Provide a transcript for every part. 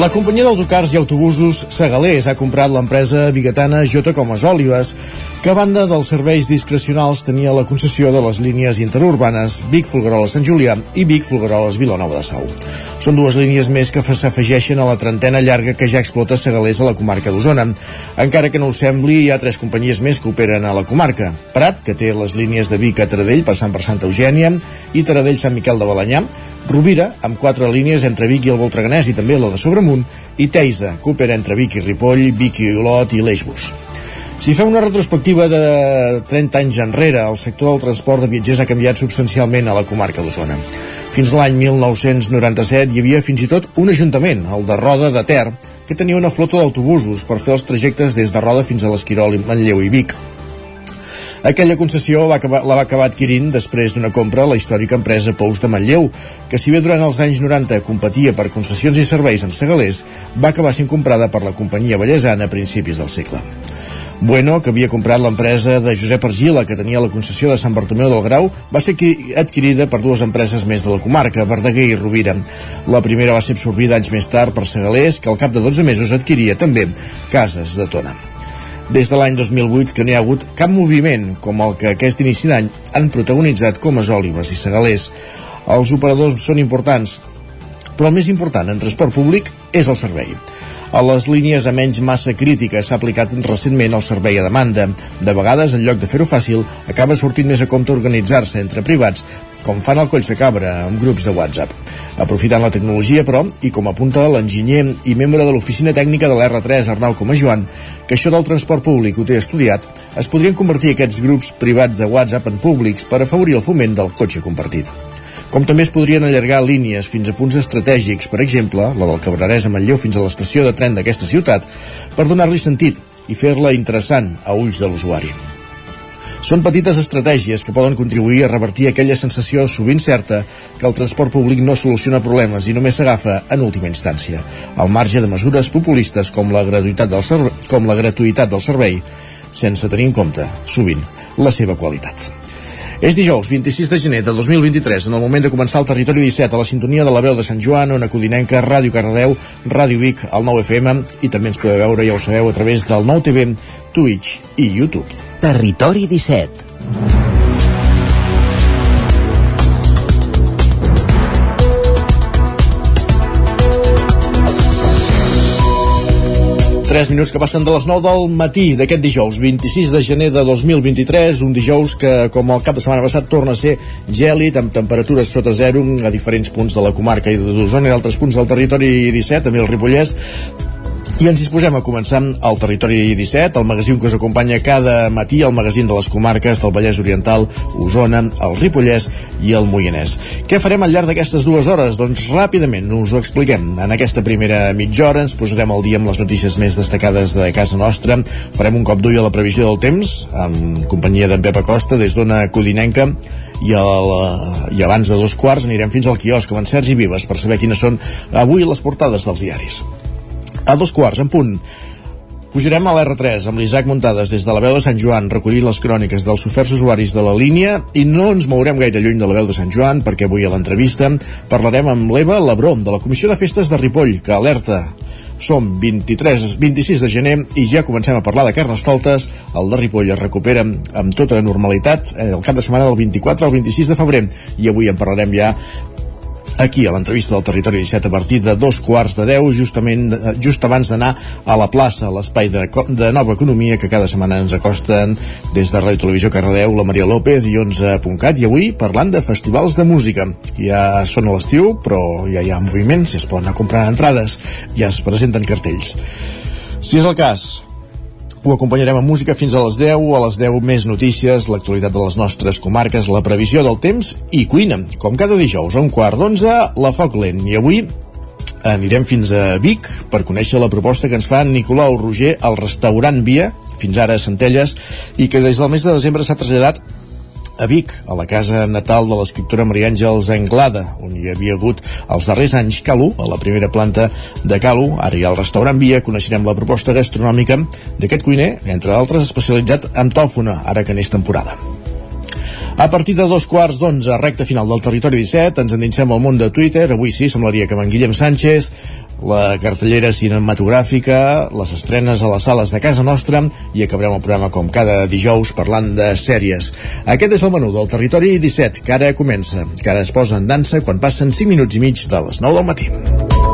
La companyia d'autocars i autobusos Segalés ha comprat l'empresa bigatana J. Comas Òlives, que a banda dels serveis discrecionals tenia la concessió de les línies interurbanes Vic-Folgueroles-Sant Julià i Vic-Folgueroles-Vilanova de Sau. Són dues línies més que s'afegeixen a la trentena llarga que ja explota Segalés a la comarca d'Osona. Encara que no ho sembli, hi ha tres companyies més que operen a la comarca. Prat, que té les línies de Vic a Taradell passant per Santa Eugènia, i Taradell-Sant Miquel de Balanyà, Rovira, amb quatre línies entre Vic i el Voltreganès i també la de Sobremunt, i Teisa, que opera entre Vic i Ripoll, Vic i Olot i l'Eixbus. Si feu una retrospectiva de 30 anys enrere, el sector del transport de viatgers ha canviat substancialment a la comarca d'Osona. Fins l'any 1997 hi havia fins i tot un ajuntament, el de Roda de Ter, que tenia una flota d'autobusos per fer els trajectes des de Roda fins a l'Esquirol, Manlleu i Vic. Aquella concessió va acabar, la va acabar adquirint després d'una compra la històrica empresa Pous de Manlleu, que si bé durant els anys 90 competia per concessions i serveis en Segalers, va acabar sent comprada per la companyia ballesana a principis del segle. Bueno, que havia comprat l'empresa de Josep Argila, que tenia la concessió de Sant Bartomeu del Grau, va ser adquirida per dues empreses més de la comarca, Verdaguer i Rovira. La primera va ser absorbida anys més tard per Segalers, que al cap de 12 mesos adquiria també Cases de Tona des de l'any 2008 que no hi ha hagut cap moviment com el que aquest inici d'any han protagonitzat com a Òlives i Segalers. Els operadors són importants, però el més important en transport públic és el servei. A les línies a menys massa crítica s'ha aplicat recentment el servei a demanda. De vegades, en lloc de fer-ho fàcil, acaba sortint més a compte organitzar-se entre privats, com fan el Cabra, amb grups de WhatsApp. Aprofitant la tecnologia, però, i com apunta l'enginyer i membre de l'oficina tècnica de l'R3, Arnau Joan, que això del transport públic ho té estudiat, es podrien convertir aquests grups privats de WhatsApp en públics per afavorir el foment del cotxe compartit. Com també es podrien allargar línies fins a punts estratègics, per exemple, la del Cabrerès a Manlleu fins a l'estació de tren d'aquesta ciutat, per donar-li sentit i fer-la interessant a ulls de l'usuari. Són petites estratègies que poden contribuir a revertir aquella sensació sovint certa que el transport públic no soluciona problemes i només s'agafa en última instància, al marge de mesures populistes com la gratuïtat del, servei, com la gratuïtat del servei, sense tenir en compte, sovint, la seva qualitat. És dijous, 26 de gener de 2023, en el moment de començar el Territori 17 a la sintonia de la veu de Sant Joan, Ona Codinenca, Ràdio Cardedeu, Ràdio Vic, el 9 FM, i també ens podeu veure, ja ho sabeu, a través del 9 TV, Twitch i YouTube. Territori 17 3 minuts que passen de les 9 del matí d'aquest dijous, 26 de gener de 2023, un dijous que, com el cap de setmana passat, torna a ser gèlid, amb temperatures sota zero a diferents punts de la comarca i d'Osona i d'altres punts del territori 17, també el Ripollès, i ens disposem a començar al Territori 17, el magazín que us acompanya cada matí, el magazín de les comarques del Vallès Oriental, Osona, el Ripollès i el Moianès. Què farem al llarg d'aquestes dues hores? Doncs ràpidament us ho expliquem. En aquesta primera mitja hora ens posarem al dia amb les notícies més destacades de casa nostra. Farem un cop d'ull a la previsió del temps, amb companyia d'en Pep Acosta, des d'Ona Codinenca, i, el, i abans de dos quarts anirem fins al quiosc amb en Sergi Vives per saber quines són avui les portades dels diaris. A dos quarts, en punt, Pujarem a l'R3 amb l'Isaac Muntades des de la veu de Sant Joan, recollint les cròniques dels oferts usuaris de la línia i no ens mourem gaire lluny de la veu de Sant Joan perquè avui a l'entrevista parlarem amb l'Eva Labró de la Comissió de Festes de Ripoll, que alerta. Som 23, 26 de gener i ja comencem a parlar de carnestoltes. El de Ripoll es recupera amb tota la normalitat eh, el cap de setmana del 24 al 26 de febrer. I avui en parlarem ja aquí a l'entrevista del Territori 17 a partir de dos quarts de deu, justament eh, just abans d'anar a la plaça, l'espai de, de Nova Economia que cada setmana ens acosten des de Ràdio Televisió Cardedeu, la Maria López i 11.cat i avui parlant de festivals de música. Ja són a l'estiu, però ja hi ha moviments, es poden anar comprant entrades, ja es presenten cartells. Si és el cas, ho acompanyarem amb música fins a les 10, a les 10 més notícies, l'actualitat de les nostres comarques, la previsió del temps i cuina. Com cada dijous, a un quart d'onze, la Foc Lent. I avui anirem fins a Vic per conèixer la proposta que ens fa Nicolau Roger al restaurant Via, fins ara a Centelles, i que des del mes de desembre s'ha traslladat a Vic, a la casa natal de l'escriptora Maria Àngels Anglada, on hi havia hagut els darrers anys Calu, a la primera planta de Calu. Ara hi ha el restaurant Via, coneixerem la proposta gastronòmica d'aquest cuiner, entre altres especialitzat en tòfona, ara que n'és temporada. A partir de dos quarts d'onze, recta final del territori 17, ens endinsem al món de Twitter. Avui sí, semblaria que amb en Guillem Sánchez la cartellera cinematogràfica, les estrenes a les sales de casa nostra i acabarem el programa com cada dijous parlant de sèries. Aquest és el menú del Territori 17, que ara comença, que ara es posa en dansa quan passen 5 minuts i mig de les 9 del matí.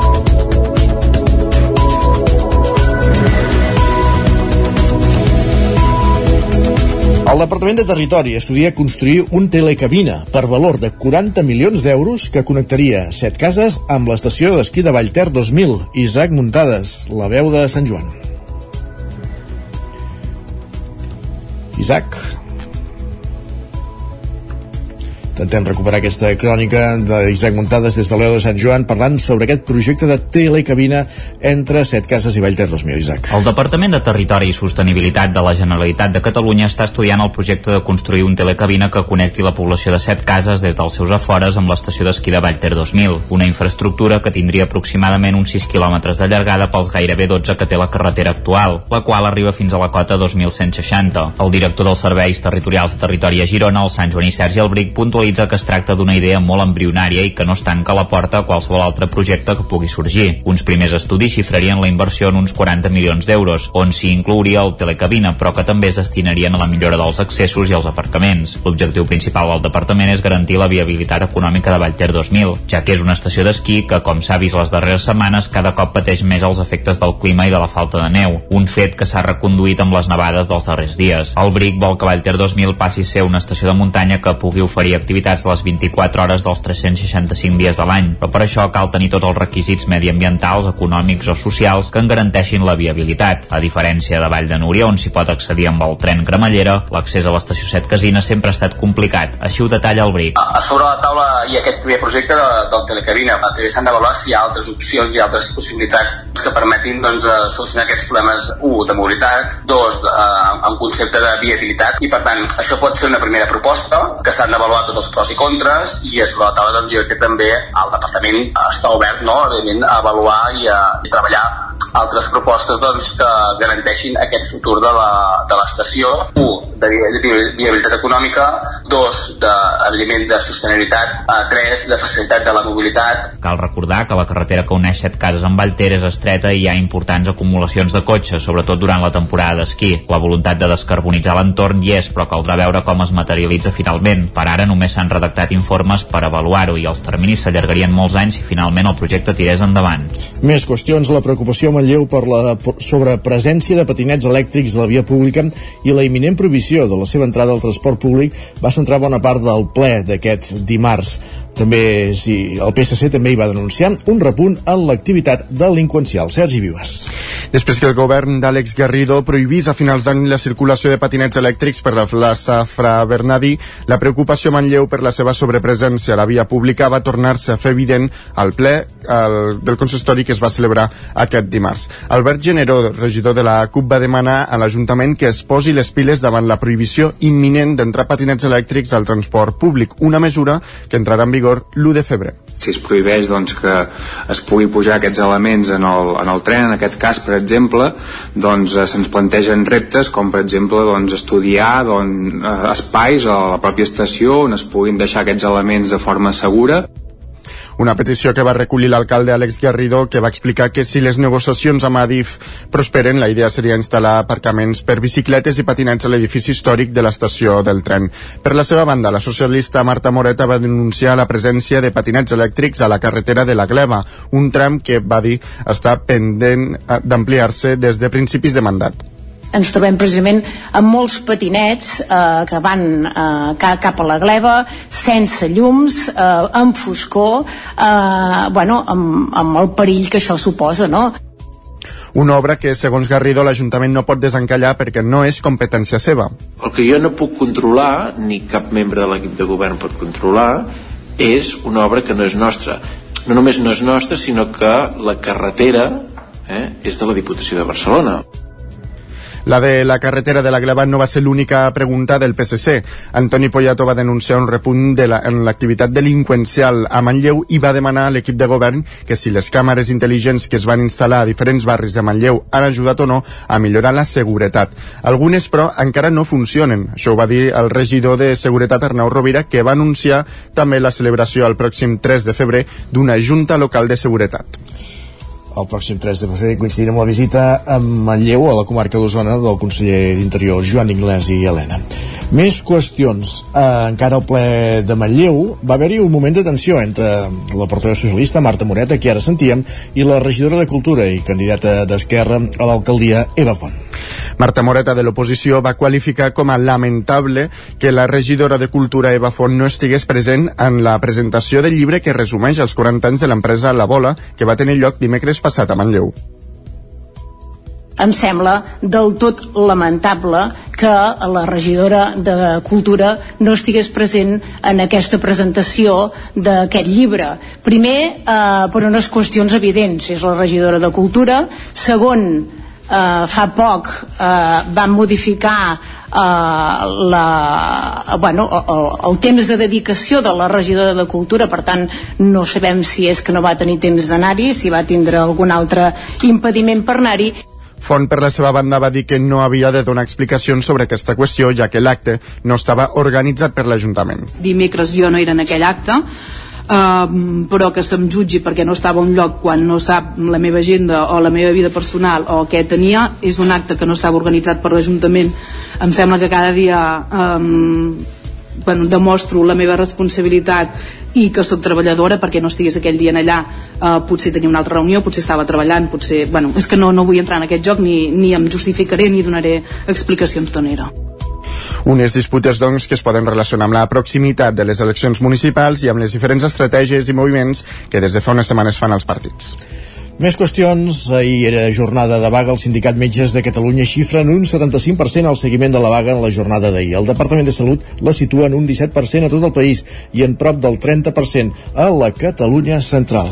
El Departament de Territori estudia construir un telecabina per valor de 40 milions d'euros que connectaria set cases amb l'estació d'esquí de Vallter 2000. Isaac Muntades, la veu de Sant Joan. Isaac. Intentem recuperar aquesta crònica d'Isaac Montades des de l'Eu de Sant Joan parlant sobre aquest projecte de telecabina entre Set Cases i Vallter 2000, Isaac. El Departament de Territori i Sostenibilitat de la Generalitat de Catalunya està estudiant el projecte de construir un telecabina que connecti la població de Set Cases des dels seus afores amb l'estació d'esquí de Vallter 2000, una infraestructura que tindria aproximadament uns 6 quilòmetres de llargada pels gairebé 12 que té la carretera actual, la qual arriba fins a la cota 2160. El director dels Serveis Territorials de Territori a Girona, el Sant Joaní Sergi Albric, puntualitza puntualitza que es tracta d'una idea molt embrionària i que no es tanca la porta a qualsevol altre projecte que pugui sorgir. Uns primers estudis xifrarien la inversió en uns 40 milions d'euros, on s'hi inclouria el telecabina, però que també es destinarien a la millora dels accessos i els aparcaments. L'objectiu principal del departament és garantir la viabilitat econòmica de Vallter 2000, ja que és una estació d'esquí que, com s'ha vist les darreres setmanes, cada cop pateix més els efectes del clima i de la falta de neu, un fet que s'ha reconduït amb les nevades dels darrers dies. El BRIC vol que Vallter 2000 passi a ser una estació de muntanya que pugui oferir activitats activitats a les 24 hores dels 365 dies de l'any, però per això cal tenir tots els requisits mediambientals, econòmics o socials que en garanteixin la viabilitat. A diferència de Vall de Núria, on s'hi pot accedir amb el tren cremallera, l'accés a l'estació 7 Casina sempre ha estat complicat. Així ho detalla el BRIC. A sobre la taula hi ha aquest primer projecte de, del telecabina. També s'han d'avaluar si hi ha altres opcions i altres possibilitats que permetin doncs, eh, solucionar aquests problemes, un, de mobilitat, dos, de, eh, en concepte de viabilitat, i per tant, això pot ser una primera proposta que s'han d'avaluar tots els pros i contres i sobre la taula doncs, que també el departament està obert no, a avaluar i a, i a treballar altres propostes doncs, que garanteixin aquest futur de l'estació. Un, de, de viabilitat econòmica, dos, de, evidentment, de sostenibilitat, eh, tres, de facilitat de la mobilitat. Cal recordar que la carretera que uneix set cases amb Vallter és estreta i hi ha importants acumulacions de cotxes, sobretot durant la temporada d'esquí. La voluntat de descarbonitzar l'entorn hi és, però caldrà veure com es materialitza finalment. Per ara només s'han redactat informes per avaluar-ho i els terminis s'allargarien molts anys si finalment el projecte tirés endavant. Més qüestions, la preocupació a Manlleu per la sobrepresència de patinets elèctrics a la via pública i la imminent provisió de la seva entrada al transport públic va centrar bona part del ple d'aquest dimarts. També, sí, el PSC també hi va denunciar un repunt en l'activitat delinqüencial. Sergi Vives. Després que el govern d'Àlex Garrido prohibís a finals d'any la circulació de patinets elèctrics per la plaça Fra Bernadí, la preocupació Manlleu per la seva sobrepresència a la via pública va tornar-se a fer evident al ple el, del consistori que es va celebrar aquest dimarts. Albert Generó, regidor de la CUP, va demanar a l'Ajuntament que es posi les piles davant la prohibició imminent d'entrar patinets elèctrics al transport públic, una mesura que entrarà en vigor vigor l'1 de febrer. Si es prohibeix doncs, que es pugui pujar aquests elements en el, en el tren, en aquest cas, per exemple, doncs eh, se'ns plantegen reptes com, per exemple, doncs, estudiar doncs, espais a la pròpia estació on es puguin deixar aquests elements de forma segura una petició que va recollir l'alcalde Àlex Garrido, que va explicar que si les negociacions amb Adif prosperen, la idea seria instal·lar aparcaments per bicicletes i patinets a l'edifici històric de l'estació del tren. Per la seva banda, la socialista Marta Moreta va denunciar la presència de patinets elèctrics a la carretera de la Gleva, un tram que va dir està pendent eh, d'ampliar-se des de principis de mandat ens trobem precisament amb molts patinets eh, que van eh, cap a la gleba, sense llums, eh, amb foscor, eh, bueno, amb, amb el perill que això suposa, no? Una obra que, segons Garrido, l'Ajuntament no pot desencallar perquè no és competència seva. El que jo no puc controlar, ni cap membre de l'equip de govern pot controlar, és una obra que no és nostra. No només no és nostra, sinó que la carretera eh, és de la Diputació de Barcelona. La de la carretera de la Gleva no va ser l'única pregunta del PSC. Antoni Poyato va denunciar un repunt de la, en l'activitat delinqüencial a Manlleu i va demanar a l'equip de govern que si les càmeres intel·ligents que es van instal·lar a diferents barris de Manlleu han ajudat o no a millorar la seguretat. Algunes, però, encara no funcionen. Això ho va dir el regidor de Seguretat Arnau Rovira, que va anunciar també la celebració el pròxim 3 de febrer d'una Junta Local de Seguretat el pròxim 3 de febrer coincidirà amb la visita a Manlleu, a la comarca d'Osona, del conseller d'Interior, Joan Inglés i Helena. Més qüestions. Eh, encara al ple de Manlleu va haver-hi un moment de tensió entre la portaveu socialista, Marta Moreta, que ara sentíem, i la regidora de Cultura i candidata d'Esquerra a l'alcaldia, Eva Font. Marta Moreta de l'oposició va qualificar com a lamentable que la regidora de Cultura Eva Font no estigués present en la presentació del llibre que resumeix els 40 anys de l'empresa La Bola que va tenir lloc dimecres passat a Manlleu em sembla del tot lamentable que la regidora de Cultura no estigués present en aquesta presentació d'aquest llibre. Primer, eh, per unes qüestions evidents, és la regidora de Cultura. Segon, eh, fa poc eh, van modificar eh, la, bueno, el, el temps de dedicació de la regidora de Cultura, per tant no sabem si és que no va tenir temps d'anar-hi, si va tindre algun altre impediment per anar-hi. Font, per la seva banda, va dir que no havia de donar explicacions sobre aquesta qüestió, ja que l'acte no estava organitzat per l'Ajuntament. Dimecres jo no era en aquell acte, Uh, però que se'm jutgi perquè no estava a un lloc quan no sap la meva agenda o la meva vida personal o què tenia, és un acte que no estava organitzat per l'Ajuntament. Em sembla que cada dia um, bueno, demostro la meva responsabilitat i que sóc treballadora perquè no estigués aquell dia allà. Uh, potser tenia una altra reunió, potser estava treballant potser, bueno, és que no, no vull entrar en aquest joc ni, ni em justificaré ni donaré explicacions d'on era unes disputes, doncs, que es poden relacionar amb la proximitat de les eleccions municipals i amb les diferents estratègies i moviments que des de fa unes setmanes fan els partits. Més qüestions. Ahir era jornada de vaga. El Sindicat Metges de Catalunya xifra en un 75% el seguiment de la vaga en la jornada d'ahir. El Departament de Salut la situa en un 17% a tot el país i en prop del 30% a la Catalunya central.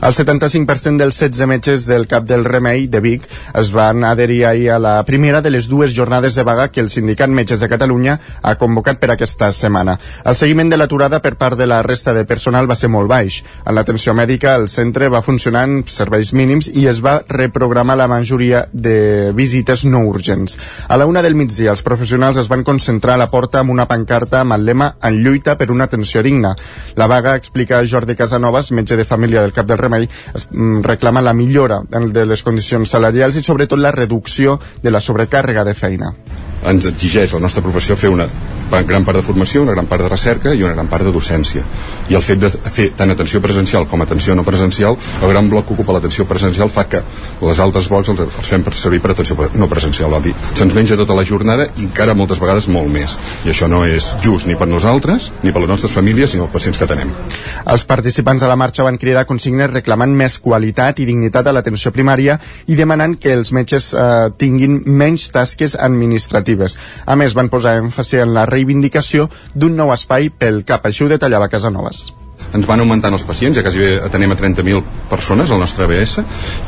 El 75% dels 16 metges del Cap del Remei de Vic es van adherir ahir a la primera de les dues jornades de vaga que el Sindicat Metges de Catalunya ha convocat per aquesta setmana. El seguiment de l'aturada per part de la resta de personal va ser molt baix. En l'atenció mèdica, el centre va funcionar serveis serveis mínims i es va reprogramar la majoria de visites no urgents. A la una del migdia, els professionals es van concentrar a la porta amb una pancarta amb el lema en lluita per una atenció digna. La vaga, explica Jordi Casanovas, metge de família del Cap del Remei, es, mm, reclama la millora de les condicions salarials i sobretot la reducció de la sobrecàrrega de feina. Ens exigeix la nostra professió fer una gran part de formació, una gran part de recerca i una gran part de docència. I el fet de fer tant atenció presencial com atenció no presencial, el gran bloc que ocupa l'atenció presencial fa que les altres blocs els, fem per servir per atenció no presencial. Vol dir, se'ns menja tota la jornada i encara moltes vegades molt més. I això no és just ni per nosaltres, ni per les nostres famílies, ni els pacients que tenem. Els participants a la marxa van cridar consignes reclamant més qualitat i dignitat a l'atenció primària i demanant que els metges eh, tinguin menys tasques administratives. A més, van posar èmfasi en la reivindicació reivindicació d'un nou espai pel CAP. Així ho detallava Casanovas. Ens van augmentant els pacients, ja quasi atenem a 30.000 persones al nostre ABS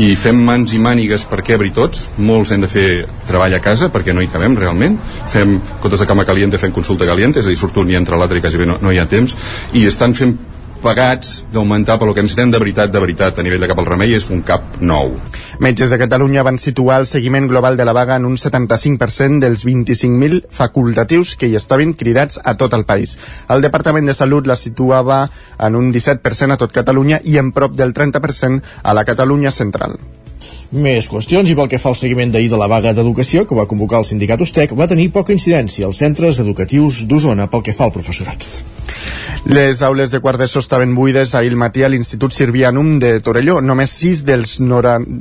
i fem mans i mànigues perquè obri tots. Molts hem de fer treball a casa perquè no hi cabem realment. Fem cotes de cama caliente fent consulta caliente és a dir, surt un i entra l'altre i quasi bé no, no hi ha temps. I estan fent pagats d'augmentar, però el que ens necessitem de veritat, de veritat, a nivell de cap al remei és un cap nou. Metges de Catalunya van situar el seguiment global de la vaga en un 75% dels 25.000 facultatius que hi estaven cridats a tot el país. El Departament de Salut la situava en un 17% a tot Catalunya i en prop del 30% a la Catalunya central. Més qüestions i pel que fa al seguiment d'ahir de la vaga d'educació que va convocar el sindicat USTEC va tenir poca incidència als centres educatius d'Osona pel que fa al professorat. Les aules de quart d'ESO estaven buides ahir al matí a l'Institut Sirvianum de Torelló. Només 6 dels,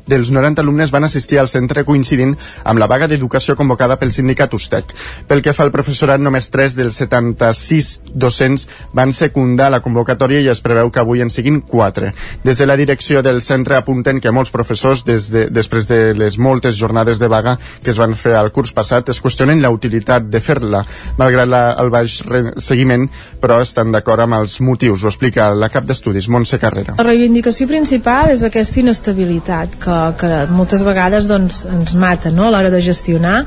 dels 90 alumnes van assistir al centre coincidint amb la vaga d'educació convocada pel sindicat USTEC. Pel que fa al professorat, només 3 dels 76 docents van secundar la convocatòria i es preveu que avui en siguin 4. Des de la direcció del centre apunten que molts professors, des de, després de les moltes jornades de vaga que es van fer al curs passat, es qüestionen la utilitat de fer-la. Malgrat la, el baix seguiment, però estan d'acord amb els motius. Ho explica la cap d'estudis, Montse Carrera. La reivindicació principal és aquesta inestabilitat que, que moltes vegades doncs, ens mata no? a l'hora de gestionar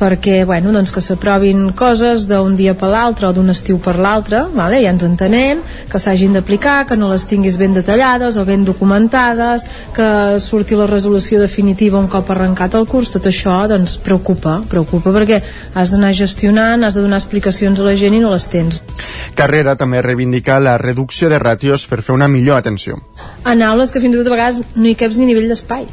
perquè bueno, doncs que s'aprovin coses d'un dia per l'altre o d'un estiu per l'altre vale? ja ens entenem, que s'hagin d'aplicar que no les tinguis ben detallades o ben documentades, que surti la resolució definitiva un cop arrencat el curs. Tot això doncs preocupa preocupa perquè has d'anar gestionant has de donar explicacions a la gent i no les tens. Carrera també reivindica la reducció de ràtios per fer una millor atenció. En aules que fins i tot a vegades no hi caps ni nivell d'espai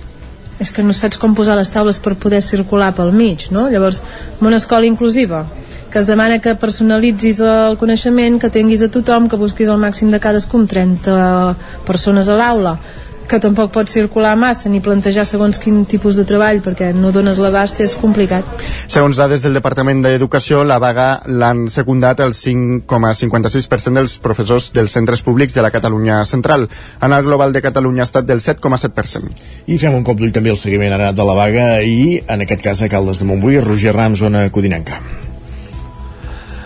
és que no saps com posar les taules per poder circular pel mig, no? Llavors, en una escola inclusiva, que es demana que personalitzis el coneixement, que tinguis a tothom, que busquis el màxim de cadascun, 30 persones a l'aula, que tampoc pots circular massa ni plantejar segons quin tipus de treball perquè no dones l'abast, és complicat. Segons dades del Departament d'Educació, la vaga l'han secundat el 5,56% dels professors dels centres públics de la Catalunya central. En el global de Catalunya ha estat del 7,7%. I fem un cop d'ull també el seguiment ara de la vaga i, en aquest cas, a Caldes de Montbui, Roger Ram, zona Codinenca.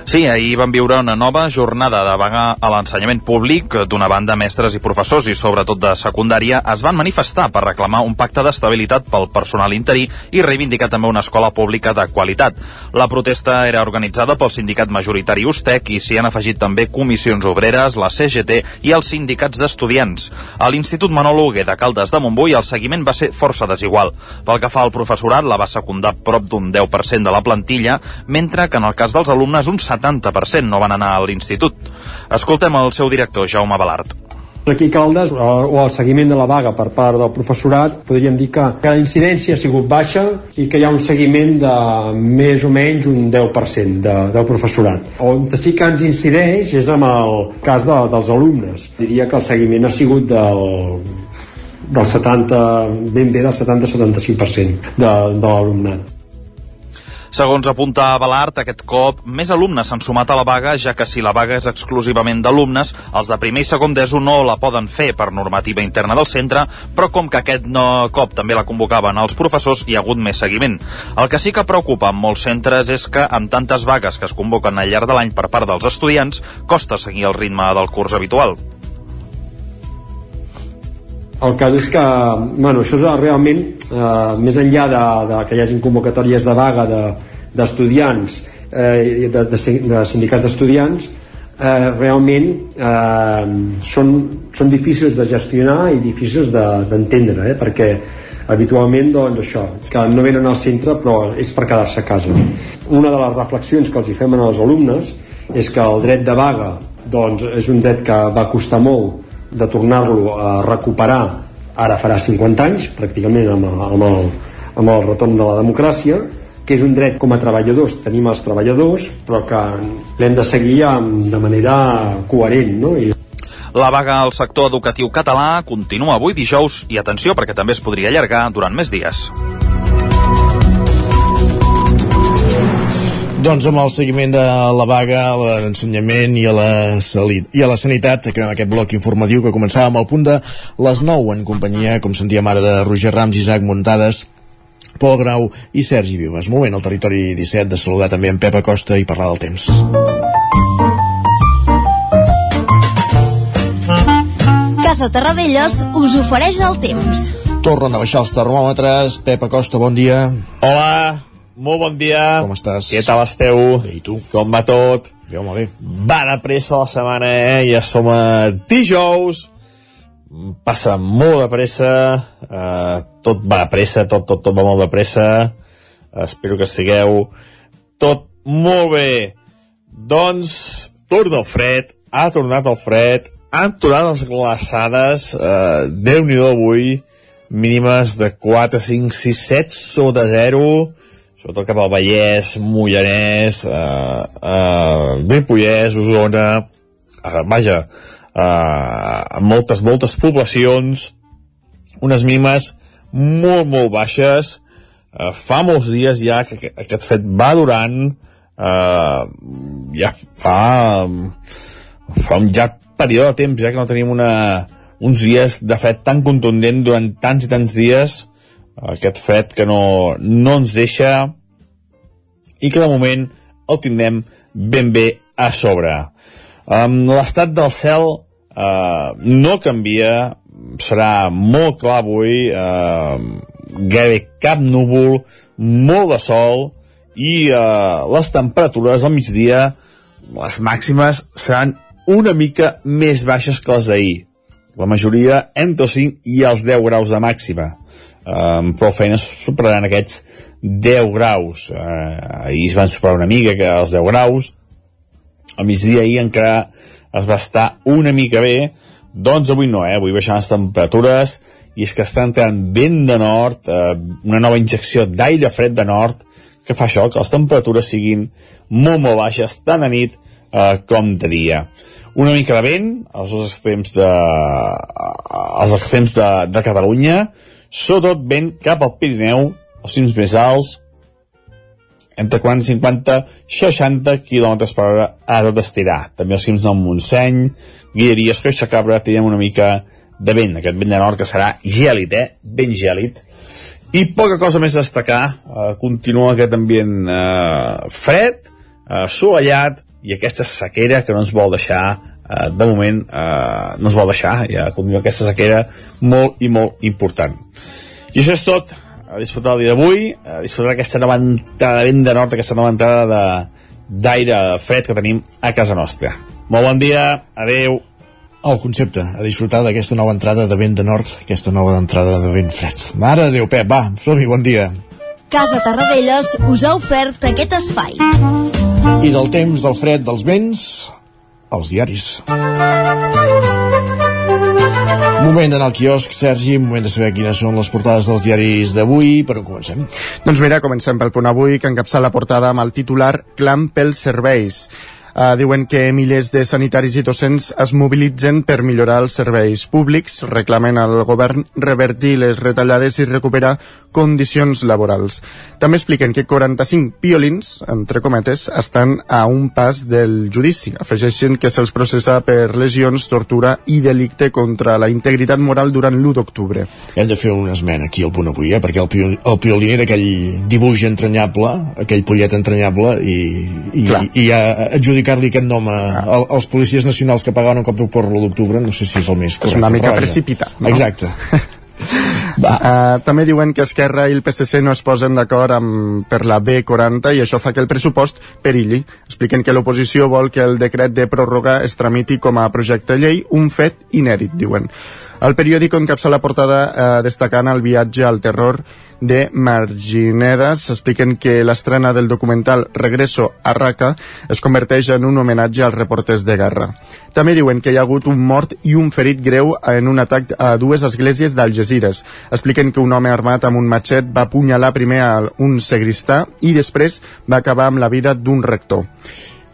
Sí, ahir vam viure una nova jornada de vaga a l'ensenyament públic. D'una banda, mestres i professors, i sobretot de secundària, es van manifestar per reclamar un pacte d'estabilitat pel personal interí i reivindicar també una escola pública de qualitat. La protesta era organitzada pel sindicat majoritari USTEC i s'hi han afegit també comissions obreres, la CGT i els sindicats d'estudiants. A l'Institut Manol Hugué de Caldes de Montbui el seguiment va ser força desigual. Pel que fa al professorat, la va secundar prop d'un 10% de la plantilla, mentre que en el cas dels alumnes un 70% no van anar a l'institut. Escoltem el seu director, Jaume Balart. Aquí a Caldes, o el seguiment de la vaga per part del professorat, podríem dir que, que la incidència ha sigut baixa i que hi ha un seguiment de més o menys un 10% de, del professorat. On sí que ens incideix és amb el cas de, dels alumnes. Diria que el seguiment ha sigut del, del 70, ben bé del 70-75% de, de l'alumnat. Segons apunta Balart, aquest cop més alumnes s'han sumat a la vaga, ja que si la vaga és exclusivament d'alumnes, els de primer i segon d'ESO no la poden fer per normativa interna del centre, però com que aquest no, cop també la convocaven els professors, hi ha hagut més seguiment. El que sí que preocupa en molts centres és que amb tantes vagues que es convoquen al llarg de l'any per part dels estudiants, costa seguir el ritme del curs habitual. El cas és que, bueno, això és realment, eh, més enllà de, de que hi hagin convocatòries de vaga d'estudiants, de, eh, de, de, de sindicats d'estudiants, eh, realment eh, són, són difícils de gestionar i difícils d'entendre, de, eh, perquè habitualment doncs això, que no venen al centre però és per quedar-se a casa. Una de les reflexions que els hi fem als alumnes és que el dret de vaga doncs, és un dret que va costar molt de tornar-lo a recuperar ara farà 50 anys pràcticament amb, amb, el, amb el retorn de la democràcia que és un dret com a treballadors tenim els treballadors però que l'hem de seguir amb, de manera coherent no? I... La vaga al sector educatiu català continua avui dijous i atenció perquè també es podria allargar durant més dies. Doncs amb el seguiment de la vaga, a l'ensenyament i, a la i a la sanitat, que en aquest bloc informatiu que començàvem al punt de les 9 en companyia, com sentíem ara, de Roger Rams, Isaac Muntades, Pol Grau i Sergi Vives. Moment al territori 17 de saludar també en Pep Acosta i parlar del temps. Casa Terradellos us ofereix el temps. Tornen a baixar els termòmetres. Pep Acosta, bon dia. Hola, molt bon dia. Com estàs? Què tal esteu? Bé, i tu? Com va tot? Bé, home, bé. Va de pressa la setmana, eh? Ja som a dijous. Passa molt de pressa. Uh, tot va de pressa, tot, tot, tot va molt de pressa. Uh, espero que estigueu tot molt bé. Doncs, torna el fred. Ha tornat el fred. Han tornat les glaçades. Uh, Déu-n'hi-do avui. Mínimes de 4, 5, 6, 7 sota 0 sobretot cap al Vallès, Mollanès, eh, eh, Ripollès, Osona, eh, vaja, eh, moltes, moltes poblacions, unes mínimes molt, molt baixes, eh, fa molts dies ja que aquest fet va durant, eh, ja fa, fa un llarg període de temps ja que no tenim una, uns dies de fred tan contundent durant tants i tants dies, aquest fet que no, no ens deixa i que de moment el tindrem ben bé a sobre. Um, L'estat del cel uh, no canvia, serà molt clar avui, uh, gairebé cap núvol, molt de sol, i uh, les temperatures al migdia, les màximes, seran una mica més baixes que les d'ahir. La majoria entre els 5 i els 10 graus de màxima. Um, prou feines superaran aquests 10 graus. Uh, ahir es van superar una mica que els 10 graus. Al migdia ahir encara es va estar una mica bé, doncs avui no, eh? avui baixant les temperatures i és que està entrant vent de nord, eh, una nova injecció d'aire fred de nord, que fa això, que les temperatures siguin molt, molt baixes, tant a nit eh, com de dia. Una mica de vent als dos extrems de, als extrems de, de Catalunya, sobretot vent cap al Pirineu, els cims més alts, entre 40 i 50, 60 km per hora a tot estirar. També els cims del Montseny, Guilleries, Coixa Cabra, tenim una mica de vent, aquest vent de nord que serà gèlid, eh? Ben gèlid. I poca cosa més destacar, eh, continua aquest ambient eh, fred, eh, assolellat, i aquesta sequera que no ens vol deixar eh, de moment eh, no es vol deixar ja continua aquesta sequera molt i molt important i això és tot a disfrutar el dia d'avui a disfrutar aquesta nova entrada de vent de nord aquesta nova entrada d'aire fred que tenim a casa nostra molt bon dia, adeu el concepte, a disfrutar d'aquesta nova entrada de vent de nord, aquesta nova entrada de vent fred. Mare de Déu, Pep, va, som-hi, bon dia. Casa Tarradellas us ha ofert aquest espai. I del temps, del fred, dels vents, els diaris. Moment d'anar al quiosc, Sergi, moment de saber quines són les portades dels diaris d'avui, per on comencem? Doncs mira, comencem pel punt avui, que encapça la portada amb el titular Clam pels serveis. Uh, diuen que milers de sanitaris i docents es mobilitzen per millorar els serveis públics, reclamen al govern revertir les retallades i recuperar condicions laborals. També expliquen que 45 piolins, entre cometes, estan a un pas del judici. Afegeixen que se'ls processa per lesions, tortura i delicte contra la integritat moral durant l'1 d'octubre. Hem de fer una esmena aquí al punt avui, eh? perquè el, piol, el piolín era aquell dibuix entranyable, aquell pollet entranyable, i, i, Clar. i ja adjudicar-li aquest nom a, a, als policies nacionals que pagaven un cop de porro l'1 d'octubre, no sé si és el més correcte. És una mica precipitat, no? Exacte. Uh, també diuen que Esquerra i el PSC no es posen d'acord per la B40 i això fa que el pressupost perilli. Expliquen que l'oposició vol que el decret de pròrroga es tramiti com a projecte llei, un fet inèdit, diuen. El periòdic encapça la portada eh, destacant el viatge al terror de Marginedas. Expliquen que l'estrena del documental Regreso a Raqqa es converteix en un homenatge als reporters de guerra. També diuen que hi ha hagut un mort i un ferit greu en un atac a dues esglésies d'Algesires. Expliquen que un home armat amb un matxet va apunyalar primer a un segristà i després va acabar amb la vida d'un rector.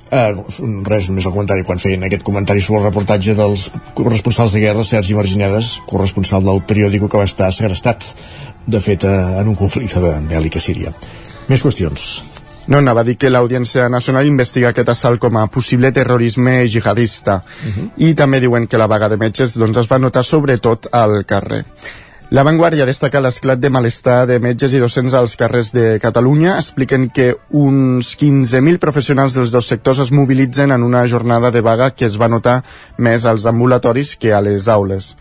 Uh, res, només el comentari quan feien aquest comentari sobre el reportatge dels corresponsals de guerra Sergi Marginedes, corresponsal del periòdico que va estar segrestat de fet uh, en un conflicte de bèl·lic a Síria més qüestions No, anava a dir que l'Audiència Nacional investiga aquest assalt com a possible terrorisme jihadista. Uh -huh. I també diuen que la vaga de metges doncs, es va notar sobretot al carrer. La Vanguardia destaca l'esclat de malestar de metges i docents als carrers de Catalunya. Expliquen que uns 15.000 professionals dels dos sectors es mobilitzen en una jornada de vaga que es va notar més als ambulatoris que a les aules.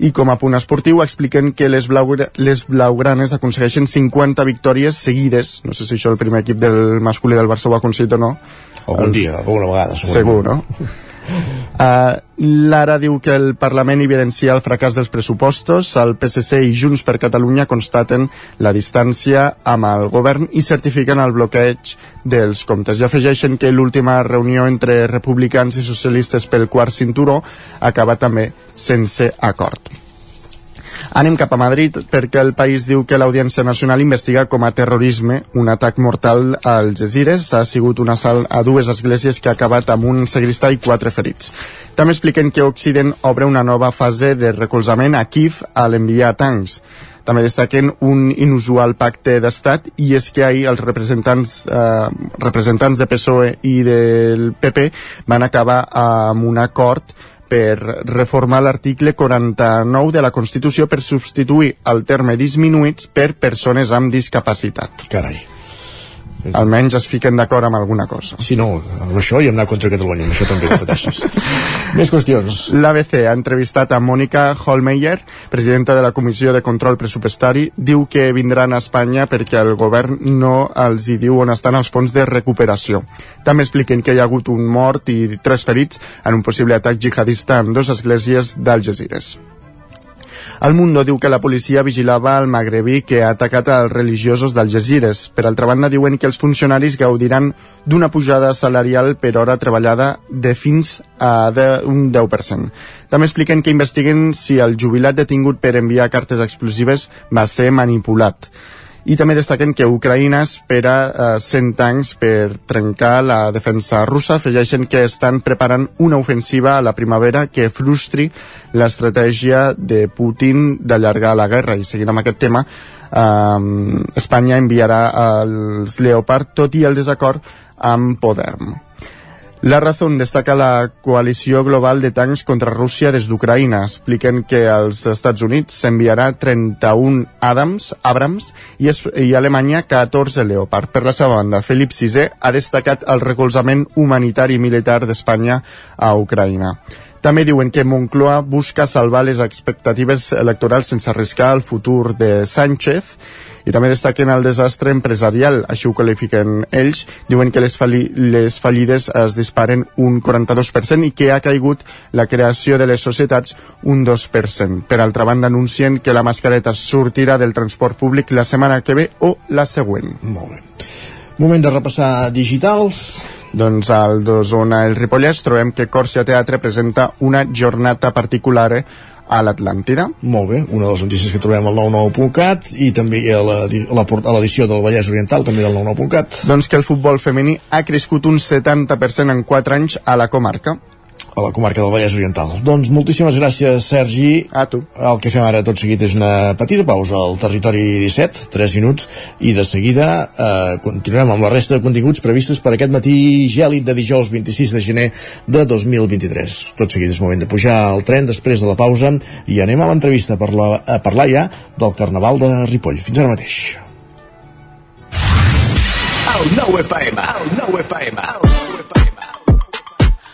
I com a punt esportiu expliquen que les, Blaugra les blaugranes aconsegueixen 50 victòries seguides. No sé si això el primer equip del masculí del Barça ho ha aconseguit o no. algun dia, alguna vegada Segur, no? Uh, Lara diu que el Parlament evidencia el fracàs dels pressupostos, el PSC i Junts per Catalunya constaten la distància amb el govern i certifiquen el bloqueig dels comptes. I afegeixen que l'última reunió entre republicans i socialistes pel quart cinturó acaba també sense acord. Anem cap a Madrid perquè el país diu que l'Audiència Nacional investiga com a terrorisme un atac mortal a Algesires. Ha sigut un assalt a dues esglésies que ha acabat amb un segristà i quatre ferits. També expliquen que Occident obre una nova fase de recolzament a Kiev a l'enviar tancs. També destaquen un inusual pacte d'estat i és que ahir els representants, eh, representants de PSOE i del PP van acabar amb un acord per reformar l'article 49 de la Constitució per substituir el terme disminuïts per persones amb discapacitat. Carai. Almenys es fiquen d'acord amb alguna cosa. Si no, amb això i amb anar contra Catalunya, amb això també ho pateixes. Més qüestions. L'ABC ha entrevistat a Mònica Holmeyer, presidenta de la Comissió de Control Pressupostari, diu que vindran a Espanya perquè el govern no els hi diu on estan els fons de recuperació. També expliquen que hi ha hagut un mort i tres ferits en un possible atac jihadista en dues esglésies d'Algesires. El Mundo diu que la policia vigilava el magrebí que ha atacat els religiosos d'Algesires. Per altra banda, diuen que els funcionaris gaudiran d'una pujada salarial per hora treballada de fins a de un 10%. També expliquen que investiguen si el jubilat detingut per enviar cartes explosives va ser manipulat i també destaquen que Ucraïna espera eh, 100 tancs per trencar la defensa russa. Afegeixen que estan preparant una ofensiva a la primavera que frustri l'estratègia de Putin d'allargar la guerra. I seguint amb aquest tema, eh, Espanya enviarà els Leopard tot i el desacord amb Podem. La Razón destaca la coalició global de tancs contra Rússia des d'Ucraïna. Expliquen que als Estats Units s'enviarà 31 Adams, Abrams i, es, i Alemanya 14 Leopard. Per la seva banda, Felip VI ha destacat el recolzament humanitari i militar d'Espanya a Ucraïna. També diuen que Moncloa busca salvar les expectatives electorals sense arriscar el futur de Sánchez i també destaquen el desastre empresarial, així ho qualifiquen ells, diuen que les, falli les fallides es disparen un 42% i que ha caigut la creació de les societats un 2%. Per altra banda, anuncien que la mascareta sortirà del transport públic la setmana que ve o la següent. Molt bé. Moment de repassar digitals. Doncs al d'Osona el Ripollès trobem que Còrcia Teatre presenta una jornada particular a l'Atlàntida. Molt bé, una de les notícies que trobem al 99.cat i també a l'edició del Vallès Oriental, també del 99.cat. Doncs que el futbol femení ha crescut un 70% en 4 anys a la comarca a la comarca del Vallès Oriental. Doncs moltíssimes gràcies, Sergi. A tu. El que fem ara tot seguit és una petita pausa al territori 17, 3 minuts, i de seguida eh, continuem amb la resta de continguts previstos per aquest matí gèlid de dijous 26 de gener de 2023. Tot seguit és moment de pujar al tren després de la pausa i anem a l'entrevista per la, a parlar ja del Carnaval de Ripoll. Fins ara mateix. El nou FM, el nou FM, el.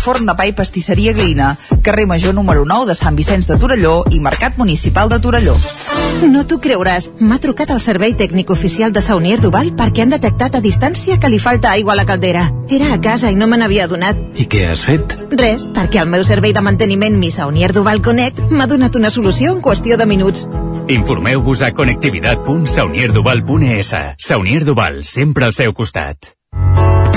Forn de Pa i Pastisseria Glina, carrer Major número 9 de Sant Vicenç de Torelló i Mercat Municipal de Torelló. No t'ho creuràs, m'ha trucat el servei tècnic oficial de Saunier Duval perquè han detectat a distància que li falta aigua a la caldera. Era a casa i no me n'havia adonat. I què has fet? Res, perquè el meu servei de manteniment Mi Saunier Duval Connect m'ha donat una solució en qüestió de minuts. Informeu-vos a connectivitat.saunierduval.es. Saunier Duval, sempre al seu costat.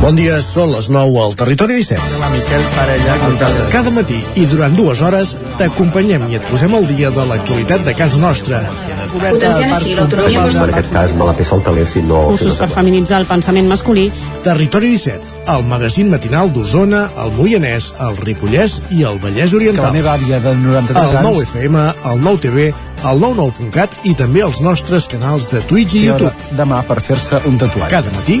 Bon dia, són les 9 al Territori 17. Hola, Miquel Parella. Cada matí i durant dues hores t'acompanyem i et posem al dia de l'actualitat de casa nostra. Potenciant així l'autonomia En aquest cas me la peça el teler si no... Cursos per feminitzar el pensament masculí. Territori 17, el magazín matinal d'Osona, el Moianès, el Ripollès i el Vallès Oriental. Que la meva àvia de 93 el anys... 9 FM, el 9 TV, el 99.cat i també els nostres canals de Twitch i, I YouTube. demà per fer-se un tatuatge. Cada matí,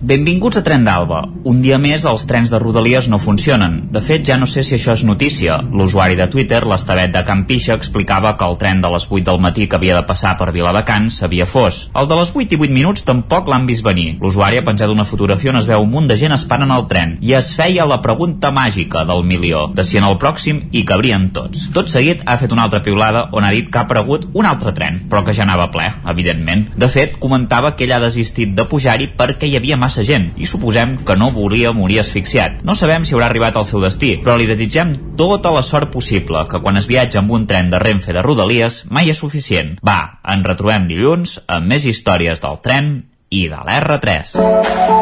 Benvinguts a Tren d'Alba. Un dia més els trens de Rodalies no funcionen. De fet, ja no sé si això és notícia. L'usuari de Twitter, l'Estavet de Campixa, explicava que el tren de les 8 del matí que havia de passar per Viladecans s'havia fos. El de les 8 i 8 minuts tampoc l'han vist venir. L'usuari ha penjat una fotografia on es veu un munt de gent esperant el tren i es feia la pregunta màgica del milió, de si en el pròxim hi cabrien tots. Tot seguit ha fet una altra piulada on ha dit que ha aparegut un altre tren, però que ja anava ple, evidentment. De fet, comentava que ell ha desistit de pujar-hi perquè hi havia massa gent i suposem que no volia morir asfixiat. No sabem si haurà arribat al seu destí, però li desitgem tota la sort possible, que quan es viatja amb un tren de Renfe de Rodalies mai és suficient. Va, ens retrobem dilluns amb més històries del tren i de l'R3.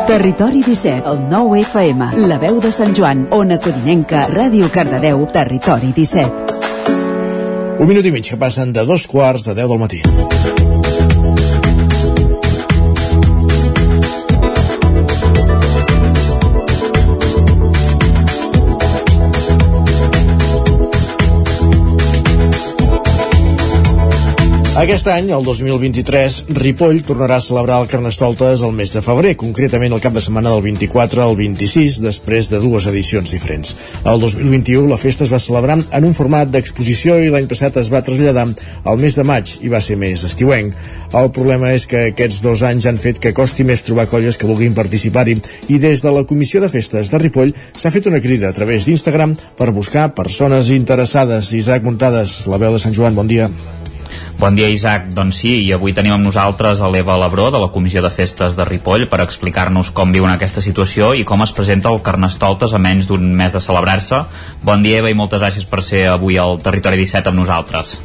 Territori 17, el 9 FM, la veu de Sant Joan, Ona Codinenca, Ràdio Cardedeu, Territori 17. Un minut i mig que passen de dos quarts de 10 del matí. Aquest any, el 2023, Ripoll tornarà a celebrar el Carnestoltes el mes de febrer, concretament el cap de setmana del 24 al 26, després de dues edicions diferents. El 2021 la festa es va celebrar en un format d'exposició i l'any passat es va traslladar al mes de maig i va ser més estiuenc. El problema és que aquests dos anys han fet que costi més trobar colles que vulguin participar-hi i des de la Comissió de Festes de Ripoll s'ha fet una crida a través d'Instagram per buscar persones interessades. Isaac Muntades, la veu de Sant Joan, bon dia. Bon dia, Isaac. Doncs sí, i avui tenim amb nosaltres a l'Eva Labró, de la Comissió de Festes de Ripoll, per explicar-nos com viuen aquesta situació i com es presenta el Carnestoltes a menys d'un mes de celebrar-se. Bon dia, Eva, i moltes gràcies per ser avui al Territori 17 amb nosaltres.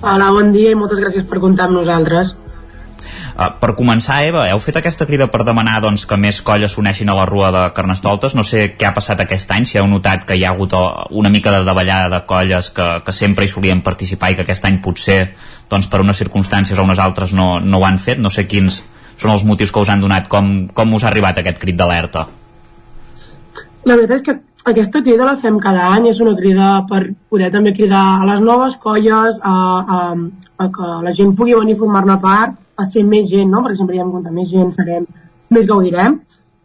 Hola, bon dia i moltes gràcies per comptar amb nosaltres. Uh, per començar, Eva, heu fet aquesta crida per demanar doncs, que més colles s'uneixin a la rua de Carnestoltes. No sé què ha passat aquest any, si heu notat que hi ha hagut uh, una mica de davallada de colles que, que sempre hi solien participar i que aquest any potser doncs, per unes circumstàncies o unes altres no, no ho han fet. No sé quins són els motius que us han donat, com, com us ha arribat aquest crit d'alerta. La veritat és que aquesta crida la fem cada any, és una crida per poder també cridar a les noves colles, a, a, a que la gent pugui venir a formar-ne part, a ser més gent, no? perquè sempre diem que més gent serem, més gaudirem.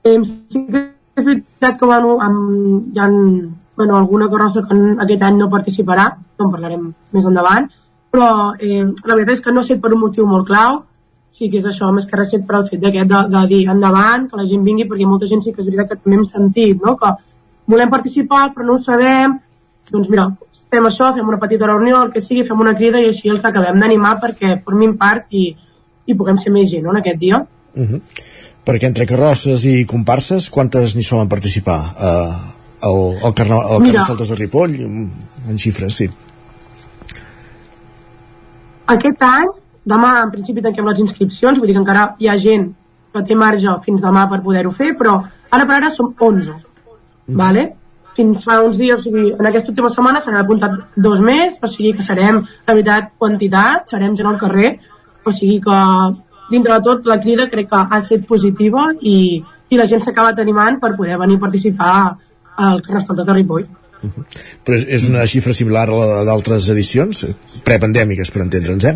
Sí que és veritat que bueno, amb, hi ha bueno, alguna cosa que aquest any no participarà, no en parlarem més endavant, però eh, la veritat és que no ha per un motiu molt clau, sí que és això, més que res per al fet d'aquest de, de dir endavant, que la gent vingui, perquè molta gent sí que és veritat que també hem sentit, no? que volem participar però no ho sabem, doncs mira, fem això, fem una petita reunió, el que sigui, fem una crida i així els acabem d'animar perquè formin part i, i puguem ser més gent no, en aquest dia. Uh -huh. Perquè entre carrosses i comparses, quantes n'hi solen participar? Uh, el, el, carna, el Mira. Carnestoltes de Ripoll, en xifres, sí. Aquest any, demà en principi tanquem les inscripcions, vull dir que encara hi ha gent que té marge fins demà per poder-ho fer, però ara per ara som 11, mm. vale? fins fa uns dies, o sigui, en aquesta última setmana s'han apuntat dos més, o sigui que serem, de veritat, quantitat, serem gent al carrer, o sigui que dintre de tot la crida crec que ha estat positiva i, i la gent s'ha acabat animant per poder venir a participar al Carnestoltes de Ripoll. Però és, és una xifra similar a la d'altres edicions, prepandèmiques, per entendre'ns, eh?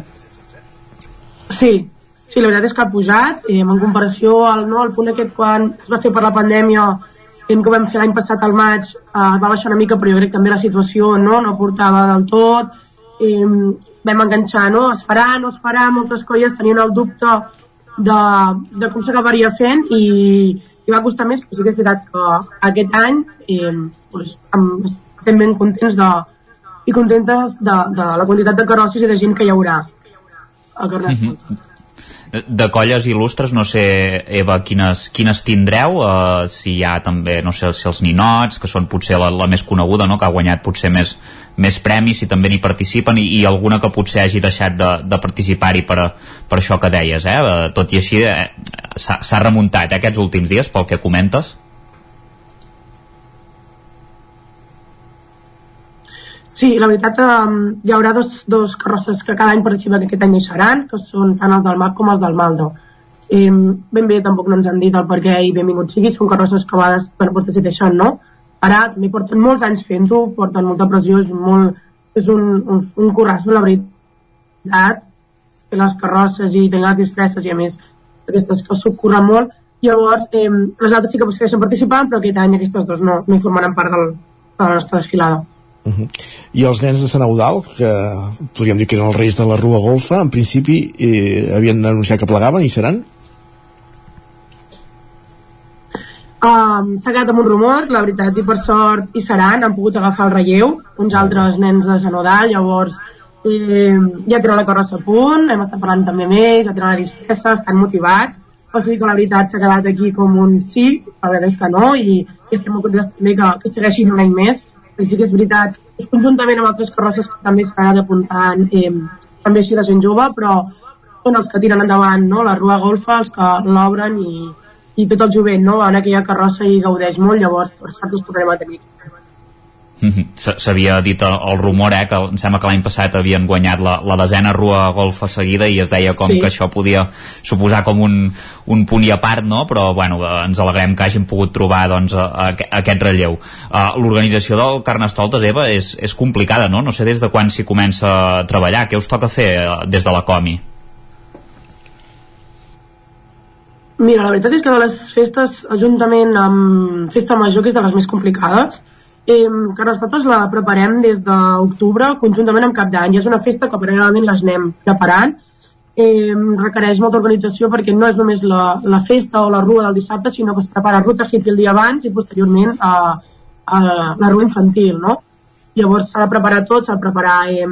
Sí, sí, la veritat és que ha pujat, eh, en comparació al, no, al punt aquest quan es va fer per la pandèmia hem que vam fer l'any passat al maig eh, va baixar una mica però jo crec que també la situació no, no portava del tot eh, vam enganxar, no? es farà, no es farà moltes colles tenien el dubte de, de com s'acabaria fent i, i va costar més però sí que és veritat que aquest any eh, doncs, estem ben contents de i contentes de, de la quantitat de carrosses i de gent que hi haurà a Carnestoltes. Mhm. De colles il·lustres, no sé, Eva, quines, quines tindreu, uh, si hi ha també, no sé, si els ninots, que són potser la, la més coneguda, no?, que ha guanyat potser més, més premis, si també n'hi participen, i, i alguna que potser hagi deixat de, de participar-hi per, per això que deies, eh? Uh, tot i així, eh, s'ha s'ha remuntat, eh, aquests últims dies, pel que comentes? Sí, la veritat, um, hi haurà dos, dos carrosses que cada any participen, que aquest any hi seran, que són tant els del MAP com els del Maldo. Eh, ben bé, tampoc no ens han dit el per què i benvingut sigui, són carrosses que a vegades per potser s'hi deixen, no? Ara també porten molts anys fent-ho, porten molta pressió, és, molt, és un, un, un currasso, la veritat, fer les carrosses i tenir les disfresses i a més aquestes que s'ho curren molt. Llavors, eh, les altres sí que segueixen participant, però aquest any aquestes dos no, no formaran part del, de la nostra desfilada. Uh -huh. I els nens de Sant Eudal, que podríem dir que eren els reis de la Rua Golfa, en principi eh, havien anunciat que plegaven i seran? Um, S'ha quedat amb un rumor, la veritat, i per sort hi seran, han pogut agafar el relleu, uns altres nens de Sant Eudal, llavors eh, ja tenen la carrossa a punt, hem estat parlant també amb ells, ja tenen la disfressa, estan motivats, però sí que la veritat s'ha quedat aquí com un sí, a veure és que no, i, i estem molt contents també que, que segueixin un any més, i sí que és veritat, és conjuntament amb altres carrosses que també s'han anat apuntant eh, també així de gent jove, però són els que tiren endavant no? la Rua Golfa, els que l'obren i, i tot el jovent no? en aquella carrossa i gaudeix molt, llavors per sort els tornarem a tenir. Mhm. S'havia dit el, rumor, eh, que em sembla que l'any passat havien guanyat la, la desena rua golfa seguida i es deia com Sí. que això podia suposar com un, un punt i a part, no? però bueno, ens alegrem que hagin pogut trobar doncs, a, a, aquest relleu. Uh, L'organització del Carnestoltes, Eva, és, és complicada, no? No sé des de quan s'hi comença a treballar. Què us toca fer eh, des de la Comi? Mira, la veritat és que de les festes, juntament amb Festa Major, que és de les més complicades, eh, Carnestoltes la preparem des d'octubre, conjuntament amb Cap d'Any. És una festa que paral·lelament les anem preparant. Eh, requereix molta organització perquè no és només la, la festa o la rua del dissabte, sinó que es prepara ruta hippie el dia abans i posteriorment a, a la rua infantil, no? Llavors s'ha de preparar tot, s'ha de preparar eh,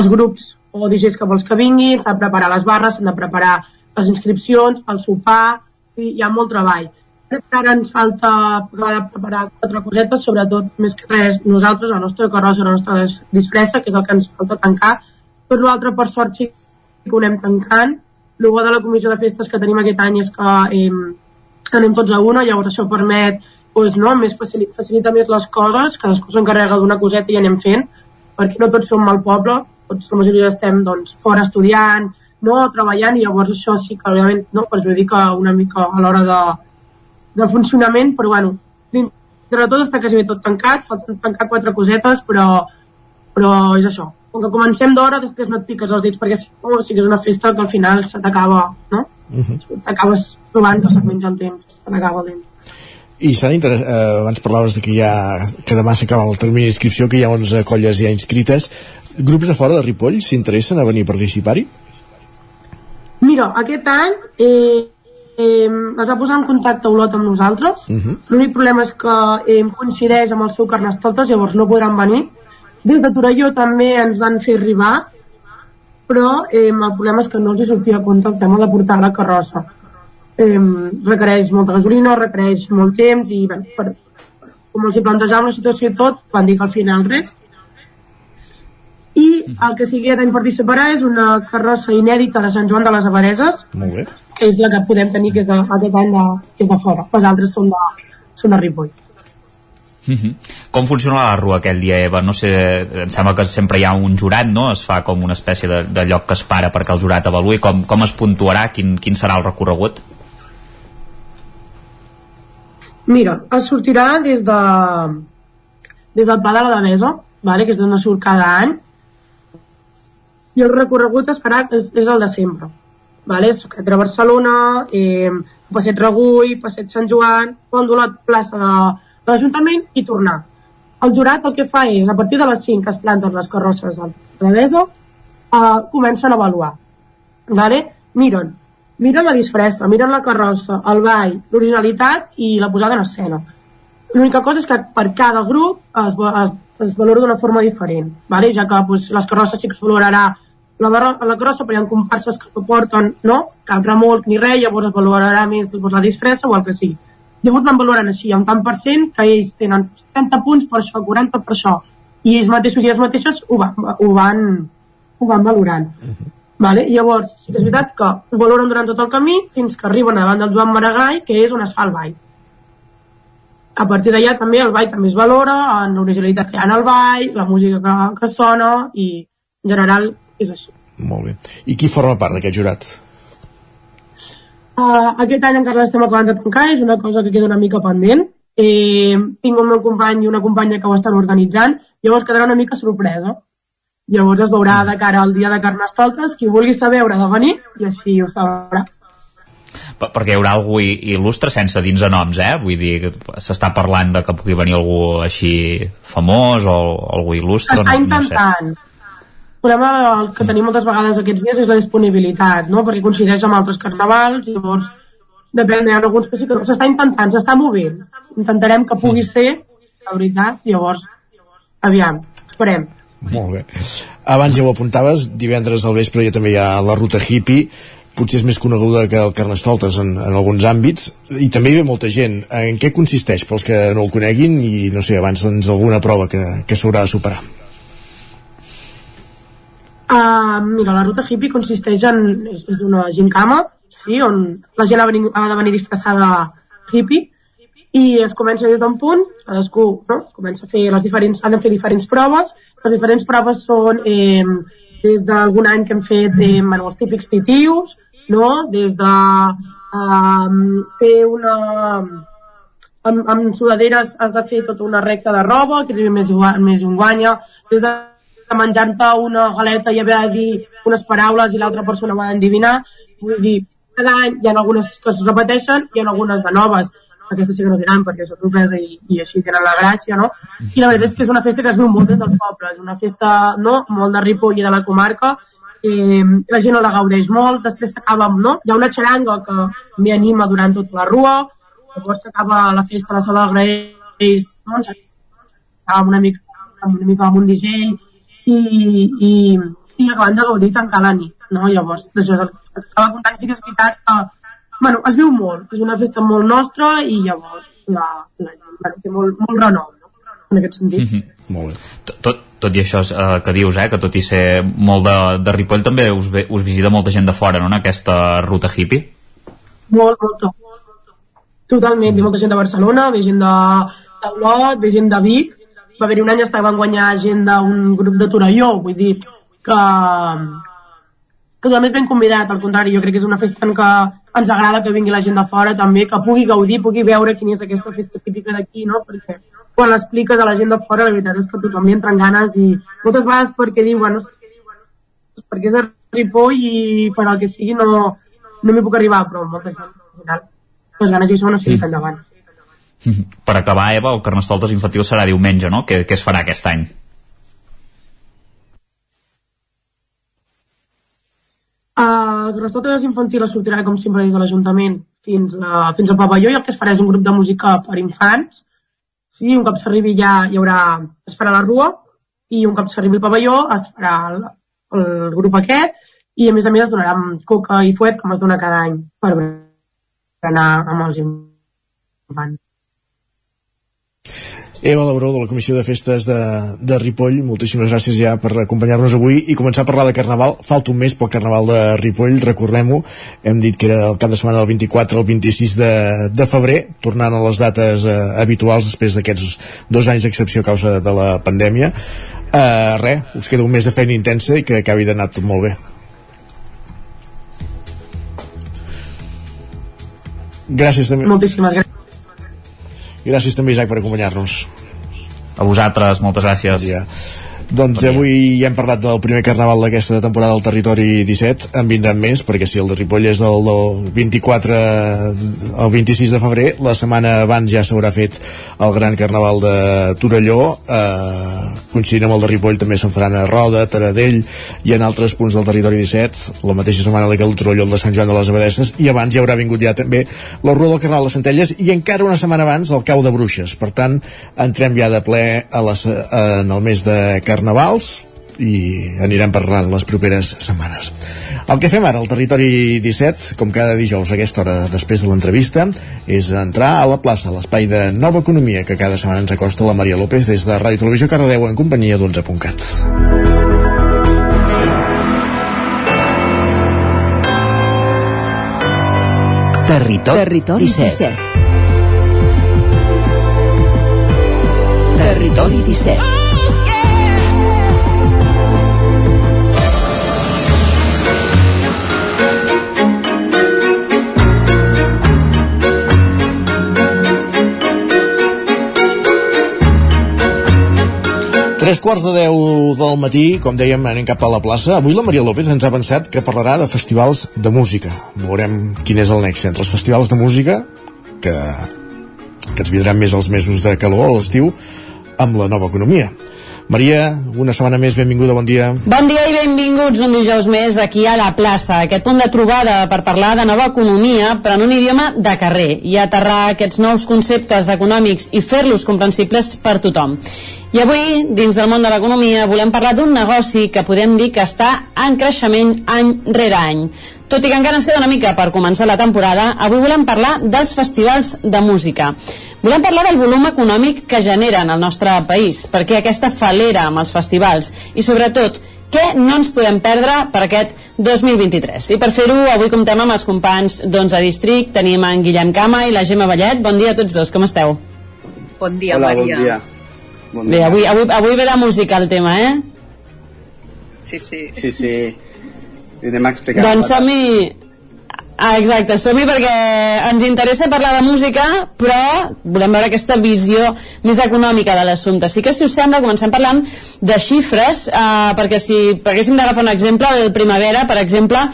els grups o DJs que vols que vinguin, s'ha de preparar les barres, s'han de preparar les inscripcions, el sopar, i hi ha molt treball. Crec que ara ens falta acabar de preparar quatre cosetes, sobretot, més que res, nosaltres, la nostra carrossa, la nostra dis- disfressa, que és el que ens falta tancar. Per l'altre, per sort, sí que ho anem tancant. El bo de la comissió de festes que tenim aquest any és que eh, anem tots a una, llavors això permet doncs, no, més facili facilita més les coses, cadascú s'encarrega d'una coseta i anem fent, perquè no tots som al poble, tots la majoria estem doncs, fora estudiant, no, treballant, i llavors això sí que realment no, perjudica una mica a l'hora de, del funcionament, però bueno, dintre de tot està quasi tot tancat, falten tancar quatre cosetes, però, però és això. Com que comencem d'hora, després no et piques els dits, perquè si no, sí que és una festa que al final se t'acaba, no? Uh -huh. T'acabes trobant que se't menja el temps, se n'acaba el temps. I s'han inter... eh, abans parlaves de que, hi ha, que demà s'acaba el termini d'inscripció, que hi ha 11 colles ja inscrites. Grups de fora de Ripoll s'interessen a venir a participar-hi? Mira, aquest any eh, eh, es va posar en contacte Olot amb nosaltres. Uh -huh. L'únic problema és que eh, coincideix amb el seu Carnestoltes, llavors no podran venir. Des de Torelló també ens van fer arribar, però eh, el problema és que no els hi sortia a compte el tema de portar la carrossa. Eh, requereix molta gasolina, requereix molt temps i bé, per, com els hi plantejàvem la situació i tot, van dir que al final res. I el que sí que any participarà és una carrossa inèdita de Sant Joan de les Abadeses, Molt bé. que és la que podem tenir que és de, aquest any de, que és de fora. Les altres són de, són de Ripoll. Mhm. Com funciona la rua aquell dia, Eva? No sé, em sembla que sempre hi ha un jurat, no? Es fa com una espècie de, de lloc que es para perquè el jurat avaluï. Com, com es puntuarà? Quin, quin serà el recorregut? Mira, es sortirà des de des del Pla de la Devesa, vale? que és d'on surt cada any, i el recorregut es farà, és, és el de sempre. Vale? És entre Barcelona, eh, Passeig Regull, Passeig Sant Joan, Pont d'Olot, plaça de, de l'Ajuntament i tornar. El jurat el que fa és, a partir de les 5 que es planten les carrosses de la Devesa, eh, comencen a avaluar. Vale? Miren, miren la disfressa, miren la carrossa, el ball, l'originalitat i la posada en escena. L'única cosa és que per cada grup es, es es valora d'una forma diferent, vale? ja que pues, les carrosses sí que es valorarà la, barra, la crossa, però hi ha comparses que no porten no? cap remolc ni res, llavors es valorarà més doncs, la disfressa o el que sigui. Llavors van valorant així, un tant per cent, que ells tenen 30 punts per això, 40 per això, i ells mateixos i ells mateixes ho, va, ho, van, ho van valorant. Uh -huh. vale? Llavors, sí que és veritat que ho valoren durant tot el camí fins que arriben davant del Joan Maragall, que és on es fa el ball. A partir d'allà també el ball també es valora, en l'originalitat que hi ha en el ball, la música que, que sona, i en general és això. Molt bé. I qui forma part d'aquest jurat? Uh, aquest any encara l'estem acabant de tancar, és una cosa que queda una mica pendent. Eh, tinc un meu company i una companya que ho estan organitzant, llavors quedarà una mica sorpresa. Llavors es veurà de cara al dia de Carnestoltes, qui vulgui saber haurà de venir i així ho sabrà. Per- perquè hi haurà algú il·lustre sense dins de noms, eh? Vull dir, que s'està parlant de que pugui venir algú així famós o algú il·lustre, Està no, no sé. El problema que tenim moltes vegades aquests dies és la disponibilitat, no? perquè coincideix amb altres carnavals, llavors depèn, hi ha alguns que sí que no. s'està intentant, s'està movent. Intentarem que pugui ser, la veritat, llavors, aviam, esperem. Molt bé. Abans ja ho apuntaves, divendres al vespre ja també hi ha la ruta hippie, potser és més coneguda que el Carnestoltes en, en alguns àmbits, i també hi ve molta gent. En què consisteix, pels que no ho coneguin, i no sé, abans doncs, alguna prova que, que s'haurà de superar? Uh, mira, la ruta hippie consisteix en... és, és una gincama, sí, on la gent ha, venir, ha de venir disfressada hippie, i es comença des d'un punt, cadascú no? comença a fer les diferents, han de fer diferents proves, les diferents proves són eh, des d'algun any que hem fet eh, bueno, els típics titius, no? des de eh, fer una... Amb, amb sudaderes has de fer tota una recta de roba, que més, més un guanya, des de menjar-te una galeta i haver de dir unes paraules i l'altra persona ho ha d'endivinar. Vull dir, cada any hi ha algunes que es repeteixen i hi ha algunes de noves. Aquestes sí que no diran perquè és sorpresa i, i així tenen la gràcia, no? I la veritat és que és una festa que es viu molt des del poble, és una festa no? molt de Ripoll i de la comarca, eh, la gent la gaudeix molt, després s'acaba amb, no? Hi ha una xaranga que m'hi anima durant tota la rua, llavors s'acaba la festa a la sala de Graells, no? Amb una mica, amb una mica amb un DJ i, i, i acabant de gaudir i tancar la nit, no? Llavors, d'això és el que estava contant, sí que és veritat que bueno, es viu molt, és una festa molt nostra i llavors la, la gent bueno, té molt, molt renom no? en aquest sentit. Mhm. Molt bé. Tot- Tot, tot i això eh, que dius, eh, que tot i ser molt de, de Ripoll, també us, ve, us visita molta gent de fora, no?, en aquesta ruta hippie. Molt, molta. Totalment, ve molta gent de Barcelona, ve gent de, de Olot, ve gent de Vic. Va haver-hi un any que van guanyar gent d'un grup de Torelló, vull dir que, que tothom és ben convidat, al contrari, jo crec que és una festa en què ens agrada que vingui la gent de fora també, que pugui gaudir, pugui veure quina és aquesta festa típica d'aquí, no? Perquè quan l'expliques a la gent de fora, la veritat és que tothom li entren ganes i moltes vegades perquè diuen, no, perquè és a Ripoll i per al que sigui no, no m'hi puc arribar, però molta gent, al final, les ganes hi són, o sigui que endavant. Per acabar, Eva, el Carnestoltes infantil serà diumenge, no?, què, què es farà aquest any? Uh, Carnestoltes infantil es sortirà, com sempre, des de l'Ajuntament fins, a, fins al pavelló i el que es farà és un grup de música per infants. Sí, un cop s'arribi ja hi haurà, es farà la rua i un cop s'arribi al pavelló es farà el, el grup aquest i a més a més es donarà coca i fuet com es dona cada any per anar amb els infants. Eva Lauró, de la Comissió de Festes de, de Ripoll, moltíssimes gràcies ja per acompanyar-nos avui i començar a parlar de Carnaval. Falta un mes pel Carnaval de Ripoll, recordem-ho. Hem dit que era el cap de setmana del 24 al 26 de, de febrer, tornant a les dates eh, habituals després d'aquests dos anys d'excepció a causa de la pandèmia. Eh, res, us queda un mes de feina intensa i que acabi d'anar tot molt bé. Gràcies també. Moltíssimes gràcies. Gràcies també, Isaac, per acompanyar-nos. A vosaltres, moltes gràcies. Bon dia. Doncs avui ja hem parlat del primer carnaval d'aquesta temporada del Territori 17, en vindran més, perquè si el de Ripoll és del, del 24 al 26 de febrer, la setmana abans ja s'haurà fet el gran carnaval de Torelló, eh, coincidint amb el de Ripoll també se'n faran a Roda, Taradell i en altres punts del Territori 17, la mateixa setmana de el Torelló, el de Sant Joan de les Abadesses, i abans ja haurà vingut ja també la Rua del Carnaval de Centelles. I encara una setmana abans el Cau de Bruixes. Per tant, entrem ja de ple a les, en el mes de Carnavals i anirem parlant les properes setmanes. El que fem ara al Territori 17, com cada dijous a aquesta hora després de l'entrevista, és entrar a la plaça, l'espai de Nova Economia, que cada setmana ens acosta la Maria López des de Ràdio Televisió Cardedeu en companyia d'11.cat. Territori, Territori 17. 17. Territori 17. Tres quarts de deu del matí, com dèiem, anem cap a la plaça. Avui la Maria López ens ha pensat que parlarà de festivals de música. Veurem quin és el nexe entre els festivals de música, que, que ens vindran més els mesos de calor a l'estiu, amb la nova economia. Maria, una setmana més, benvinguda, bon dia. Bon dia i benvinguts un dijous més aquí a la plaça. Aquest punt de trobada per parlar de nova economia, però en un idioma de carrer, i aterrar aquests nous conceptes econòmics i fer-los comprensibles per tothom. I avui, dins del món de l'economia, volem parlar d'un negoci que podem dir que està en creixement any rere any. Tot i que encara ens queda una mica per començar la temporada, avui volem parlar dels festivals de música. Volem parlar del volum econòmic que generen al nostre país, perquè aquesta falera amb els festivals i sobretot què no ens podem perdre per aquest 2023. I per fer-ho, avui comptem amb els companys d'11 District, tenim en Guillem Cama i la Gemma Vallet. Bon dia a tots dos, com esteu? Bon dia, Hola, Maria. bon dia. Bon Bé, avui, avui, avui ve de música el tema, eh? Sí, sí. Sí, sí. I anem a explicar. Doncs som-hi... Ah, exacte, som-hi perquè ens interessa parlar de música, però volem veure aquesta visió més econòmica de l'assumpte. Sí que, si us sembla, comencem parlant de xifres, eh, perquè si haguéssim d'agafar un exemple, el Primavera, per exemple,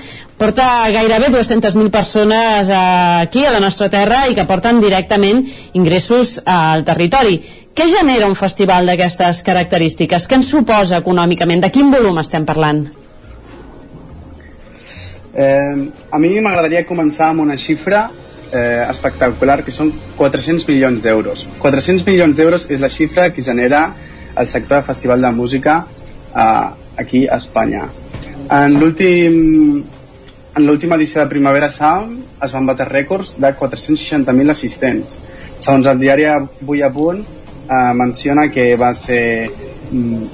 porta gairebé 200.000 persones eh, aquí, a la nostra terra, i que porten directament ingressos al territori. Què genera un festival d'aquestes característiques? Què ens suposa econòmicament? De quin volum estem parlant? Eh, a mi m'agradaria començar amb una xifra eh, espectacular, que són 400 milions d'euros. 400 milions d'euros és la xifra que genera el sector de festival de música eh, aquí a Espanya. En l'últim en l'última edició de Primavera Sound es van bater rècords de 460.000 assistents. Segons el diari Avui a Punt, eh, menciona que va ser mm,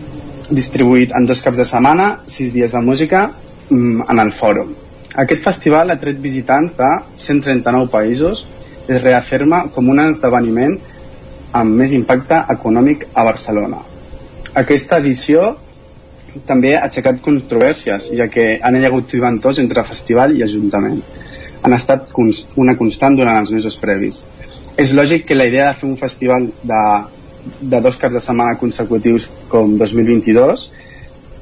distribuït en dos caps de setmana, sis dies de música, mm, en el fòrum. Aquest festival ha tret visitants de 139 països i es reafirma com un esdeveniment amb més impacte econòmic a Barcelona. Aquesta edició també ha aixecat controvèrsies, ja que han hi hagut diventors entre festival i ajuntament. Han estat const una constant durant els mesos previs. És lògic que la idea de fer un festival de, de dos caps de setmana consecutius com 2022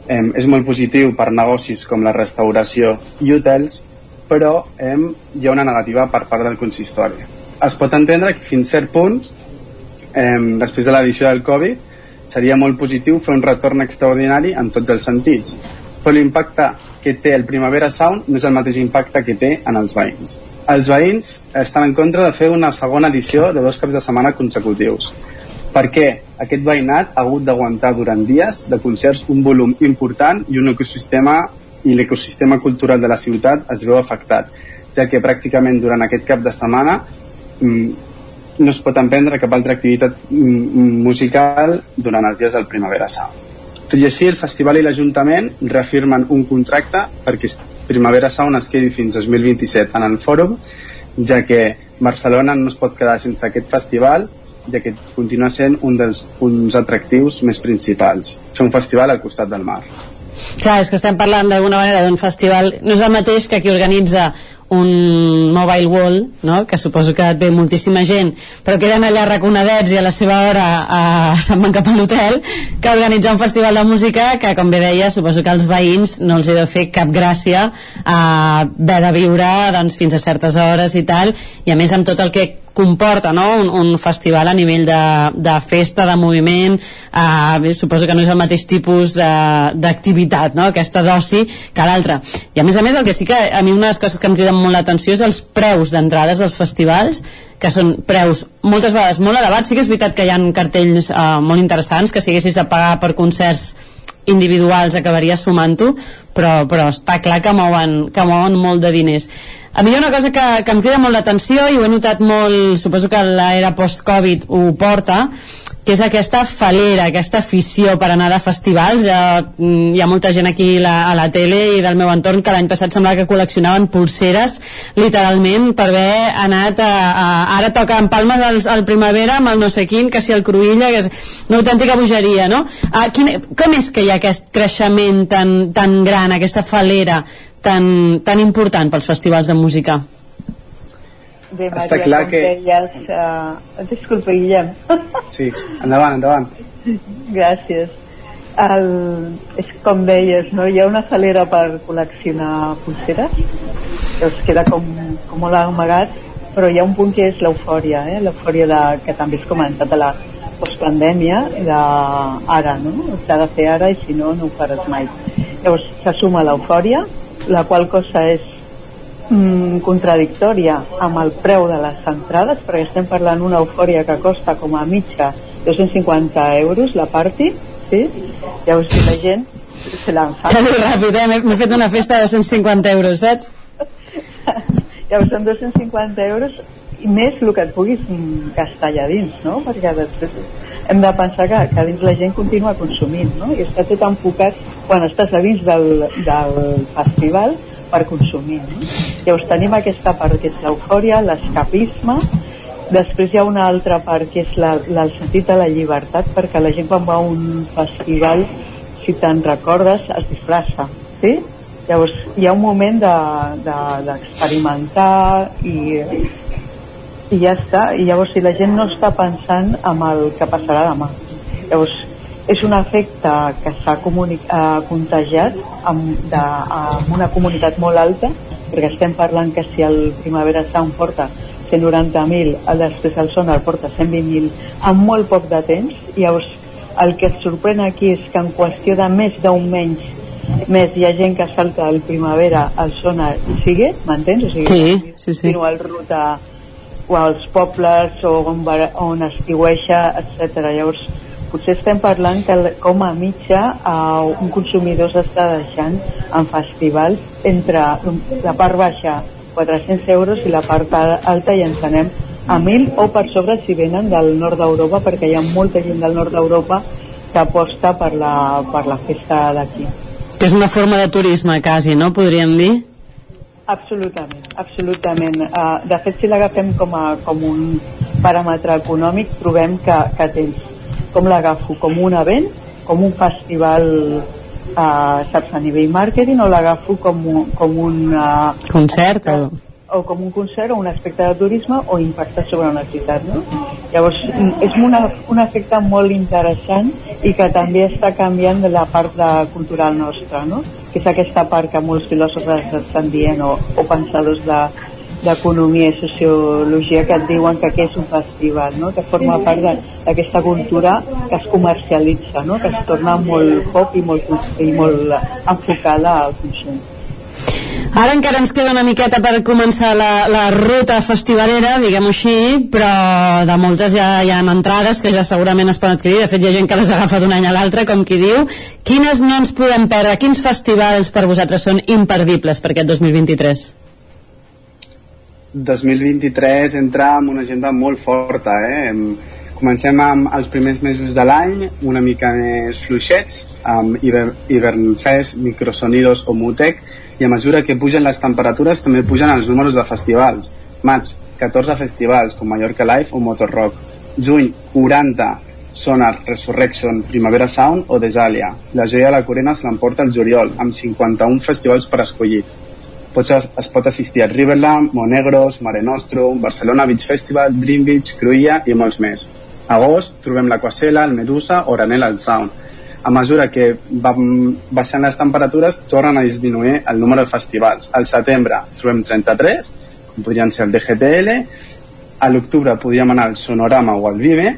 eh, és molt positiu per negocis com la restauració i hotels, però eh, hi ha una negativa per part del consistori. Es pot entendre que fins cert punt, eh, després de l'edició del Covid, seria molt positiu fer un retorn extraordinari en tots els sentits, però l'impacte que té el Primavera Sound no és el mateix impacte que té en els veïns. Els veïns estan en contra de fer una segona edició de dos caps de setmana consecutius, perquè aquest veïnat ha hagut d'aguantar durant dies de concerts un volum important i un ecosistema i l'ecosistema cultural de la ciutat es veu afectat, ja que pràcticament durant aquest cap de setmana mm, no es pot emprendre cap altra activitat mm, musical durant els dies del Primavera Sound. Tot i així, el festival i l'Ajuntament reafirmen un contracte perquè Primavera Sound es quedi fins 2027 en el fòrum, ja que Barcelona no es pot quedar sense aquest festival ja que continua sent un dels punts atractius més principals. És un festival al costat del mar. Clar, és que estem parlant d'alguna manera d'un festival, no és el mateix que qui organitza un mobile wall, no? que suposo que et ve moltíssima gent, però queden allà raconadets i a la seva hora eh, se'n van cap a l'hotel, que organitza un festival de música que, com bé deia, suposo que als veïns no els he de fer cap gràcia a haver de viure doncs, fins a certes hores i tal, i a més amb tot el que comporta no? un, un festival a nivell de, de festa, de moviment eh, suposo que no és el mateix tipus d'activitat, no? aquesta d'oci que l'altra. I a més a més el que sí que a mi una de les coses que em criden molt l'atenció és els preus d'entrades dels festivals que són preus moltes vegades molt elevats sí que és veritat que hi ha cartells eh, molt interessants que si haguessis de pagar per concerts individuals acabaria sumant-ho però, però està clar que mouen, que mouen molt de diners. A mi hi ha una cosa que, que em crida molt l'atenció i ho he notat molt, suposo que l'era post-Covid ho porta que és aquesta falera, aquesta afició per anar a festivals. Ja, mm, hi ha molta gent aquí la, a la tele i del meu entorn que l'any passat semblava que col·leccionaven pulseres literalment per haver anat a, a ara toca en Palma al, al primavera amb el no sé quin, que si el Cruïlla que és una autèntica bogeria no? A, quin, com és que hi ha aquest creixement tan, tan gran, aquesta falera tan, tan important pels festivals de música? Bé, Maria, Està clar que- deies... Uh, disculpa, Guillem. Sí, endavant, endavant. Gràcies. El, és com deies, no? hi ha una salera per col·leccionar pulseres, que us queda com, com molt amagat, però hi ha un punt que és l'eufòria, eh? l'eufòria de, que també has comentat de la postpandèmia, de ara, no? S'ha de fer ara i si no, no ho faràs mai. Llavors, se suma l'eufòria, la qual cosa és mm, contradictòria amb el preu de les entrades, perquè estem parlant d'una eufòria que costa com a mitja 250 euros la party, sí? Llavors, si la gent se l'enfada. Que ràpid, eh? M'he- fet una festa de 150 euros, saps? Llavors són 250 euros i més el que et puguis mm, gastar allà dins, no? Perquè després hem de pensar que, que dins la gent continua consumint, no? I està tot enfocat quan estàs a dins del, del festival per consumir, no? Llavors tenim aquesta part que és l'eufòria, l'escapisme, després hi ha una altra part que és la, la, el sentit de la llibertat, perquè la gent quan va a un festival, si te'n recordes, es disfressa, sí? Llavors hi ha un moment de- de- d'experimentar de, i, i ja està. I llavors si la gent no està pensant en el que passarà demà. Llavors és un efecte que s'ha eh, contagiat amb, de, amb una comunitat molt alta, perquè estem parlant que si el Primavera Sound porta 190.000, el després el Sonar porta 120.000 en molt poc de temps, llavors el que et sorprèn aquí és que en qüestió de més d'un menys més hi ha gent que salta el primavera al Sonar i sigue, m'entens? O sigui, Sí, sí, sí. el ruta o als pobles o on, on estiueixa, etc. Llavors, potser estem parlant que com a mitja eh, un consumidor s'està deixant en festivals entre la part baixa 400 euros i la part alta i ens anem a 1.000 o per sobre si venen del nord d'Europa perquè hi ha molta gent del nord d'Europa que aposta per la, per la festa d'aquí. Que és una forma de turisme, quasi, no? Podríem dir? Absolutament, absolutament. Uh, de fet, si l'agafem com, a, com un paràmetre econòmic, trobem que, que tens, com l'agafo, com un event, com un festival, uh, saps, a nivell màrqueting, o l'agafo com, un- com un... Uh, Concert o... o com un concert o un aspecte de turisme o impacte sobre una ciutat no? llavors mm, és una, un efecte molt interessant i que també està canviant de la part de, cultural nostra no? que és aquesta part que molts filòsofs estan dient o, o pensadors de d'economia i sociologia que et diuen que què és un festival, no? que forma part d'aquesta cultura que es comercialitza, no? que es torna molt pop i molt, i molt enfocada al consum. Ara encara ens queda una miqueta per començar la, la ruta festivalera, diguem-ho així, però de moltes ja hi ha entrades que ja segurament es poden adquirir. De fet, hi ha gent que les agafa d'un any a l'altre, com qui diu. Quines no ens podem perdre? Quins festivals per vosaltres són imperdibles per aquest 2023? 2023 entra amb una agenda molt forta, eh? Em- Comencem amb els primers mesos de l'any, una mica més fluixets, amb Hiver, Hivernfest, Microsonidos o Mutec, i a mesura que pugen les temperatures també pugen els números de festivals. Maig, 14 festivals, com Mallorca Live o Motor Rock. Juny, 40, Sonar, Resurrection, Primavera Sound o Desalia. La joia de la Corena se l'emporta el juliol, amb 51 festivals per escollir. Pots, es pot assistir a Riverland, Monegros, Mare Nostrum, Barcelona Beach Festival, Dream Beach, Cruïlla i molts més. A agost trobem l'Aquacela, el Medusa o Granel al Sound. A mesura que van baixant les temperatures, tornen a disminuir el número de festivals. Al setembre trobem 33, com podrien ser el DGTL, a l'octubre podríem anar al Sonorama o al Vive,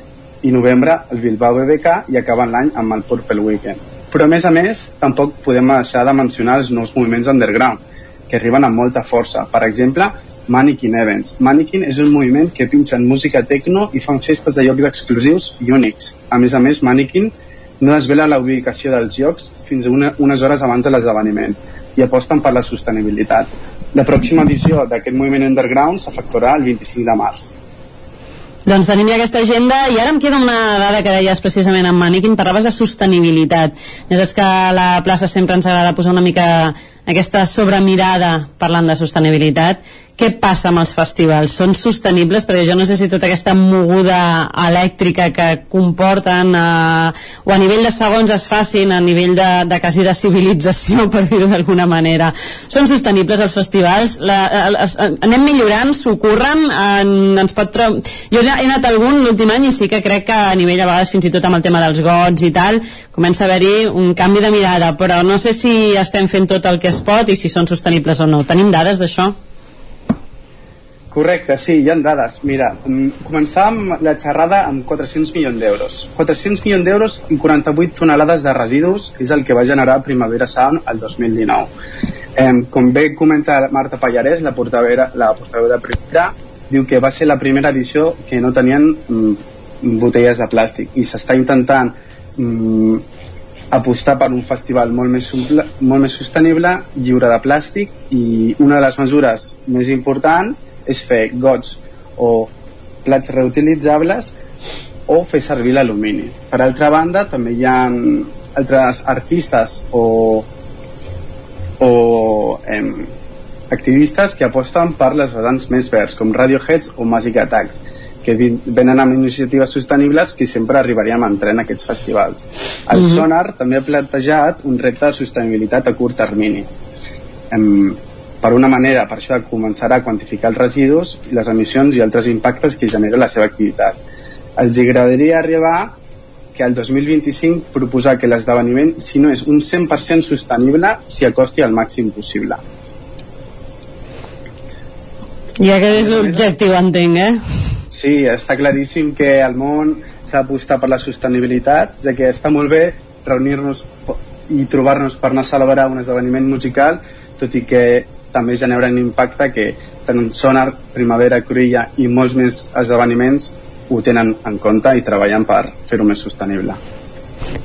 i novembre el Bilbao BBK i acabant l'any amb el Purple Weekend. Però a més a més, tampoc podem deixar de mencionar els nous moviments underground, que arriben amb molta força. Per exemple, Mannequin Events. Mannequin és un moviment que pinxen música techno i fan festes de llocs exclusius i únics. A més a més, Mannequin no desvela la ubicació dels llocs fins a una, unes hores abans de l'esdeveniment i aposten per la sostenibilitat. La pròxima edició d'aquest moviment underground s'efectuarà el 25 de març. Doncs tenim ja aquesta agenda i ara em queda una dada que deies precisament en Maniquin, parlaves de sostenibilitat. Saps que a la plaça sempre ens agrada posar una mica aquesta sobremirada parlant de sostenibilitat què passa amb els festivals? Són sostenibles? Perquè jo no sé si tota aquesta moguda elèctrica que comporten eh, o a nivell de segons es facin, a nivell de, de quasi de civilització, per dir-ho d'alguna manera. Són sostenibles els festivals? La, es, anem millorant? S'ocorren? En, ens pot tro... Jo he anat algun l'últim any i sí que crec que a nivell a vegades fins i tot amb el tema dels gots i tal, comença a haver-hi un canvi de mirada, però no sé si estem fent tot el que es pot i si són sostenibles o no. Tenim dades d'això? Correcte, sí, hi ha dades. Mira, mm, començàvem la xerrada amb 400 milions d'euros. 400 milions d'euros i 48 tonelades de residus és el que va generar Primavera Sound el 2019. Eh, com bé comenta Marta Pallarès, la portaveu, la portaveu de diu que va ser la primera edició que no tenien mm, botelles de plàstic i s'està intentant mm, apostar per un festival molt més, molt més sostenible, lliure de plàstic i una de les mesures més importants és fer gots o plats reutilitzables o fer servir l'alumini. Per altra banda, també hi ha altres artistes o, o em, activistes que aposten per les vessants més verds, com Radioheads o Magic Attacks, que venen amb iniciatives sostenibles que sempre arribaríem en tren a aquests festivals. El mm -hmm. Sonar també ha plantejat un repte de sostenibilitat a curt termini. Em, per una manera, per això, començarà a quantificar els residus les emissions i altres impactes que genera la seva activitat. Els agradaria arribar que el 2025 proposar que l'esdeveniment, si no és un 100% sostenible, s'hi acosti al màxim possible. I aquest és l'objectiu, entenc, eh? Sí, està claríssim que al món s'ha d'apostar per la sostenibilitat, ja que està molt bé reunir-nos i trobar-nos per anar a celebrar un esdeveniment musical, tot i que també generen impacte que tant Sonar, Primavera, Cruïlla i molts més esdeveniments ho tenen en compte i treballen per fer-ho més sostenible.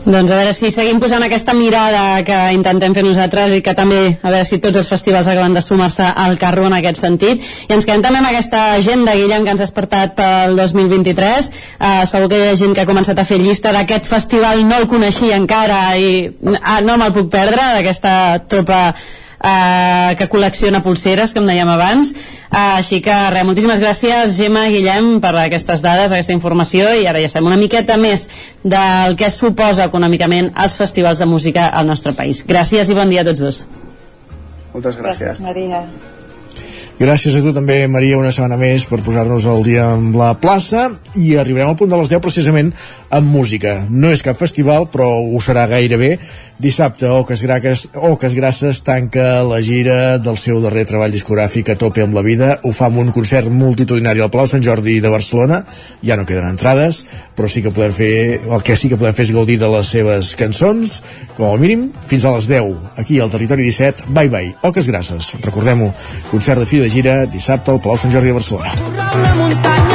Doncs a veure si seguim posant aquesta mirada que intentem fer nosaltres i que també a veure si tots els festivals acaben de sumar-se al carro en aquest sentit. I ens quedem també amb aquesta agenda, Guillem, que ens has portat pel 2023. Uh, segur que hi ha gent que ha començat a fer llista d'aquest festival, no el coneixia encara i uh, no me'l puc perdre, d'aquesta tropa eh, que col·lecciona pulseres, com dèiem abans. Eh, així que res, moltíssimes gràcies, Gemma, Guillem, per aquestes dades, aquesta informació, i ara ja sabem una miqueta més del que suposa econòmicament els festivals de música al nostre país. Gràcies i bon dia a tots dos. Moltes gràcies. Gràcies, Maria. Gràcies a tu també, Maria, una setmana més per posar-nos al dia amb la plaça i arribarem al punt de les 10 precisament amb música. No és cap festival, però ho serà gairebé. Dissabte, Oques, Graques, Oques Grasses tanca la gira del seu darrer treball discogràfic a tope amb la vida. Ho fa amb un concert multitudinari al Palau Sant Jordi de Barcelona. Ja no queden entrades, però sí que podem fer, el que sí que podem fer és gaudir de les seves cançons, com a mínim, fins a les 10, aquí al Territori 17. Bye bye, Oques Grasses. Recordem-ho, concert de fi de gira dissabte al Palau Sant Jordi de Barcelona. Una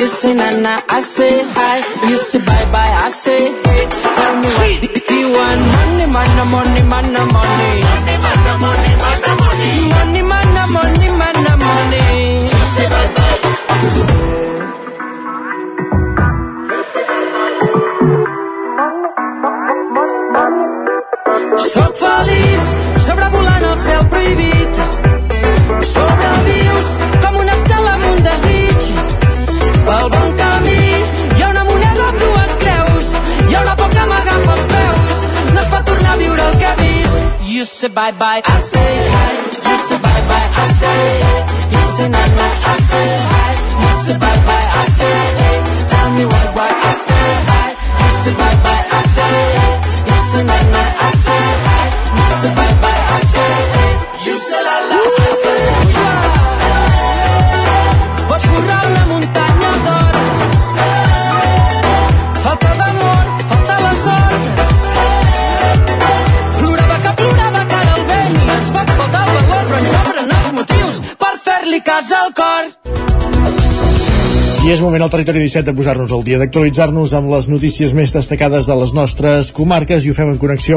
You say na na, I say hi. You say bye bye, I say hey. Tell me what do you want? Money, money, money, money, money. Money, money, money, money, money. Money, money. You say bye bye. Soc feliç, sobrevolant el cel prohibit. Sobrevius com una estela amb un desig pel bon camí. Hi ha una moneda amb dues creus, hi ha una por que m'agafa els peus. No es pot tornar a viure el que he vist. You say bye bye, I say hi. You say bye bye, I say hi. You say no. És moment al territori 17 de posar-nos al dia, d'actualitzar-nos amb les notícies més destacades de les nostres comarques i ho fem en connexió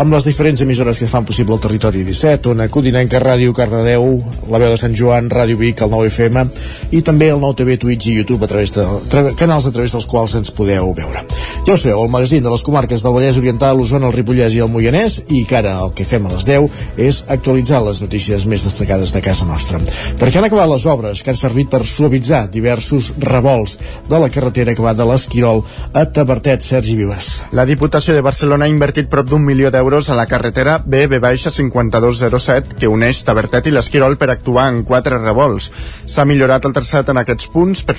amb les diferents emissores que fan possible el territori 17, Ona Codinenca, Ràdio Cardedeu, La Veu de Sant Joan, Ràdio Vic, el 9FM i també el 9TV, Twitch i YouTube a través de canals a través dels quals ens podeu veure. Ja us veu, el magazín de les comarques del Vallès Oriental, l'Osona, el Ripollès i el Moianès i que ara el que fem a les 10 és actualitzar les notícies més destacades de casa nostra. Perquè han acabat les obres que han servit per suavitzar diversos revolts de la carretera que va de l'Esquirol a Tabertet, Sergi Vives. La Diputació de Barcelona ha invertit prop d'un milió d'euros a la carretera BB-5207 que uneix Tabertet i l'Esquirol per actuar en quatre revolts. S'ha millorat el traçat en aquests punts per,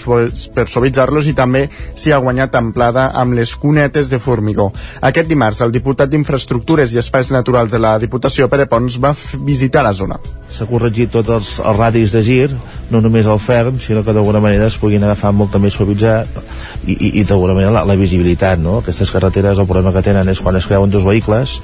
per suavitzar-los i també s'hi ha guanyat amplada amb les cunetes de formigó. Aquest dimarts, el diputat d'Infraestructures i Espais Naturals de la Diputació, Pere Pons, va visitar la zona. S'ha corregit tots els, els radis de gir, no només el ferm, sinó que d'alguna manera es puguin agafar molt també suavitzar i, i, i d'alguna manera la, la visibilitat, no? Aquestes carreteres el problema que tenen és quan es creuen dos vehicles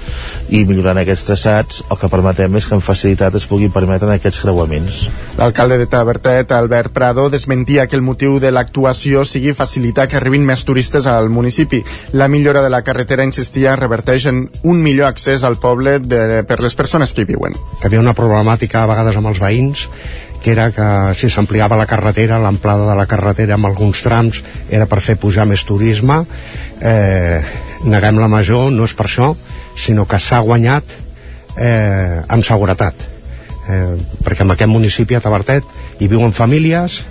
i millorant aquests traçats el que permetem és que amb facilitat es pugui permetre aquests creuaments. L'alcalde de Tabertet, Albert Prado, desmentia que el motiu de l'actuació sigui facilitar que arribin més turistes al municipi. La millora de la carretera, insistia, reverteix en un millor accés al poble de, per les persones que hi viuen. que havia una problemàtica a vegades amb els veïns que era que si s'ampliava la carretera, l'amplada de la carretera amb alguns trams era per fer pujar més turisme. Eh, neguem la major, no és per això, sinó que s'ha guanyat eh, amb seguretat. Eh, perquè en aquest municipi, a Tabertet, hi viuen famílies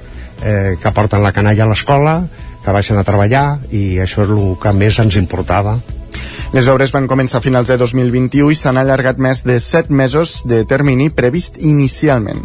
eh, que porten la canalla a l'escola, que baixen a treballar, i això és el que més ens importava. Les obres van començar a finals de 2021 i s'han allargat més de 7 mesos de termini previst inicialment.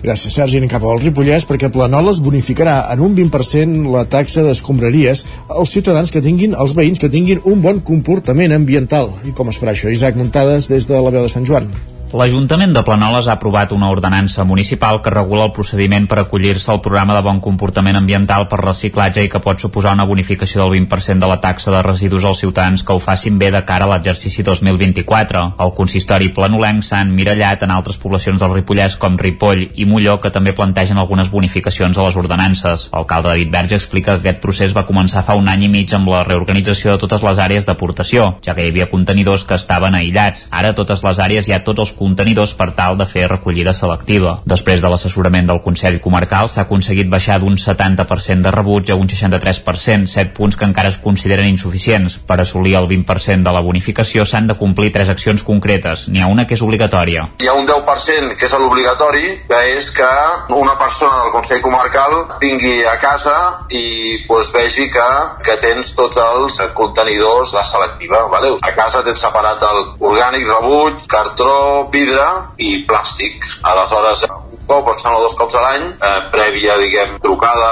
Gràcies, Sergi. Anem cap al Ripollès perquè Planoles bonificarà en un 20% la taxa d'escombraries als ciutadans que tinguin, als veïns que tinguin un bon comportament ambiental. I com es farà això? Isaac Muntades des de la veu de Sant Joan. L'Ajuntament de Planoles ha aprovat una ordenança municipal que regula el procediment per acollir-se al programa de bon comportament ambiental per reciclatge i que pot suposar una bonificació del 20% de la taxa de residus als ciutadans que ho facin bé de cara a l'exercici 2024. El consistori planolenc s'ha emmirallat en altres poblacions del Ripollès com Ripoll i Molló que també plantegen algunes bonificacions a les ordenances. L'alcalde David Verge explica que aquest procés va començar fa un any i mig amb la reorganització de totes les àrees d'aportació, ja que hi havia contenidors que estaven aïllats. Ara totes les àrees hi ha tots els contenidors per tal de fer recollida selectiva. Després de l'assessorament del Consell Comarcal s'ha aconseguit baixar d'un 70% de rebuig a un 63%, 7 punts que encara es consideren insuficients. Per assolir el 20% de la bonificació s'han de complir tres accions concretes. N'hi ha una que és obligatòria. Hi ha un 10% que és l'obligatori, que és que una persona del Consell Comarcal vingui a casa i pues, vegi que, que tens tots els contenidors de selectiva. Vale? A casa tens separat el orgànic, rebuig, cartró, vidre i plàstic. Aleshores, cop, em sembla dos cops a l'any, eh, prèvia, diguem, trucada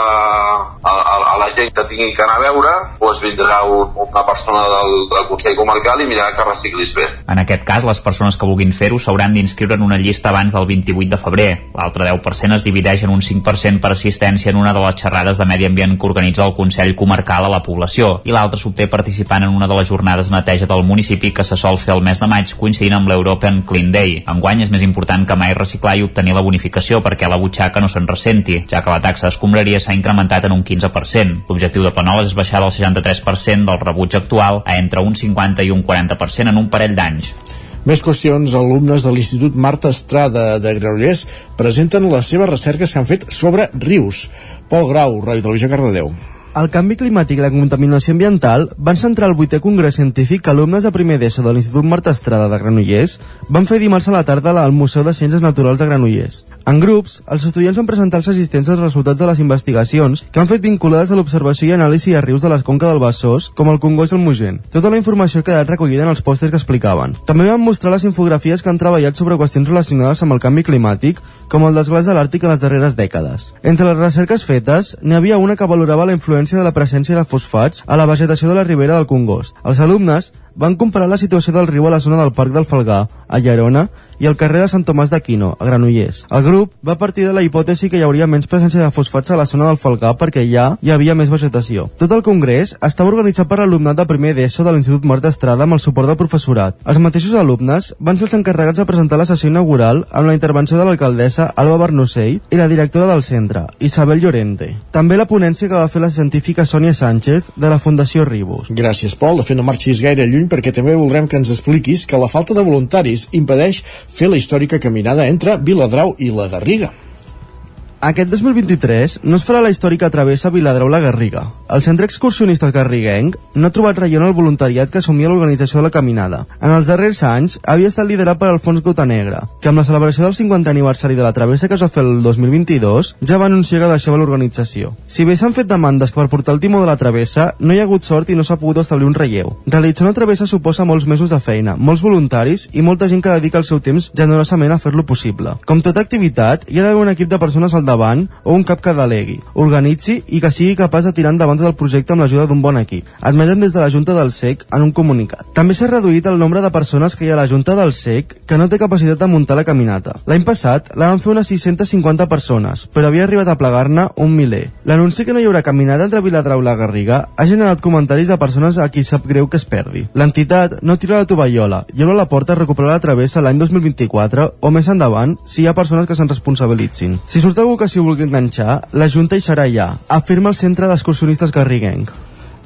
a, a, a la gent que tingui que anar a veure, doncs vindrà un, una persona del, del Consell Comarcal i mirarà que reciclis bé. En aquest cas, les persones que vulguin fer-ho s'hauran d'inscriure en una llista abans del 28 de febrer. L'altre 10% es divideix en un 5% per assistència en una de les xerrades de medi ambient que organitza el Consell Comarcal a la població i l'altre s'obté participant en una de les jornades de neteja del municipi que se sol fer el mes de maig coincidint amb l'European Clean Day. Enguany és més important que mai reciclar i obtenir la bonificació perquè la butxaca no se'n ressenti, ja que la taxa d'escombraria s'ha incrementat en un 15%. L'objectiu de Planoles és baixar del 63% del rebuig actual a entre un 50 i un 40% en un parell d'anys. Més qüestions, alumnes de l'Institut Marta Estrada de Granollers presenten les seves recerques que han fet sobre rius. Pol Grau, Ràdio Televisió Cardedeu. El canvi climàtic i la contaminació ambiental van centrar el vuitè congrés científic que alumnes de primer d'ESO de l'Institut Marta Estrada de Granollers van fer dimarts a la tarda al Museu de Ciències Naturals de Granollers. En grups, els estudiants van presentar als assistents els resultats de les investigacions que han fet vinculades a l'observació i anàlisi de rius de la conca del Besòs, com el Congost i el Mugent. Tota la informació ha quedat recollida en els pòsters que explicaven. També van mostrar les infografies que han treballat sobre qüestions relacionades amb el canvi climàtic, com el desglàs de l'Àrtic en les darreres dècades. Entre les recerques fetes, n'hi havia una que valorava la influència de la presència de fosfats a la vegetació de la ribera del Congost. Els alumnes van comparar la situació del riu a la zona del Parc del Falgà, a Llerona, i al carrer de Sant Tomàs d'Aquino, a Granollers. El grup va partir de la hipòtesi que hi hauria menys presència de fosfats a la zona del Falgà perquè allà hi havia més vegetació. Tot el congrés estava organitzat per l'alumnat de primer d'ESO de l'Institut Mort d'Estrada amb el suport del professorat. Els mateixos alumnes van ser els encarregats de presentar la sessió inaugural amb la intervenció de l'alcaldessa Alba Bernocell i la directora del centre, Isabel Llorente. També la ponència que va fer la científica Sònia Sánchez de la Fundació Ribus. Gràcies, Pol. De fet, no marxis gaire lluny perquè també voldrem que ens expliquis que la falta de voluntaris impedeix fer la històrica caminada entre Viladrau i la Garriga. Aquest 2023 no es farà la històrica travessa Viladrau-la Garriga. El centre excursionista garriguenc no ha trobat relleu en el voluntariat que assumia l'organització de la caminada. En els darrers anys havia estat liderat per Alfons Gota Negra, que amb la celebració del 50 aniversari de la travessa que es va fer el 2022 ja va anunciar que deixava l'organització. Si bé s'han fet demandes per portar el timó de la travessa, no hi ha hagut sort i no s'ha pogut establir un relleu. Realitzar una travessa suposa molts mesos de feina, molts voluntaris i molta gent que dedica el seu temps generosament a fer-lo possible. Com tota activitat, hi ha d'haver un equip de persones al davant o un cap que delegui, organitzi i que sigui capaç de tirar endavant tot el projecte amb l'ajuda d'un bon equip. Admeten des de la Junta del SEC en un comunicat. També s'ha reduït el nombre de persones que hi ha a la Junta del SEC que no té capacitat de muntar la caminata. L'any passat la van fer unes 650 persones, però havia arribat a plegar-ne un miler. L'anunci que no hi haurà caminata entre Viladrau i la Garriga ha generat comentaris de persones a qui sap greu que es perdi. L'entitat no tira la tovallola i obre la porta a recuperar la travessa l'any 2024 o més endavant si hi ha persones que se'n responsabilitzin. Si surt algú que s'hi vulgui enganxar, la Junta hi serà ja, afirma el Centre d'Excursionistes Garriguenc.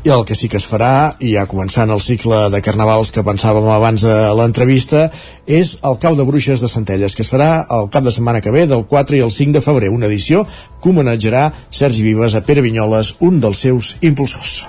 I el que sí que es farà, i ja començant el cicle de carnavals que pensàvem abans a l'entrevista, és el Cau de Bruixes de Centelles, que es farà el cap de setmana que ve, del 4 i el 5 de febrer, una edició que homenatjarà Sergi Vives a Pere Vinyoles, un dels seus impulsors.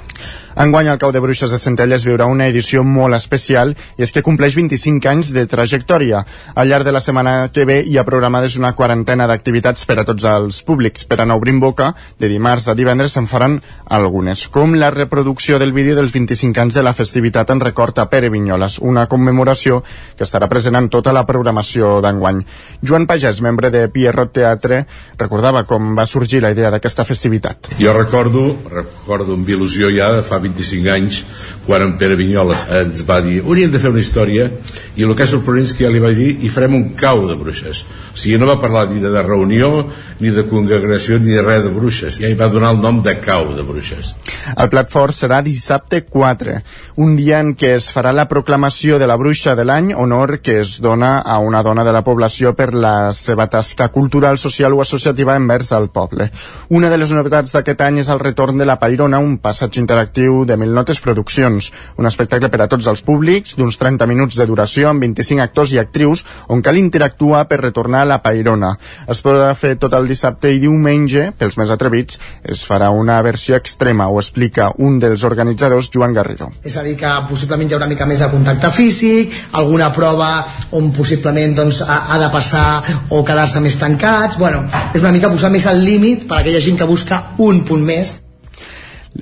Enguany el Cau de Bruixes de Centelles viurà una edició molt especial i és que compleix 25 anys de trajectòria. Al llarg de la setmana que ve hi ha programades una quarantena d'activitats per a tots els públics. Per anar obrint boca, de dimarts a divendres se'n faran algunes, com la reproducció del vídeo dels 25 anys de la festivitat en record a Pere Vinyoles, una commemoració que estarà present en tota la programació d'enguany. Joan Pagès, membre de Pierrot Teatre, recordava com va sorgir la idea d'aquesta festivitat. Jo recordo, recordo amb il·lusió ja de fa 25 anys quan en Pere Vinyoles ens va dir hauríem de fer una història i el que és sorprenent és que ja li vaig dir i farem un cau de bruixes o sigui no va parlar ni de reunió ni de congregació ni de res de bruixes. Ja hi va donar el nom de cau de bruixes. El plat fort serà dissabte 4 un dia en què es farà la proclamació de la bruixa de l'any honor que es dona a una dona de la població per la seva tasca cultural, social o associativa envers el poble. Una de les novetats d'aquest any és el retorn de la Pairona, un passatge interactiu de Mil Notes Produccions, un espectacle per a tots els públics, d'uns 30 minuts de duració amb 25 actors i actrius, on cal interactuar per retornar a la Pairona. Es podrà fer tot el dissabte i diumenge, pels més atrevits, es farà una versió extrema, ho explica un dels organitzadors, Joan Garrido. És a dir, que possiblement hi haurà una mica més de contacte físic, alguna prova on possiblement doncs, ha, ha de passar o quedar-se més tancats, bueno, és una mica posar més al límit per a aquella gent que busca un punt més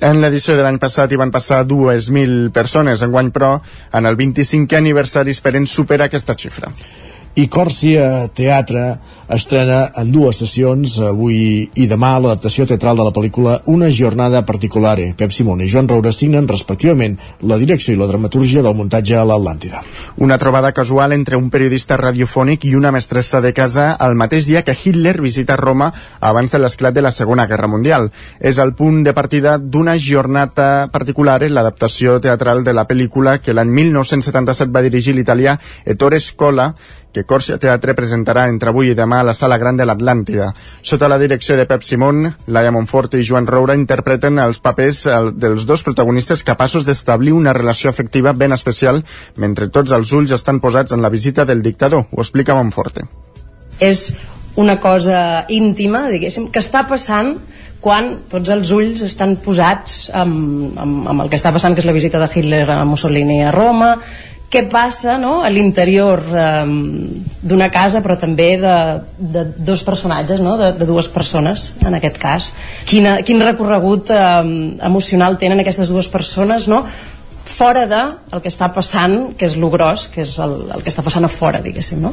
en l'edició de l'any passat hi van passar 2.000 persones, enguany però en el 25è aniversari esperen superar aquesta xifra. I Còrcia Teatre estrena en dues sessions, avui i demà, l'adaptació teatral de la pel·lícula Una jornada particulare. Pep Simón i Joan Roura signen respectivament la direcció i la dramatúrgia del muntatge a l'Atlàntida. Una trobada casual entre un periodista radiofònic i una mestressa de casa el mateix dia que Hitler visita Roma abans de l'esclat de la Segona Guerra Mundial. És el punt de partida d'una jornada particular en l'adaptació teatral de la pel·lícula que l'any 1977 va dirigir l'italià Ettore Scola, que Corsia Teatre presentarà entre avui i demà a la Sala Gran de l'Atlàntida. Sota la direcció de Pep Simón, Laia Monfort i Joan Roura interpreten els papers dels dos protagonistes capaços d'establir una relació afectiva ben especial mentre tots els ulls estan posats en la visita del dictador. Ho explica Monforte. És una cosa íntima, diguéssim, que està passant quan tots els ulls estan posats amb, amb, amb el que està passant, que és la visita de Hitler a Mussolini a Roma, què passa no, a l'interior eh, d'una casa però també de, de dos personatges no, de, de dues persones en aquest cas Quina, quin recorregut eh, emocional tenen aquestes dues persones no? fora de el que està passant, que és lo gros, que és el, el que està passant a fora, diguéssim, no?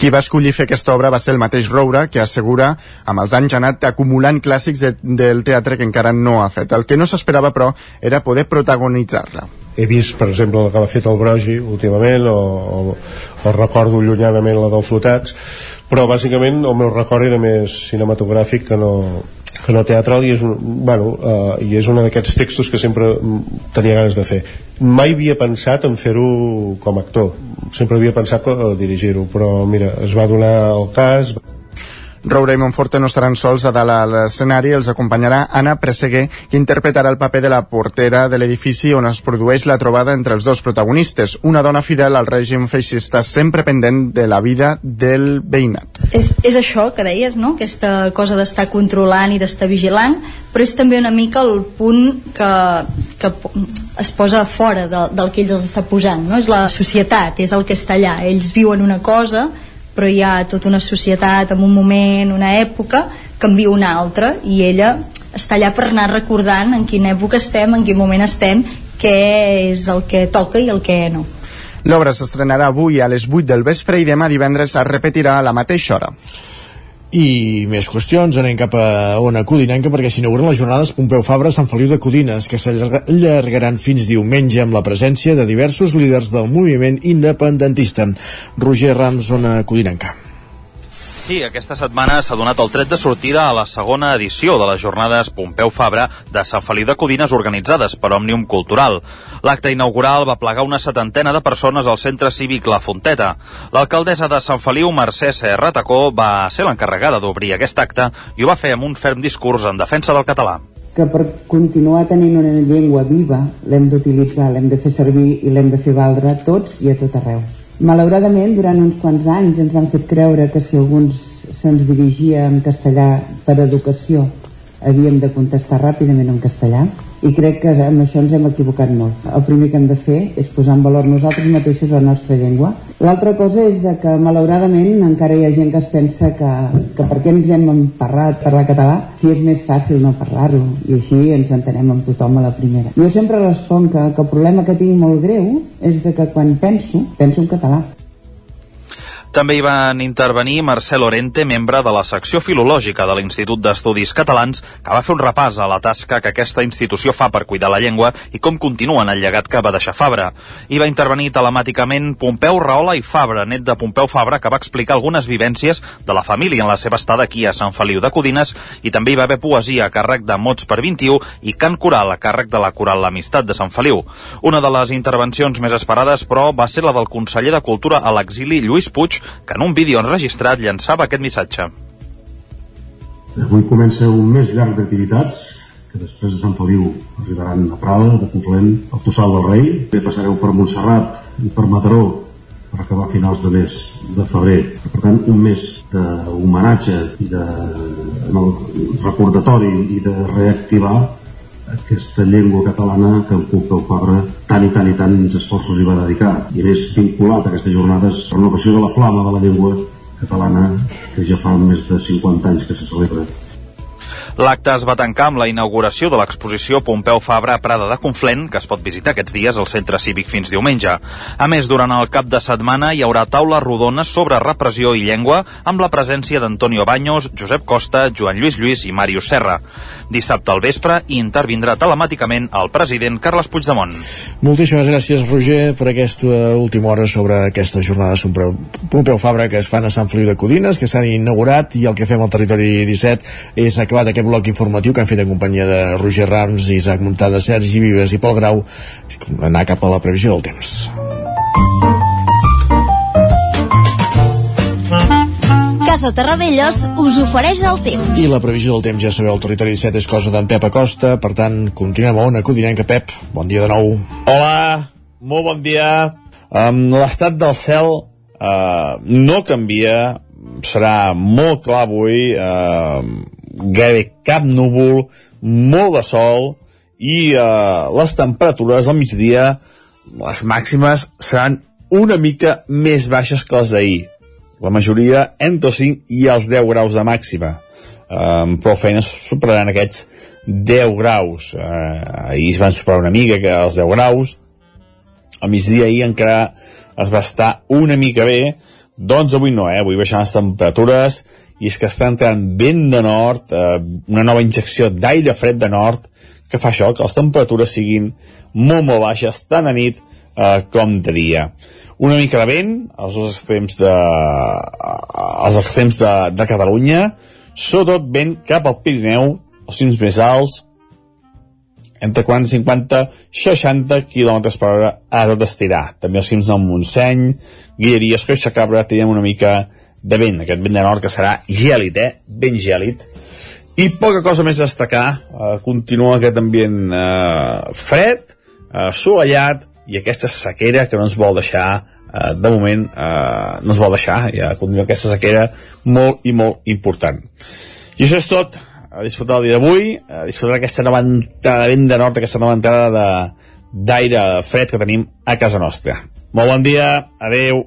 Qui va escollir fer aquesta obra va ser el mateix Roura, que assegura amb els anys ha anat acumulant clàssics de, del teatre que encara no ha fet. El que no s'esperava, però, era poder protagonitzar-la. He vist, per exemple, la que l'ha fet el Brogi últimament, o, o, o recordo llunyanament la del Flotats, però bàsicament el meu record era més cinematogràfic que no, que no teatral i és, un, bueno, uh, i és un d'aquests textos que sempre tenia ganes de fer. Mai havia pensat en fer-ho com a actor. Sempre havia pensat uh, dirigir-ho però mira, es va donar el cas Roura i Monforte no estaran sols a dalt a l'escenari, els acompanyarà Anna Presseguer, que interpretarà el paper de la portera de l'edifici on es produeix la trobada entre els dos protagonistes, una dona fidel al règim feixista sempre pendent de la vida del veïnat. És, és això que deies, no? aquesta cosa d'estar controlant i d'estar vigilant, però és també una mica el punt que, que es posa fora de, del que ells els està posant, no? és la societat, és el que està allà, ells viuen una cosa però hi ha tota una societat en un moment, una època que en viu una altra i ella està allà per anar recordant en quina època estem, en quin moment estem què és el que toca i el que no L'obra s'estrenarà avui a les 8 del vespre i demà divendres es repetirà a la mateixa hora. I més qüestions, anem cap a Ona Codinenca perquè s'inauguren les jornades Pompeu Fabra Sant Feliu de Codines que s'allargaran fins diumenge amb la presència de diversos líders del moviment independentista. Roger Rams, Ona Codinenca. Sí, aquesta setmana s'ha donat el tret de sortida a la segona edició de les jornades Pompeu Fabra de Sant Feliu de Codines organitzades per Òmnium Cultural. L'acte inaugural va plegar una setantena de persones al centre cívic La Fonteta. L'alcaldessa de Sant Feliu, Mercè Serra Tacó, va ser l'encarregada d'obrir aquest acte i ho va fer amb un ferm discurs en defensa del català que per continuar tenint una llengua viva l'hem d'utilitzar, l'hem de fer servir i l'hem de fer valdre tots i a tot arreu. Malauradament, durant uns quants anys ens han fet creure que si alguns se'ns dirigia en castellà per educació havíem de contestar ràpidament en castellà i crec que amb això ens hem equivocat molt. El primer que hem de fer és posar en valor nosaltres mateixos la nostra llengua. L'altra cosa és de que malauradament encara hi ha gent que es pensa que, que per què ens hem emparrat parlar català si és més fàcil no parlar-ho i així ens entenem amb tothom a la primera. Jo sempre responc que, que el problema que tinc molt greu és de que quan penso, penso en català també hi van intervenir Marcel Orente, membre de la secció filològica de l'Institut d'Estudis Catalans, que va fer un repàs a la tasca que aquesta institució fa per cuidar la llengua i com continuen el llegat que va deixar Fabra. Hi va intervenir telemàticament Pompeu Rahola i Fabra, net de Pompeu Fabra, que va explicar algunes vivències de la família en la seva estada aquí a Sant Feliu de Codines i també hi va haver poesia a càrrec de Mots per 21 i cant coral a càrrec de la Coral L'Amistat de Sant Feliu. Una de les intervencions més esperades, però, va ser la del conseller de Cultura a l'exili Lluís Puig, que en un vídeo enregistrat llançava aquest missatge. Avui comença un mes llarg d'activitats que després de Sant Feliu arribaran a Prada, de Conflent, al Tossal del Rei, bé passareu per Montserrat i per Mataró per acabar a finals de mes de febrer. Per tant, un mes d'homenatge i de recordatori i de reactivar aquesta llengua catalana que el Pompeu Fabra tant i tant i tant esforços hi va dedicar. I més vinculat a aquestes jornades per l'ocasió de la flama de la llengua catalana que ja fa més de 50 anys que se celebra L'acte es va tancar amb la inauguració de l'exposició Pompeu Fabra Prada de Conflent, que es pot visitar aquests dies al centre cívic fins diumenge. A més, durant el cap de setmana hi haurà taules rodones sobre repressió i llengua amb la presència d'Antonio Baños, Josep Costa, Joan Lluís Lluís i Màrius Serra. Dissabte al vespre hi intervindrà telemàticament el president Carles Puigdemont. Moltíssimes gràcies, Roger, per aquesta última hora sobre aquesta jornada de Pompeu Fabra que es fan a Sant Feliu de Codines, que s'han inaugurat i el que fem al territori 17 és acabat aquest bloc informatiu que han fet en companyia de Roger Rams, Isaac Montada, Sergi Vives i Pol Grau anar cap a la previsió del temps. Casa Terradellos us ofereix el temps. I la previsió del temps, ja sabeu, el territori 17 és cosa d'en Pep Acosta, per tant, continuem a Ona Codinenca. Pep, bon dia de nou. Hola, molt bon dia. Um, L'estat del cel uh, no canvia, serà molt clar avui, uh, gairebé cap núvol, molt de sol i eh, les temperatures al migdia, les màximes seran una mica més baixes que les d'ahir. La majoria entre els 5 i els 10 graus de màxima. Eh, amb prou feines superaran aquests 10 graus. Eh, ahir es van superar una mica que els 10 graus. A migdia ahir encara es va estar una mica bé, doncs avui no, eh? avui baixant les temperatures i és que està entrant vent de nord, eh, una nova injecció d'aire fred de nord, que fa això, que les temperatures siguin molt, molt baixes, tant a nit eh, com de dia. Una mica de vent als dos extrems de, als extrems de, de Catalunya, sobretot vent cap al Pirineu, els cims més alts, entre 40 i 50, 60 km per hora a tot estirar. També els cims del Montseny, Guilleries, Coixa Cabra, tenim una mica de vent, aquest vent de nord que serà gèlid, eh? Ben gèlid. I poca cosa més a destacar, eh, continua aquest ambient eh, fred, eh, assolellat, i aquesta sequera que no ens vol deixar, eh, de moment, eh, no ens vol deixar, ja continua aquesta sequera molt i molt important. I això és tot, a disfrutar el dia d'avui, a disfrutar aquesta nova entrada de vent de nord, aquesta nova entrada d'aire fred que tenim a casa nostra. Molt bon dia, adeu.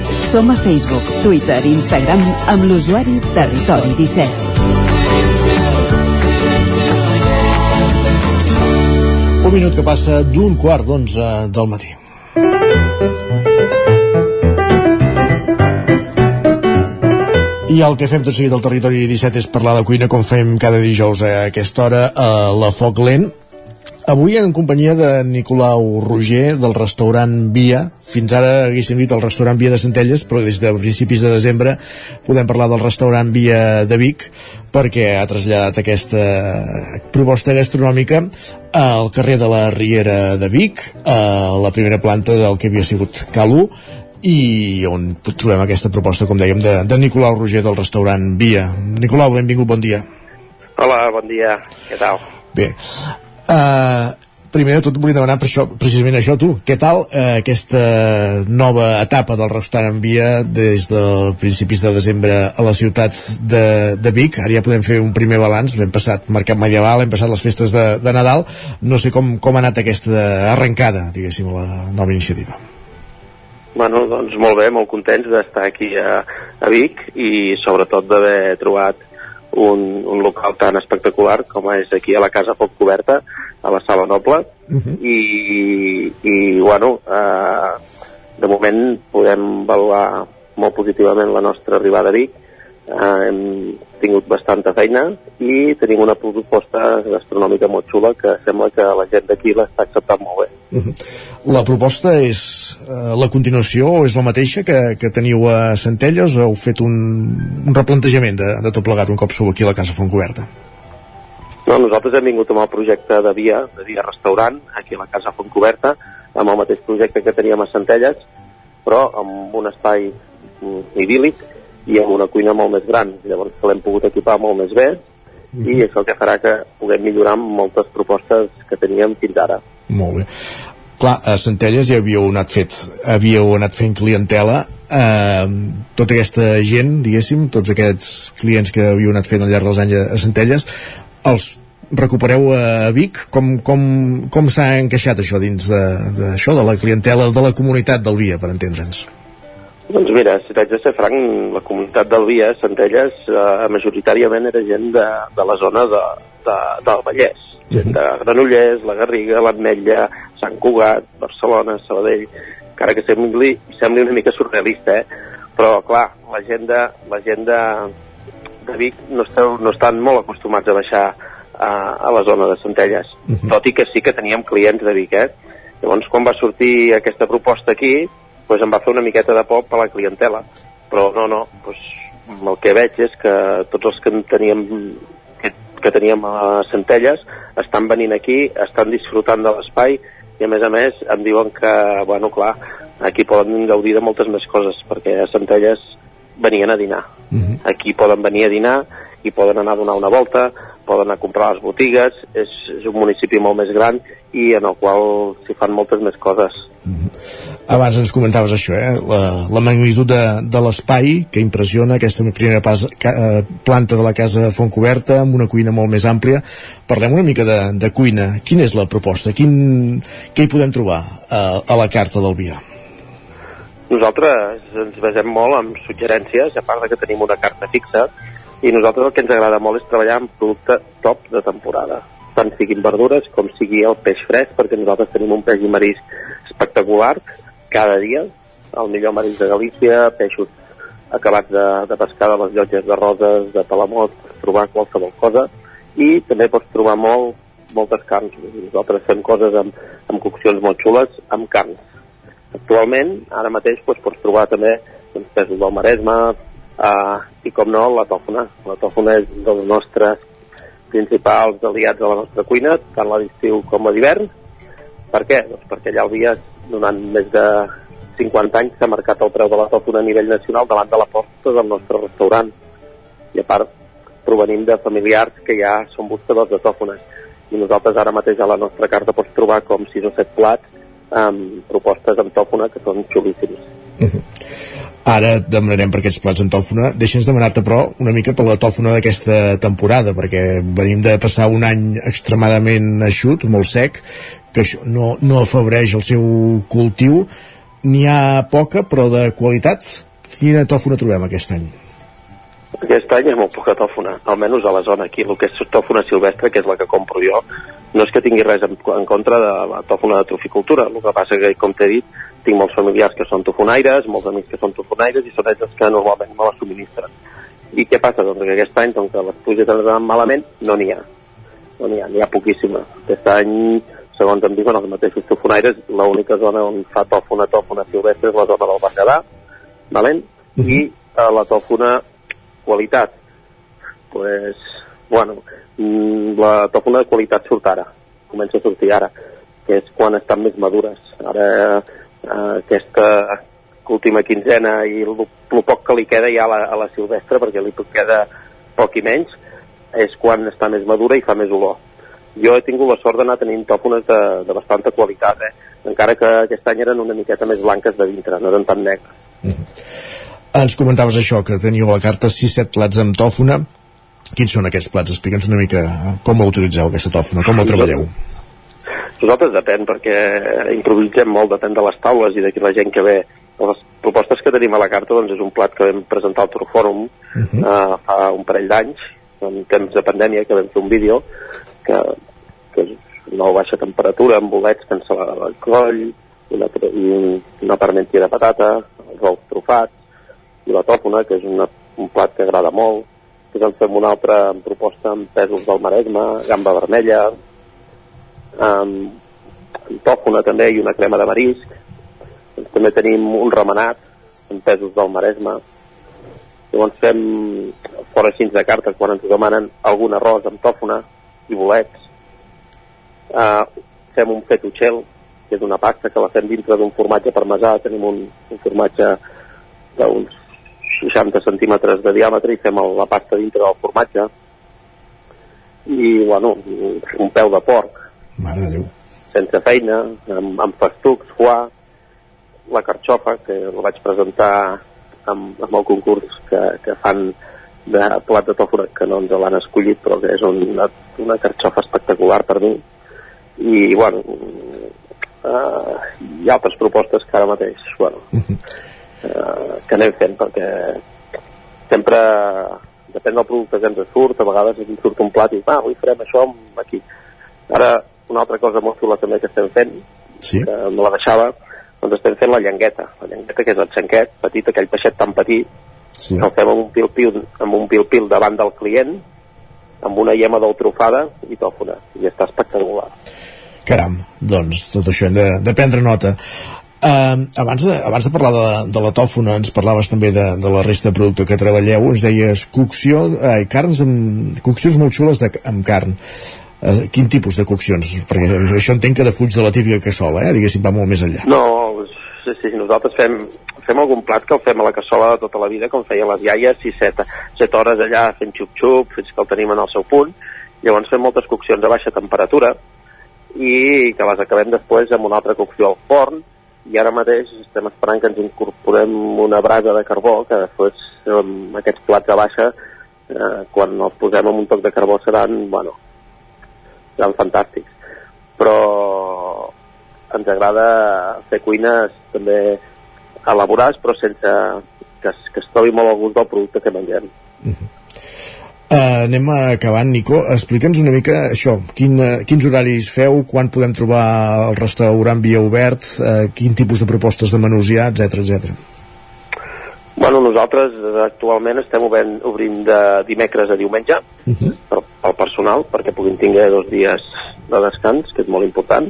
Som a Facebook, Twitter i Instagram amb l'usuari Territori 17. Un minut que passa d'un quart d'onze del matí. I el que fem tot seguit al territori 17 és parlar de cuina com fem cada dijous a aquesta hora a la Foc Lent. Avui en companyia de Nicolau Roger del restaurant Via. Fins ara haguéssim dit el restaurant Via de Centelles, però des de principis de desembre podem parlar del restaurant Via de Vic perquè ha traslladat aquesta proposta gastronòmica al carrer de la Riera de Vic, a la primera planta del que havia sigut Calú, i on trobem aquesta proposta, com dèiem, de, de Nicolau Roger del restaurant Via. Nicolau, benvingut, bon dia. Hola, bon dia. Què tal? Bé, uh, primer de tot volia demanar per això, precisament això tu, què tal uh, aquesta nova etapa del restaurant Via des de principis de desembre a la ciutat de, de Vic, ara ja podem fer un primer balanç, hem passat Mercat Medieval, hem passat les festes de, de Nadal, no sé com, com ha anat aquesta arrencada, diguéssim, la nova iniciativa. Bueno, doncs molt bé, molt contents d'estar aquí a, a Vic i sobretot d'haver trobat un, un local tan espectacular com és aquí a la Casa Foc Coberta, a la Sala Noble, uh -huh. i, i bueno, eh, de moment podem valorar molt positivament la nostra arribada a Vic, eh, hem tingut bastanta feina i tenim una proposta gastronòmica molt xula que sembla que la gent d'aquí l'està acceptant molt bé. -huh. La proposta és eh, la continuació o és la mateixa que, que teniu a Centelles o heu fet un, un replantejament de, de tot plegat un cop sou aquí a la Casa Fontcoberta? No, nosaltres hem vingut amb el projecte de Via, de Via Restaurant, aquí a la Casa Fontcoberta, amb el mateix projecte que teníem a Centelles, però amb un espai mm, idíl·lic i amb una cuina molt més gran. Llavors l'hem pogut equipar molt més bé i és el que farà que puguem millorar moltes propostes que teníem fins ara. Molt bé. Clar, a Centelles ja havíeu anat, fet, havíeu anat fent clientela eh, tota aquesta gent, diguéssim, tots aquests clients que havíeu anat fent al llarg dels anys a Centelles, els recupereu a Vic? Com, com, com s'ha encaixat això dins d'això, de, de, de la clientela de la comunitat del Via, per entendre'ns? Doncs mira, si t'haig de ser franc, la comunitat del Via, Centelles, eh, majoritàriament era gent de, de la zona de, de, del Vallès. Gent de Granollers, la Garriga, l'Ametlla, Sant Cugat, Barcelona, Sabadell, encara que sembli, sembli una mica surrealista, eh? Però, clar, la gent de, la gent de, de Vic no, esteu, no estan molt acostumats a baixar a, a la zona de Centelles, uh -huh. tot i que sí que teníem clients de Vic, eh? Llavors, quan va sortir aquesta proposta aquí, doncs em va fer una miqueta de por per la clientela, però no, no, doncs el que veig és que tots els que teníem que, que teníem a Centelles estan venint aquí, estan disfrutant de l'espai i a més a més em diuen que, bueno, clar, aquí poden gaudir de moltes més coses perquè a Centelles venien a dinar. Mhm. Aquí poden venir a dinar i poden anar a donar una volta, poden anar a comprar a les botigues, és, és un municipi molt més gran i en el qual s'hi fan moltes més coses. Abans ens comentaves això, eh? la, la magnitud de, de l'espai que impressiona aquesta primera pas, ca, eh, planta de la casa Fontcoberta amb una cuina molt més àmplia. Parlem una mica de, de cuina. Quina és la proposta? Quin, què hi podem trobar eh, a la carta del Via? Nosaltres ens basem molt en suggerències, a part de que tenim una carta fixa, i nosaltres el que ens agrada molt és treballar amb producte top de temporada, tant siguin verdures com sigui el peix fresc, perquè nosaltres tenim un peix i marisc espectacular cada dia, el millor marisc de Galícia, peixos acabats de, de pescar de les llotges de roses, de palamot, pots trobar qualsevol cosa, i també pots trobar molt, moltes carns. Nosaltres fem coses amb, amb coccions molt xules, amb carns. Actualment, ara mateix, doncs, pots trobar també doncs, pesos del Maresme eh, i, com no, la tòfona. La tòfona és un dels nostres principals aliats a la nostra cuina, tant a l'estiu com a l'hivern. Per què? Doncs perquè allà al Via, durant més de 50 anys, s'ha marcat el preu de la tòfona a nivell nacional davant de la porta del nostre restaurant. I a part, provenim de familiars que ja són buscadors de tòfones. I nosaltres ara mateix a la nostra carta pots trobar com 6 o 7 plats amb propostes amb tòfona que són xulíssims. Ara et demanarem per aquests plats en tòfona. Deixa'ns demanar-te, però, una mica per la tòfona d'aquesta temporada, perquè venim de passar un any extremadament eixut, molt sec, que això no, no afavoreix el seu cultiu. N'hi ha poca, però de qualitat. Quina tòfona trobem aquest any? Aquest any és molt poca tòfona, almenys a la zona aquí, el que és tòfona silvestre, que és la que compro jo, no és que tingui res en, en contra de la tòfona de troficultura, el que passa que, com t'he dit, tinc molts familiars que són tofonaires, molts amics que són tofonaires i són ells els que normalment me la subministren. I què passa? Doncs que aquest any, doncs, que les pluges han anat malament, no n'hi ha. No n'hi ha, n'hi ha poquíssima. Aquest any, segons em diuen els mateixos tofonaires, l'única zona on fa tòfona, tòfona silvestre és la zona del Berguedà, valent? i eh, la tòfona qualitat, pues, bueno, mm, la tòfona de qualitat surt ara, comença a sortir ara, que és quan estan més madures. Ara, eh, aquesta última quinzena i el, el poc que li queda ja a la, a la silvestre, perquè li queda poc i menys, és quan està més madura i fa més olor. Jo he tingut la sort d'anar tenint tòfones de, de bastanta qualitat, eh? encara que aquest any eren una miqueta més blanques de dintre, no eren tan negres. Ens comentaves això, que teníeu a la carta 6-7 plats amb tòfona. Quins són aquests plats? Explica'ns una mica eh, com la utilitzeu, aquesta tòfona, com la treballeu. Nosaltres depèn, perquè improvisem molt, depèn de les taules i de la gent que ve. Les propostes que tenim a la carta doncs, és un plat que vam presentar al Trofòrum uh -huh. uh, fa un parell d'anys, en temps de pandèmia, que vam fer un vídeo que, que és una baixa temperatura, amb bolets ensalada al coll, una, una parmentia de patata, els ous trufats, i la tòfona, que és una, un plat que agrada molt. Després en fem una altra proposta amb pèsols del Maresme, gamba vermella, amb, amb tòfona també i una crema de marisc. Doncs també tenim un remenat amb pèsols del Maresme. Llavors fem fora així de cartes quan ens demanen algun arròs amb tòfona i bolets. Uh, fem un fettuccel, que és una pasta que la fem dintre d'un formatge parmesà. Tenim un, un formatge d'uns 60 centímetres de diàmetre i fem el, la pasta dintre del formatge i, bueno, un peu de porc Mare de Déu. sense feina, amb, amb festucs, foie, la carxofa, que la vaig presentar amb, amb el concurs que, que fan de plat de tòfona, que no ens l'han escollit, però que és una, una carxofa espectacular per mi. I, bueno, uh, hi ha altres propostes que ara mateix, bueno, uh, que anem fent, perquè sempre depèn del producte que ens surt, a vegades ens surt un plat i ah, avui farem això aquí. Ara, una altra cosa molt xula també que estem fent, sí. que me la deixava, doncs estem fent la llengueta, la llengueta que és el xanquet, petit, aquell peixet tan petit, sí. que el fem amb un pil-pil, amb un pil-pil davant del client, amb una llema d'ou trufada i tòfona, i està espectacular. Caram, doncs tot això hem de, de prendre nota. Uh, abans, de, abans de parlar de, de la tòfona ens parlaves també de, de la resta de producte que treballeu ens deies cocció, eh, carns amb, coccions molt xules de, amb carn uh, quin tipus de coccions? perquè això entenc que defuig de la típica cassola, eh? diguéssim va molt més enllà No, sí, sí, nosaltres fem, fem algun plat que el fem a la cassola de tota la vida, com feien les iaies, 6, 7, 7 hores allà fent xup-xup, fins que el tenim en el seu punt. Llavors fem moltes coccions a baixa temperatura i que les acabem després amb una altra cocció al forn i ara mateix estem esperant que ens incorporem una brasa de carbó que després amb aquests plats a baixa eh, quan els posem amb un toc de carbó seran, bueno, seran fantàstics. Però ens agrada fer cuines també elaborades però sense que es, que es trobi molt al gust del producte que mengem. Uh, anem acabant, Nico. Explica'ns una mica això, quin, uh, quins horaris feu, quan podem trobar el restaurant via obert, uh, quin tipus de propostes de menús hi ha, etc etc. Bueno, nosaltres actualment estem obrint, obrint de dimecres a diumenge uh -huh. pel personal, perquè puguin tinguer dos dies de descans, que és molt important.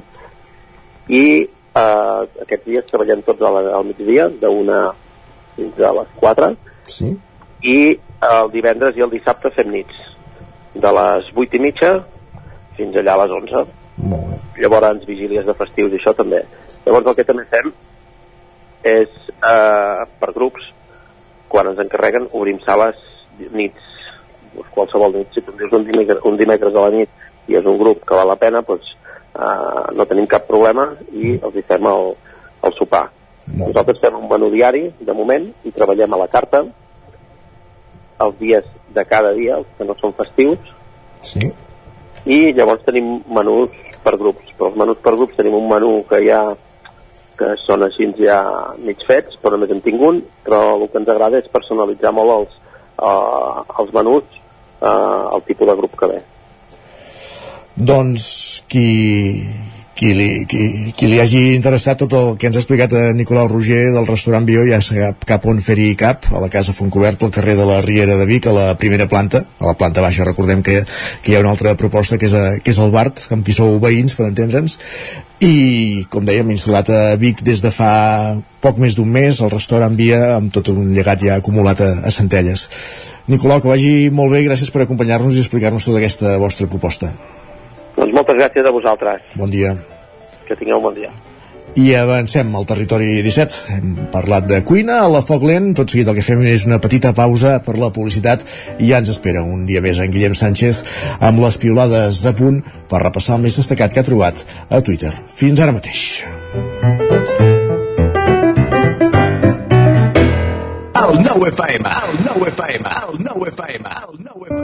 I eh, aquests dies treballem tots al, al migdia, d'una fins a les 4. Sí. I el divendres i el dissabte fem nits, de les 8 i mitja fins allà a les 11. Molt bé. Llavors, vigílies de festius i això també. Llavors, el que també fem és, eh, per grups, quan ens encarreguen, obrim sales nits, doncs qualsevol nit. Si tu dius un dimecres, un dimecres a la nit i és un grup que val la pena, doncs eh, no tenim cap problema i els hi fem el, el sopar. Nosaltres fem un menú diari, de moment, i treballem a la carta els dies de cada dia, els que no són festius, Sí. i llavors tenim menús per grups. Però els menús per grups tenim un menú que ja que són així ja mig fets, però només en tinc un, però el que ens agrada és personalitzar molt els, uh, els menús uh, al tipus de grup que ve. Doncs qui, qui, li, qui, qui li hagi interessat tot el que ens ha explicat a Nicolau Roger del restaurant Bio ja sap cap on fer-hi cap a la casa Fontcobert, al carrer de la Riera de Vic a la primera planta, a la planta baixa. Recordem que, que hi ha una altra proposta que és, a, que és el Bart, amb qui sou veïns per entendre'ns. I com dèiem instal·lat a Vic des de fa poc més d'un mes el restaurant Via amb tot un llegat ja acumulat a, a Centelles. Nicolau, que vagi molt bé, gràcies per acompanyar-nos i explicar-nos tota aquesta vostra proposta Doncs moltes gràcies a vosaltres. Bon dia Que tingueu un bon dia. I avancem al territori 17. Hem parlat de cuina a la Foc Lent. Tot seguit el que fem és una petita pausa per la publicitat i ja ens espera un dia més en Guillem Sánchez amb les piolades a punt per repassar el més destacat que ha trobat a Twitter. Fins ara mateix. El nou FM, el nou FM, el nou FM, el nou.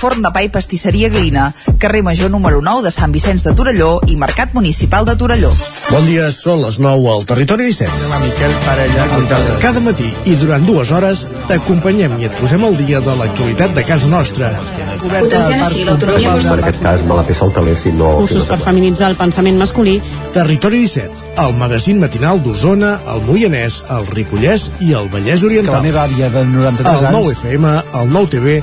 Forn de pa i pastisseria Glina, carrer Major número 9 de Sant Vicenç de Torelló i Mercat Municipal de Torelló. Bon dia, són les 9 al Territori 17. La Miquel Parella, Cada matí i durant dues hores t'acompanyem i et posem al dia de l'actualitat de casa nostra. Aquest cas me la peça el si no... cursos per feminitzar el pensament masculí. Territori 17, el magazín matinal d'Osona, el Moianès, el Ripollès i el Vallès Oriental. Que la meva àvia de 93 el anys- 9 FM, el 9 TV,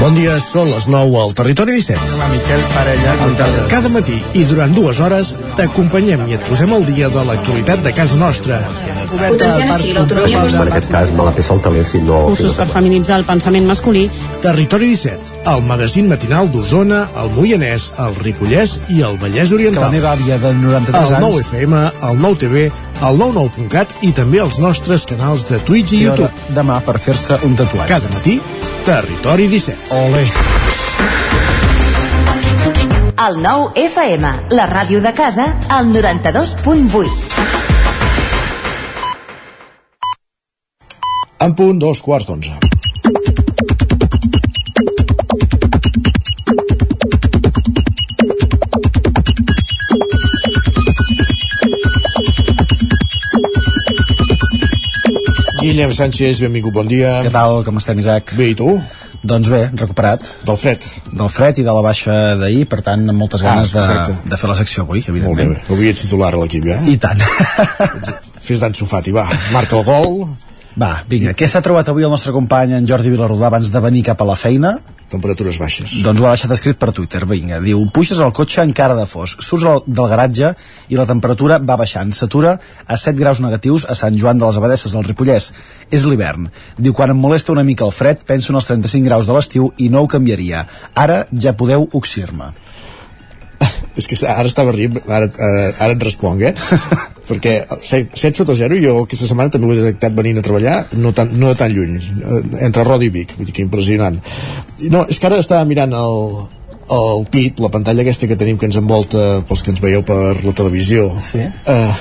Bon dia, són les 9 al Territori 17. La Miquel Parella. Cada matí i durant dues hores t'acompanyem i et posem al dia de l'actualitat de casa nostra. Potenciant així l'autonomia En aquest cas me la fer saltaler si no... Cursos per feminitzar el pensament masculí. Territori 17, el magazín matinal d'Osona, el Moianès, el Ripollès i el Vallès Que Oriental. la meva àvia de 93 El anys... 9FM, el 9TV, el 99.cat i també els nostres canals de Twitch i YouTube. demà per fer-se un tatuatge. Cada matí, Territori 17. Ole. El 9 FM, la ràdio de casa, al 92.8. En punt, dos quarts d'onze. Guillem Sánchez, benvingut, bon dia. Què tal, com estem, Isaac? Bé, i tu? Doncs bé, recuperat. Del fred. Del fred i de la baixa d'ahir, per tant, amb moltes Ah, ganes de, exacte. de fer la secció avui, Molt bé, evidentment. bé. Avui ets titular a l'equip, ja? I tant. Fes d'en Sofati, va. Marca el gol. Va, vinga, què s'ha trobat avui el nostre company en Jordi Vilarrodà abans de venir cap a la feina? Temperatures baixes. Doncs ho ha deixat escrit per Twitter, vinga. Diu, puges al cotxe encara de fos, surts del garatge i la temperatura va baixant. S'atura a 7 graus negatius a Sant Joan de les Abadesses, al Ripollès. És l'hivern. Diu, quan em molesta una mica el fred, penso en els 35 graus de l'estiu i no ho canviaria. Ara ja podeu oxir-me. És que ara estava rient, ara, eh, ara et responc, eh? Perquè 7, 7 sota 0 jo aquesta setmana també ho he detectat venint a treballar, no tan, no tan lluny, eh, entre Rodi i Vic, vull dir que impressionant. No, és que ara estava mirant el, el pit, la pantalla aquesta que tenim que ens envolta pels que ens veieu per la televisió. Sí. Eh,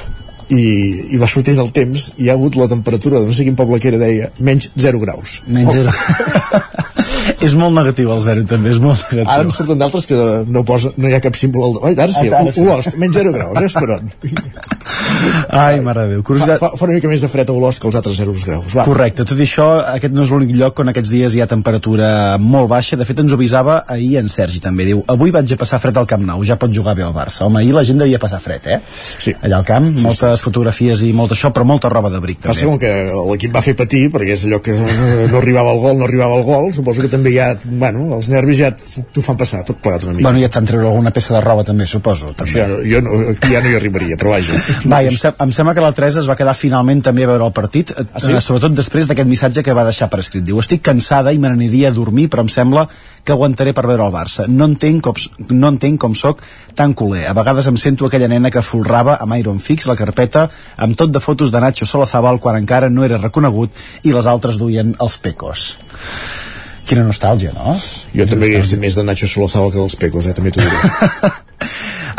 i, i va sortint el temps i hi ha hagut la temperatura de no sé quin poble que era deia menys 0 graus Menys zero. és molt negatiu el zero, també, és molt negatiu. ara en surten d'altres que no, posa, no hi ha cap símbol al davant. Ara sí, Ah, ara sí. Olost, menys 0 graus, eh, Esperon. Ai, mare de Déu. Fa, Curiositat... fa, fa una mica més de fred a Olost que els altres 0 graus. Va. Correcte, tot i això, aquest no és l'únic lloc on aquests dies hi ha temperatura molt baixa. De fet, ens ho avisava ahir en Sergi, també. Diu, avui vaig a passar fred al Camp Nou, ja pot jugar bé al Barça. Home, ahir la gent devia passar fred, eh? Sí. Allà al camp, moltes fotografies i molt això, però molta roba d'abric, Passa també. com que l'equip va fer patir, perquè és allò que no, no arribava al gol, no arribava al gol, suposo que també ja, bueno, els nervis ja t'ho fan passar, tot plegat una mica. Bueno, ja t'han treure alguna peça de roba també, suposo. També. Això ja, jo no, aquí ja no hi arribaria, però vaja. Va, i em, sem em sembla que la Teresa es va quedar finalment també a veure el partit, eh, Ah, sí? eh, sobretot després d'aquest missatge que va deixar per escrit. Diu, estic cansada i me n'aniria a dormir, però em sembla que aguantaré per veure el Barça. No entenc com, no entenc com sóc tan culer. A vegades em sento aquella nena que folrava amb Iron Fix la carpeta amb tot de fotos de Nacho Solazábal quan encara no era reconegut i les altres duien els pecos. Quina nostàlgia, no? Jo també hauria estat més de Nacho Solozabal que dels Pecos, eh, també t'ho diré.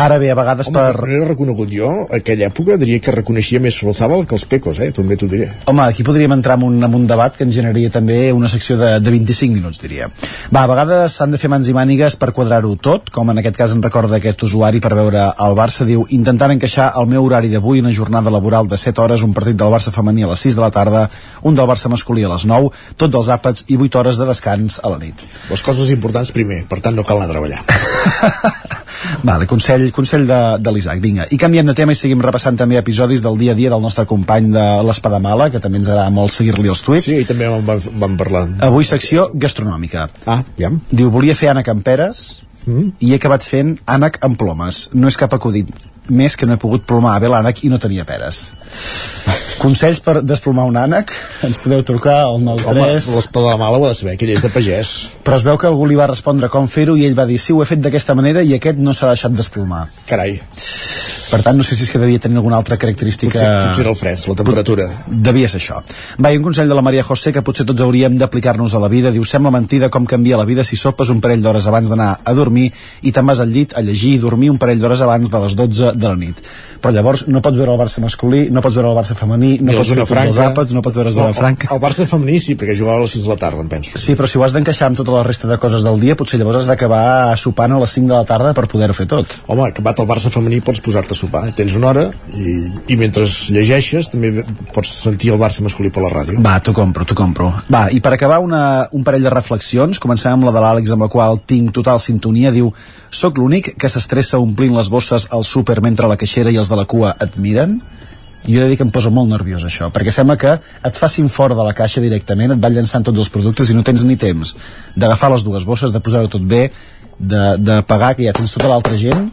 Ara bé, a vegades Home, per... per... no reconegut jo, aquella època diria que reconeixia més Solozabal que els Pecos, eh, també t'ho diré. Home, aquí podríem entrar en un, en un debat que ens generaria també una secció de, de 25 minuts, diria. Va, a vegades s'han de fer mans i mànigues per quadrar-ho tot, com en aquest cas en recorda aquest usuari per veure el Barça, diu, intentant encaixar el meu horari d'avui una jornada laboral de 7 hores, un partit del Barça femení a les 6 de la tarda, un del Barça masculí a les 9, tots els àpats i 8 hores de descans a la nit. Les coses importants primer, per tant no cal anar a treballar. Vale, consell, consell de, de l'Isaac, vinga. I canviem de tema i seguim repassant també episodis del dia a dia del nostre company de l'Espadamala, que també ens agrada molt seguir-li els tuits. Sí, i també en vam, vam parlar. Avui secció gastronòmica. Ah, ja. Diu, volia fer ànec amb peres Mm. i he acabat fent ànec amb plomes. No és cap acudit més que no he pogut plomar bé l'ànec i no tenia peres. Consells per desplomar un ànec? Ens podeu trucar al Home, 93... l'espada de la mala ho ha de saber, que ell és de pagès. Però es veu que algú li va respondre com fer-ho i ell va dir sí, ho he fet d'aquesta manera i aquest no s'ha deixat desplomar. Carai. Per tant, no sé si és que devia tenir alguna altra característica... Potser, potser era el fred, la temperatura. Devia ser això. Va, un consell de la Maria José que potser tots hauríem d'aplicar-nos a la vida. Diu, sembla mentida com canvia la vida si sopes un parell d'hores abans d'anar a dormir i te'n vas al llit a llegir i dormir un parell d'hores abans de les 12 de la nit. Però llavors no pots veure el Barça masculí, no pots veure el Barça femení, no pots el Zona tots els Franca. àpats, no pots veure No, Zona Franca. El Barça femení sí, perquè jugava a les 6 de la tarda, em penso. Sí, però si ho has d'encaixar amb tota la resta de coses del dia, potser llavors has d'acabar sopant a les 5 de la tarda per poder-ho fer tot. Home, acabat el Barça femení pots posar-te sopar. Tens una hora i, i mentre llegeixes també pots sentir el Barça masculí per la ràdio. Va, t'ho compro, t'ho compro. Va, i per acabar una, un parell de reflexions, comencem amb la de l'Àlex amb la qual tinc total sintonia, diu Soc l'únic que s'estressa omplint les bosses al súper mentre la caixera i els de la cua et miren? jo he de dir que em posa molt nerviós això, perquè sembla que et facin fora de la caixa directament, et van llançant tots els productes i no tens ni temps d'agafar les dues bosses, de posar-ho tot bé, de, de pagar, que ja tens tota l'altra gent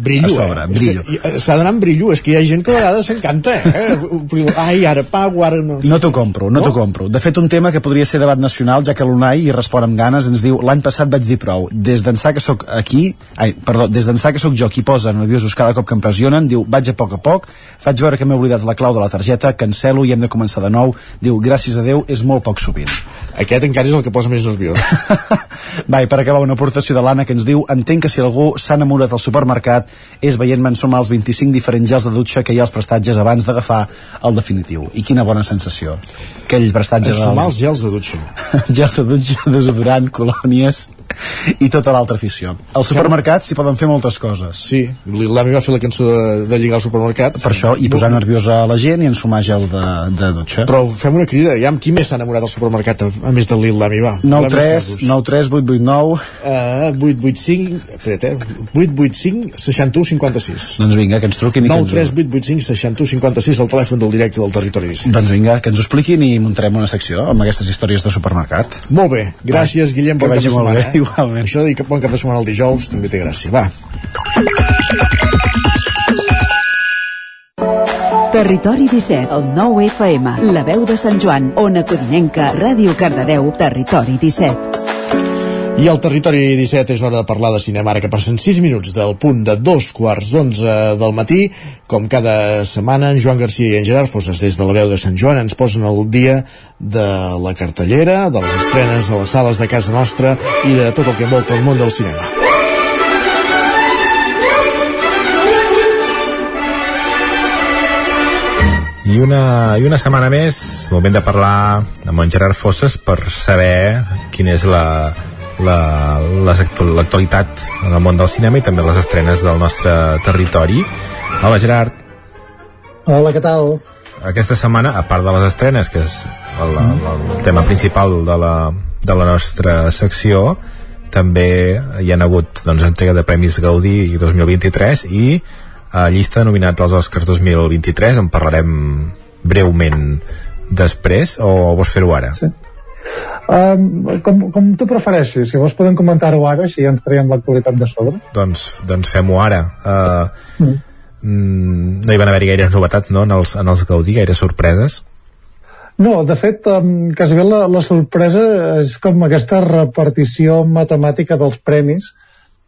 brillo, a sobre, eh? brillo. Eh, S'ha d'anar amb brillo, és que hi ha gent que a vegades s'encanta, eh? Ai, ara pago, ara no... No t'ho compro, no, no? t'ho compro. De fet, un tema que podria ser debat nacional, ja que l'Unai hi respon amb ganes, ens diu l'any passat vaig dir prou. Des d'ençà que sóc aquí, ai, perdó, des d'ençà que sóc jo qui posa nerviosos cada cop que em pressionen, diu vaig a poc a poc, faig veure que m'he oblidat la clau de la targeta, cancelo i hem de començar de nou. Diu, gràcies a Déu, és molt poc sovint. Aquest encara és el que posa més nerviós. Va, i per acabar una aportació de l'Anna que ens diu entenc que si algú s'ha enamorat al supermercat és veient-me ensumar els 25 diferents gels de dutxa que hi ha als prestatges abans d'agafar el definitiu. I quina bona sensació. Aquell prestatge Ensumar els gels de dutxa. gels de dutxa, desodorant, colònies i tota l'altra afició. Al supermercat s'hi poden fer moltes coses. Sí, l'Ami va fer la cançó de, de lligar al supermercat. Per això, i posar nerviosa la gent i ensumar gel de, de dutxa. Però fem una crida, ja amb qui més s'ha enamorat al supermercat, a, més de l'Ami, va. 9 3, 9 3, 8 8 9 uh, 8 8 5 espera't, eh? 8 8 5 61 56 doncs vinga, que ens truquin i 9 3 8 8 5 61 56 el telèfon del directe del territori 17. doncs vinga, que ens ho expliquin i muntarem una secció amb aquestes històries de supermercat molt bé, gràcies Guillem que cap de setmana bé, eh? Igualment. això de dir que bon cap de setmana el dijous també té gràcia, va Territori 17, el 9 FM, la veu de Sant Joan, Ona Codinenca, Ràdio Cardedeu, Territori 17. I al territori 17 és hora de parlar de cinema, ara que passen 6 minuts del punt de dos quarts d'onze del matí. Com cada setmana, en Joan Garcia i en Gerard Fosses, des de la veu de Sant Joan, ens posen el dia de la cartellera, de les estrenes a les sales de casa nostra i de tot el que envolta el món del cinema. I una, I una setmana més, moment de parlar amb en Gerard Fosses per saber quina és la, l'actualitat la, en el món del cinema i també les estrenes del nostre territori. Hola, Gerard. Hola, què tal? Aquesta setmana, a part de les estrenes, que és el, el, el tema principal de la, de la nostra secció, també hi ha hagut doncs, entrega de Premis Gaudí 2023 i a llista de nominats als Oscars 2023 en parlarem breument després o vols fer-ho ara? Sí. Um, com, com tu prefereixis, si vols podem comentar-ho ara així ens traiem l'actualitat de sobre doncs, doncs fem-ho ara uh, mm. Mm, no hi van haver gaires novetats no? en, els, en els Gaudí, gaires sorpreses no, de fet, um, quasi bé la, la sorpresa és com aquesta repartició matemàtica dels premis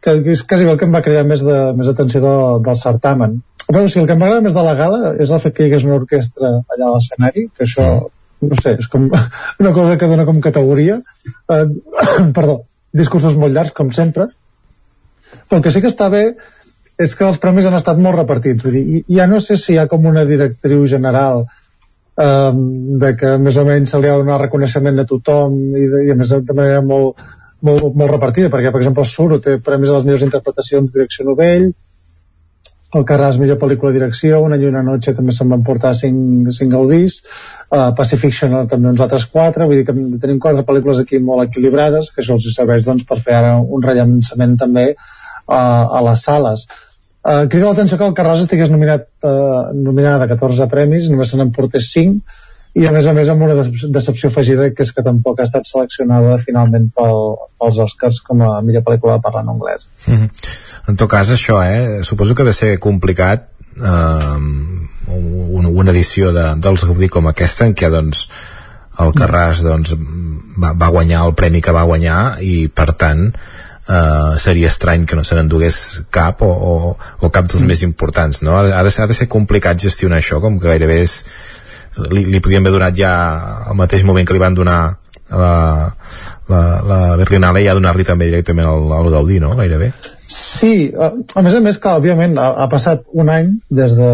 que és quasi bé el que em va cridar més, de, més atenció de, del certamen. Però, o sigui, el que m'agrada més de la gala és el fet que hi hagués una orquestra allà a l'escenari, que això, mm. No sé, és com una cosa que dona com categoria. Eh, perdó, discursos molt llargs, com sempre. Però el que sí que està bé és que els premis han estat molt repartits. Vull dir, ja no sé si hi ha com una directriu general eh, de que més o menys se li ha de donar reconeixement a tothom i, de, i a més de manera molt, molt, molt repartida, perquè, per exemple, el Suro té premis a les millors interpretacions direcció novell, el Carràs millor pel·lícula de direcció, Una i una noche també se'n van portar 5, 5 gaudís, uh, Pacific Fiction també uns altres 4, vull dir que tenim quatre pel·lícules aquí molt equilibrades, que això els serveix doncs, per fer ara un rellançament també uh, a les sales. Uh, crida l'atenció que el Carràs estigués nominat, uh, nominada a 14 premis, només se n'en portés 5, i a més a més amb una decepció afegida que és que tampoc ha estat seleccionada finalment pel, pels Oscars com a millor pel·lícula de parlant anglès mm -hmm. En tot cas això eh, suposo que ha de ser complicat eh, una, una edició de, dels Gaudí com aquesta en què doncs el Carràs doncs, va, va guanyar el premi que va guanyar i per tant Uh, seria estrany que no se n'endugués cap o, o, o cap dels mm. més importants no? ha, de, ha de ser complicat gestionar això com que gairebé és li, li podien haver donat ja al mateix moment que li van donar la, la, la Berlinale ja donar-li també directament al, al Gaudí, no? Gairebé. Sí, a, a més a més que òbviament ha, ha passat un any des de,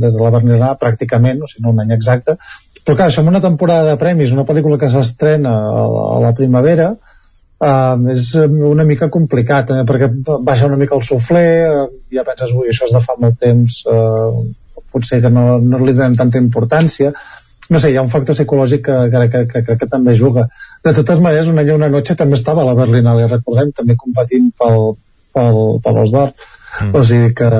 des de la Berlinale pràcticament, o sigui, no un any exacte, però clar, això en una temporada de premis, una pel·lícula que s'estrena a, a la primavera, Uh, és una mica complicat eh, perquè baixa una mica el sofler uh, ja penses, ui, això és de fa molt temps uh, potser que no, no li donem tanta importància. No sé, hi ha un factor psicològic que, que, que, que, que, que també juga. De totes maneres, una llei una noche també estava a la Berlinale, recordem, també competint pel, pel, per l'Os d'Or mm. o sigui que,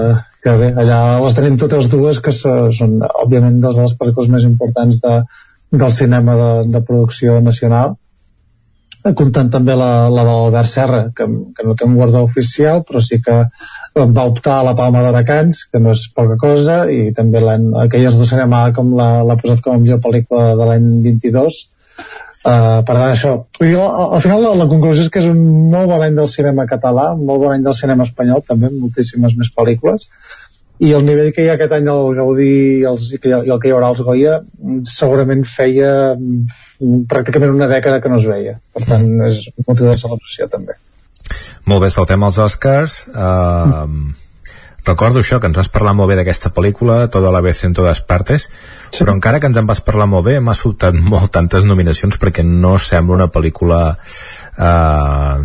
que bé, allà les tenim totes dues que són òbviament dues de les pel·lícules més importants de, del cinema de, de producció nacional. Comptant també la, la de l'Albert Serra que, que no té un guardó oficial però sí que va optar a la Palma d'Huracans que no és poca cosa i també aquelles de cinema com l'ha posat com a millor pel·lícula de l'any 22 Uh, per tant, això. Vull dir, al, al final la, la conclusió és que és un molt bon any del cinema català, molt bon any del cinema espanyol, també, moltíssimes més pel·lícules, i el nivell que hi ha aquest any al Gaudí i, els, i, el que hi haurà als Goya segurament feia mm, pràcticament una dècada que no es veia. Per tant, és un motiu de celebració, també. Molt bé, saltem els Oscars. Uh, mm recordo això, que ens vas parlar molt bé d'aquesta pel·lícula, tota la vez en totes partes, sí. però encara que ens en vas parlar molt bé, m'ha sobtat molt tantes nominacions perquè no sembla una pel·lícula eh,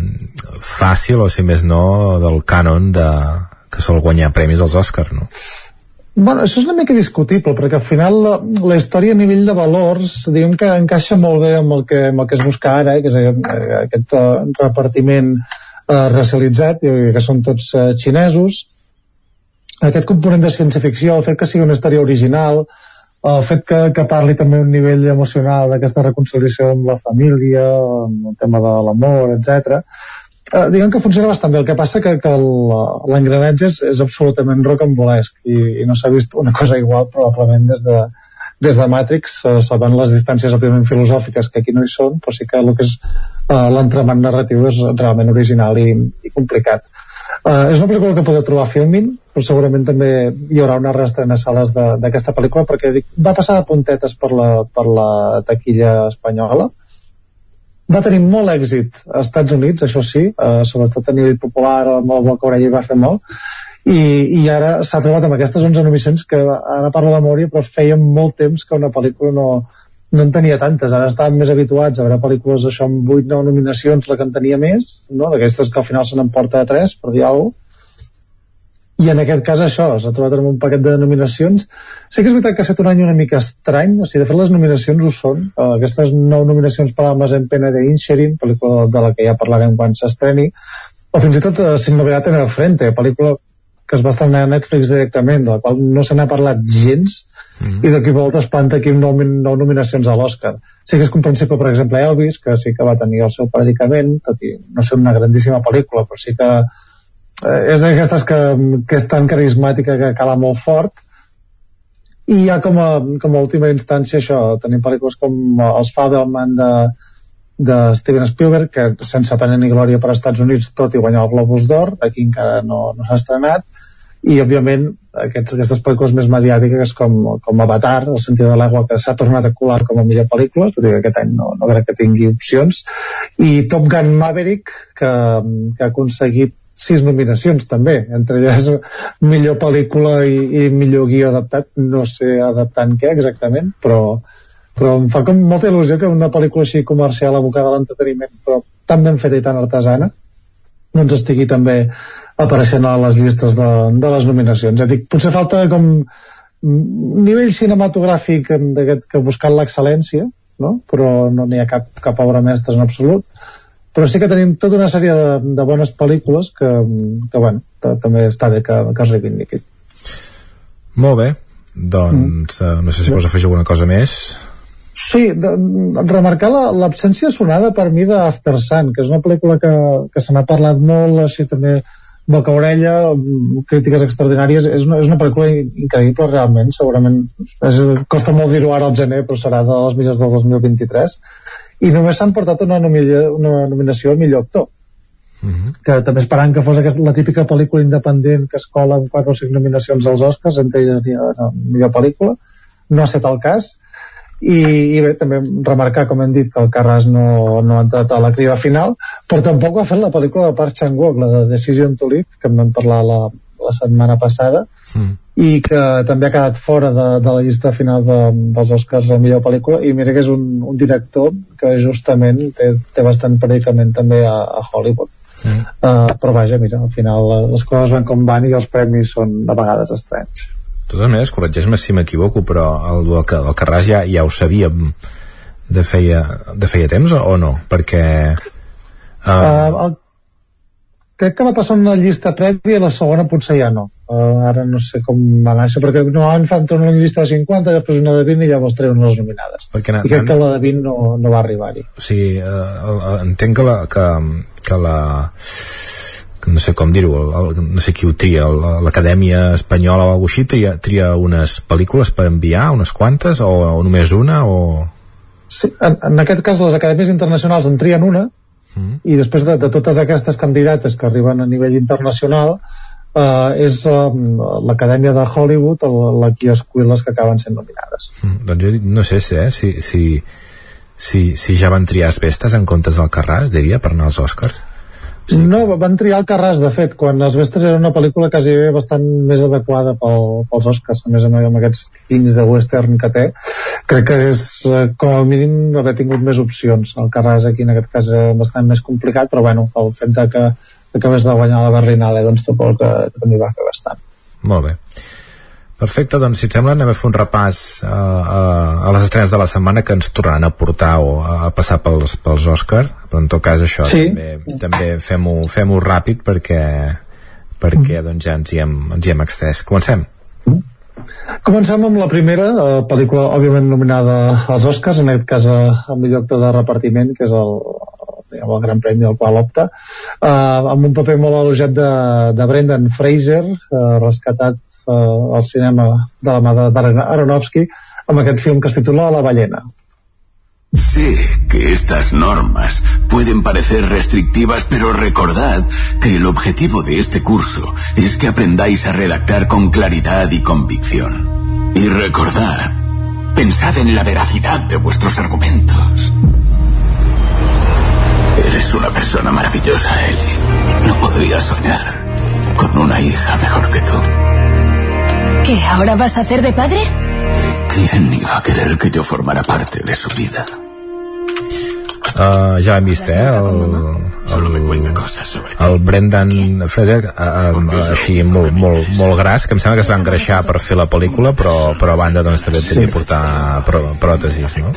fàcil, o si més no, del cànon de, que sol guanyar premis als Oscars, no? Bueno, això és una mica discutible, perquè al final la, la història a nivell de valors, diguem que encaixa molt bé amb el que, amb el que es busca ara, eh, que és aquest uh, repartiment uh, racialitzat, que són tots uh, xinesos, aquest component de ciència-ficció, el fet que sigui una història original, el fet que, que parli també un nivell emocional d'aquesta reconciliació amb la família, amb el tema de l'amor, etc. Eh, diguem que funciona bastant bé. El que passa que, que l'engranatge és, és absolutament rocambolesc i, i no s'ha vist una cosa igual probablement des de, des de Matrix, eh, salvant les distàncies òbviament filosòfiques que aquí no hi són, però sí que el que és eh, l'entremat narratiu és realment original i, i complicat. Uh, és una pel·lícula que podeu trobar a Filmin, però segurament també hi haurà una reestrena a sales d'aquesta pel·lícula, perquè dic, va passar de puntetes per la, per la taquilla espanyola. Va tenir molt èxit als Estats Units, això sí, uh, sobretot a nivell popular, amb el Boca Orella va fer molt, i, i ara s'ha trobat amb aquestes 11 nominacions que ara parlo de memòria, però feia molt temps que una pel·lícula no, no en tenia tantes, ara estàvem més habituats a veure pel·lícules això amb 8 9 nominacions, la que en tenia més, no? d'aquestes que al final se n'emporta 3, per dir alguna cosa, i en aquest cas això, s'ha trobat amb un paquet de nominacions. Sí que és veritat que ha estat un any una mica estrany, o sigui, de fet les nominacions ho són, uh, aquestes nou nominacions per l'Amas en pena de Incherin, pel·lícula de, la que ja parlarem quan s'estreni, o fins i tot uh, Sin novedat en el frente, pel·lícula que es va estrenar a Netflix directament, de la qual no se n'ha parlat gens, mm. i d'aquí volta espanta aquí nou, nou nominacions a l'Oscar. Sí que és comprensible, per exemple, Elvis, que sí que va tenir el seu predicament, tot i no ser una grandíssima pel·lícula, però sí que eh, és d'aquestes que, que és tan carismàtica que cala molt fort, i ja com a, com a última instància això, tenim pel·lícules com els Fabelman de, de Steven Spielberg, que sense pena ni glòria per als Estats Units, tot i guanyar el Globus d'Or, aquí encara no, no s'ha estrenat, i òbviament aquests, aquestes pel·lícules més mediàtiques com, com Avatar, El sentit de l'aigua que s'ha tornat a colar com a millor pel·lícula tot i que aquest any no, no crec que tingui opcions. I Top Gun Maverick que, que ha aconseguit sis nominacions també, entre elles millor pel·lícula i, i millor guió adaptat, no sé adaptant què exactament, però, però em fa com molta il·lusió que una pel·lícula així comercial abocada a l'entreteniment, però tan ben feta i tan artesana, no ens estigui també apareixent a les llistes de, de les nominacions. Ja dic, potser falta com nivell cinematogràfic d'aquest que buscant l'excel·lència, no? però no n'hi ha cap, cap obra mestra en absolut. Però sí que tenim tota una sèrie de, de bones pel·lícules que, que bueno, també està bé que, que es reivindiquin. Molt bé, doncs mm. no sé si vols afegir alguna cosa més. Sí, de, remarcar l'absència la, sonada per mi d'After Sun, que és una pel·lícula que, que se n'ha parlat molt, així també boca orella, crítiques extraordinàries és una, és una pel·lícula increïble realment, segurament és, costa molt dir-ho ara al gener però serà de les millors del 2023 i només s'han portat una, una nominació al millor actor uh mhm. -huh. que també esperant que fos aquesta, la típica pel·lícula independent que es cola amb 4 o 5 nominacions als Oscars entre la millor pel·lícula no ha estat el cas i, i bé, també remarcar, com hem dit, que el Carràs no, no ha entrat a la criba final, però tampoc ha fet la pel·lícula de Park Chan-wook, la de Decision to Live, que en vam parlar la, la setmana passada, mm. i que també ha quedat fora de, de la llista final de, dels Oscars a millor pel·lícula, i mira que és un, un director que justament té, té bastant predicament també a, a Hollywood. Mm. Uh, però vaja, mira, al final les coses van com van i els premis són a vegades estranys de totes maneres, corregeix-me si m'equivoco però el, el, el Carràs ja, ja ho sabíem de feia, de feia temps o, no? perquè uh... Uh, el, crec que va passar una llista prèvia i la segona potser ja no. Uh, ara no sé com va anar això, perquè normalment fan una llista de 50, després una de 20 i llavors treuen les nominades. Perquè I crec que la de 20 no, no va arribar-hi. O sigui, eh, entenc que la, que, que la no sé com dir-ho, no sé qui ho tria, l'Acadèmia Espanyola o alguna així, tria, tria unes pel·lícules per enviar, unes quantes, o, o només una, o... Sí, en, en aquest cas les acadèmies internacionals en trien una, mm. i després de, de totes aquestes candidates que arriben a nivell internacional, eh, és uh, l'Acadèmia de Hollywood la qui escull les que acaben sent nominades. Mm, doncs jo no sé si, eh, si, si, si, si ja van triar Asbestes en comptes del Carràs, diria, per anar als Oscars. Sí. No, van triar el Carràs, de fet, quan Asbestes era una pel·lícula quasi bastant més adequada pel, pels Oscars, a més a més amb aquests tints de western que té. Crec que és, eh, com a mínim, haver tingut més opcions. El Carràs aquí en aquest cas era bastant més complicat, però bueno, el fet de que acabés de guanyar la Berlinale, doncs tampoc que, que també va fer bastant. Molt bé. Perfecte, doncs si et sembla anem a fer un repàs uh, uh, a les estrenes de la setmana que ens tornaran a portar o a passar pels, pels Òscar, però en tot cas això sí. també, també fem-ho fem ràpid perquè, perquè doncs ja ens hi, hem, ens hi hem extès. Comencem. Comencem amb la primera, uh, pel·lícula òbviament nominada als Oscars, en aquest cas a, millor actor de repartiment, que és el, el gran premi al qual opta, uh, amb un paper molt elogiat de, de Brendan Fraser, uh, rescatat al cinema de la mà d'Aronofsky amb aquest film que es titula La ballena. Sé que estas normas pueden parecer restrictivas, pero recordad que el objetivo de este curso es que aprendáis a redactar con claridad y convicción. Y recordad, pensad en la veracidad de vuestros argumentos. Eres una persona maravillosa, Ellie. No podría soñar con una hija mejor que tú. ¿Qué? ¿Ahora vas a hacer de padre? ¿Quién iba a querer que yo formara parte de su vida? Uh, ja l'hem vist, eh? El, el, el Brendan Fraser uh, uh, així molt, molt, molt gras que em sembla que es va engreixar per fer la pel·lícula però, però a banda doncs també tenia sí. portar prò pròtesis no?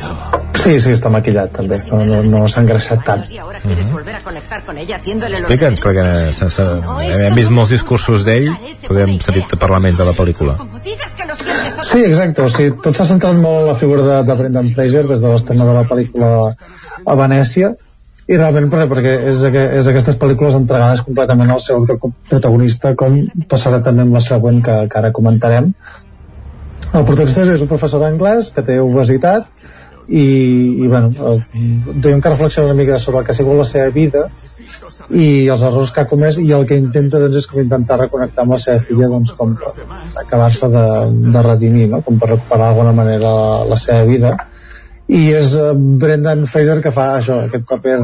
Sí, sí, està maquillat també. No, no, no s'ha engreixat tant. Mm -hmm. Explica'ns perquè sense, hem vist molts discursos d'ell podem sentir parlar menys de la pel·lícula. Sí, exacte, o sigui, tot s'ha centrat molt en la figura de, de Brendan Fraser des de l'estrena de la pel·lícula a Venècia i realment perquè, és, és aquestes pel·lícules entregades completament al seu protagonista com passarà també amb la següent que, que ara comentarem. El protagonista és un professor d'anglès que té obesitat i, i bueno, dèiem que reflexiona una mica sobre el que ha sigut la seva vida i els errors que ha comès i el que intenta doncs, és com intentar reconnectar amb la seva filla doncs, com acabar-se de, de redimir no? com per recuperar d'alguna manera la, la seva vida i és uh, Brendan Fraser que fa això, aquest paper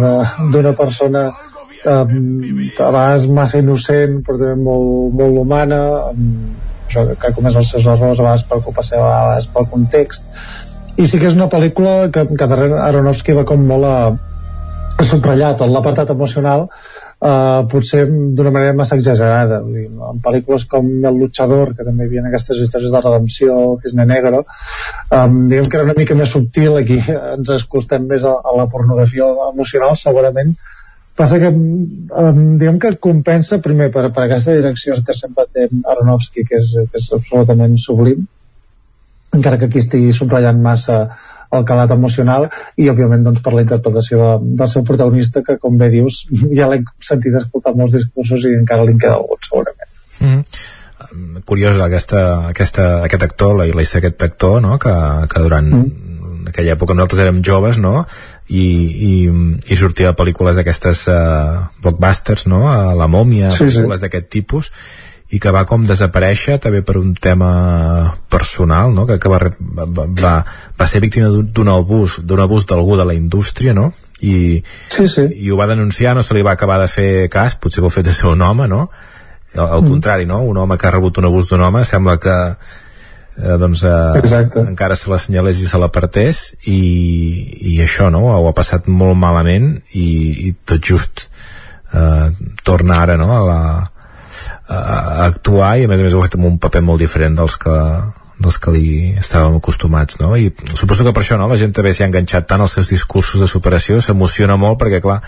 d'una persona uh, a vegades massa innocent però també molt, molt humana um, això, que comès els seus errors a vegades per culpa seva, a vegades pel context. I sí que és una pel·lícula que, que darrere Aronofsky va com molt a, a subratllar tot l'apartat emocional uh, potser d'una manera massa exagerada. Vull dir, en pel·lícules com El luchador que també hi havia aquestes històries de redempció el Cisne Negro um, diguem que era una mica més subtil aquí ens escoltem més a, a la pornografia emocional segurament. Passa que um, diguem que compensa primer per, per aquesta direcció que sempre té Aronofsky que és, que és absolutament sublim encara que aquí estigui subratllant massa el calat emocional i òbviament doncs, per la interpretació de, del seu protagonista que com bé dius ja l'he sentit escoltar molts discursos i encara li queda algun segurament mm -hmm. curiós aquesta, aquesta, aquest actor la, la aquest actor no? que, que durant mm. aquella època nosaltres érem joves no? I, i, i sortia de pel·lícules d'aquestes uh, blockbusters no? a la mòmia, sí, pel·lícules sí. d'aquest tipus i que va com desaparèixer també per un tema personal no? que, que va, va, va ser víctima d'un abús d'un abús d'algú de la indústria no? I, sí, sí. i ho va denunciar no se li va acabar de fer cas potser pel fet de ser un home no? al, al mm. contrari, no? un home que ha rebut un abús d'un home sembla que eh, doncs eh, encara se l'assenyalés i se l'apartés i, i això no? ho ha passat molt malament i, i tot just eh, torna ara no? a la, a actuar i a més a més ho ha fet amb un paper molt diferent dels que, dels que li estàvem acostumats no? i suposo que per això no? la gent també s'hi ha enganxat tant als seus discursos de superació s'emociona molt perquè clar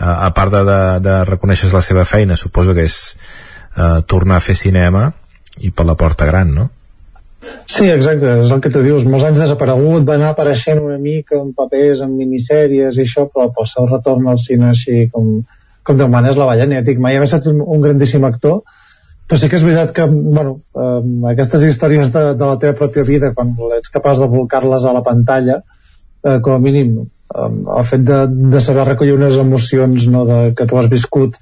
a, part de, de, de reconèixer la seva feina suposo que és uh, tornar a fer cinema i per la porta gran, no? Sí, exacte, és el que tu dius, molts anys desaparegut, va anar apareixent una mica en papers, en minissèries i això, però pel seu retorn al cine així com, com Déu mana és la Vallanètic, mai havia estat un, un grandíssim actor, però sí que és veritat que bueno, eh, aquestes històries de, de la teva pròpia vida, quan ets capaç de volcar-les a la pantalla, eh, com a mínim eh, el fet de, de saber recollir unes emocions no, de, que tu has viscut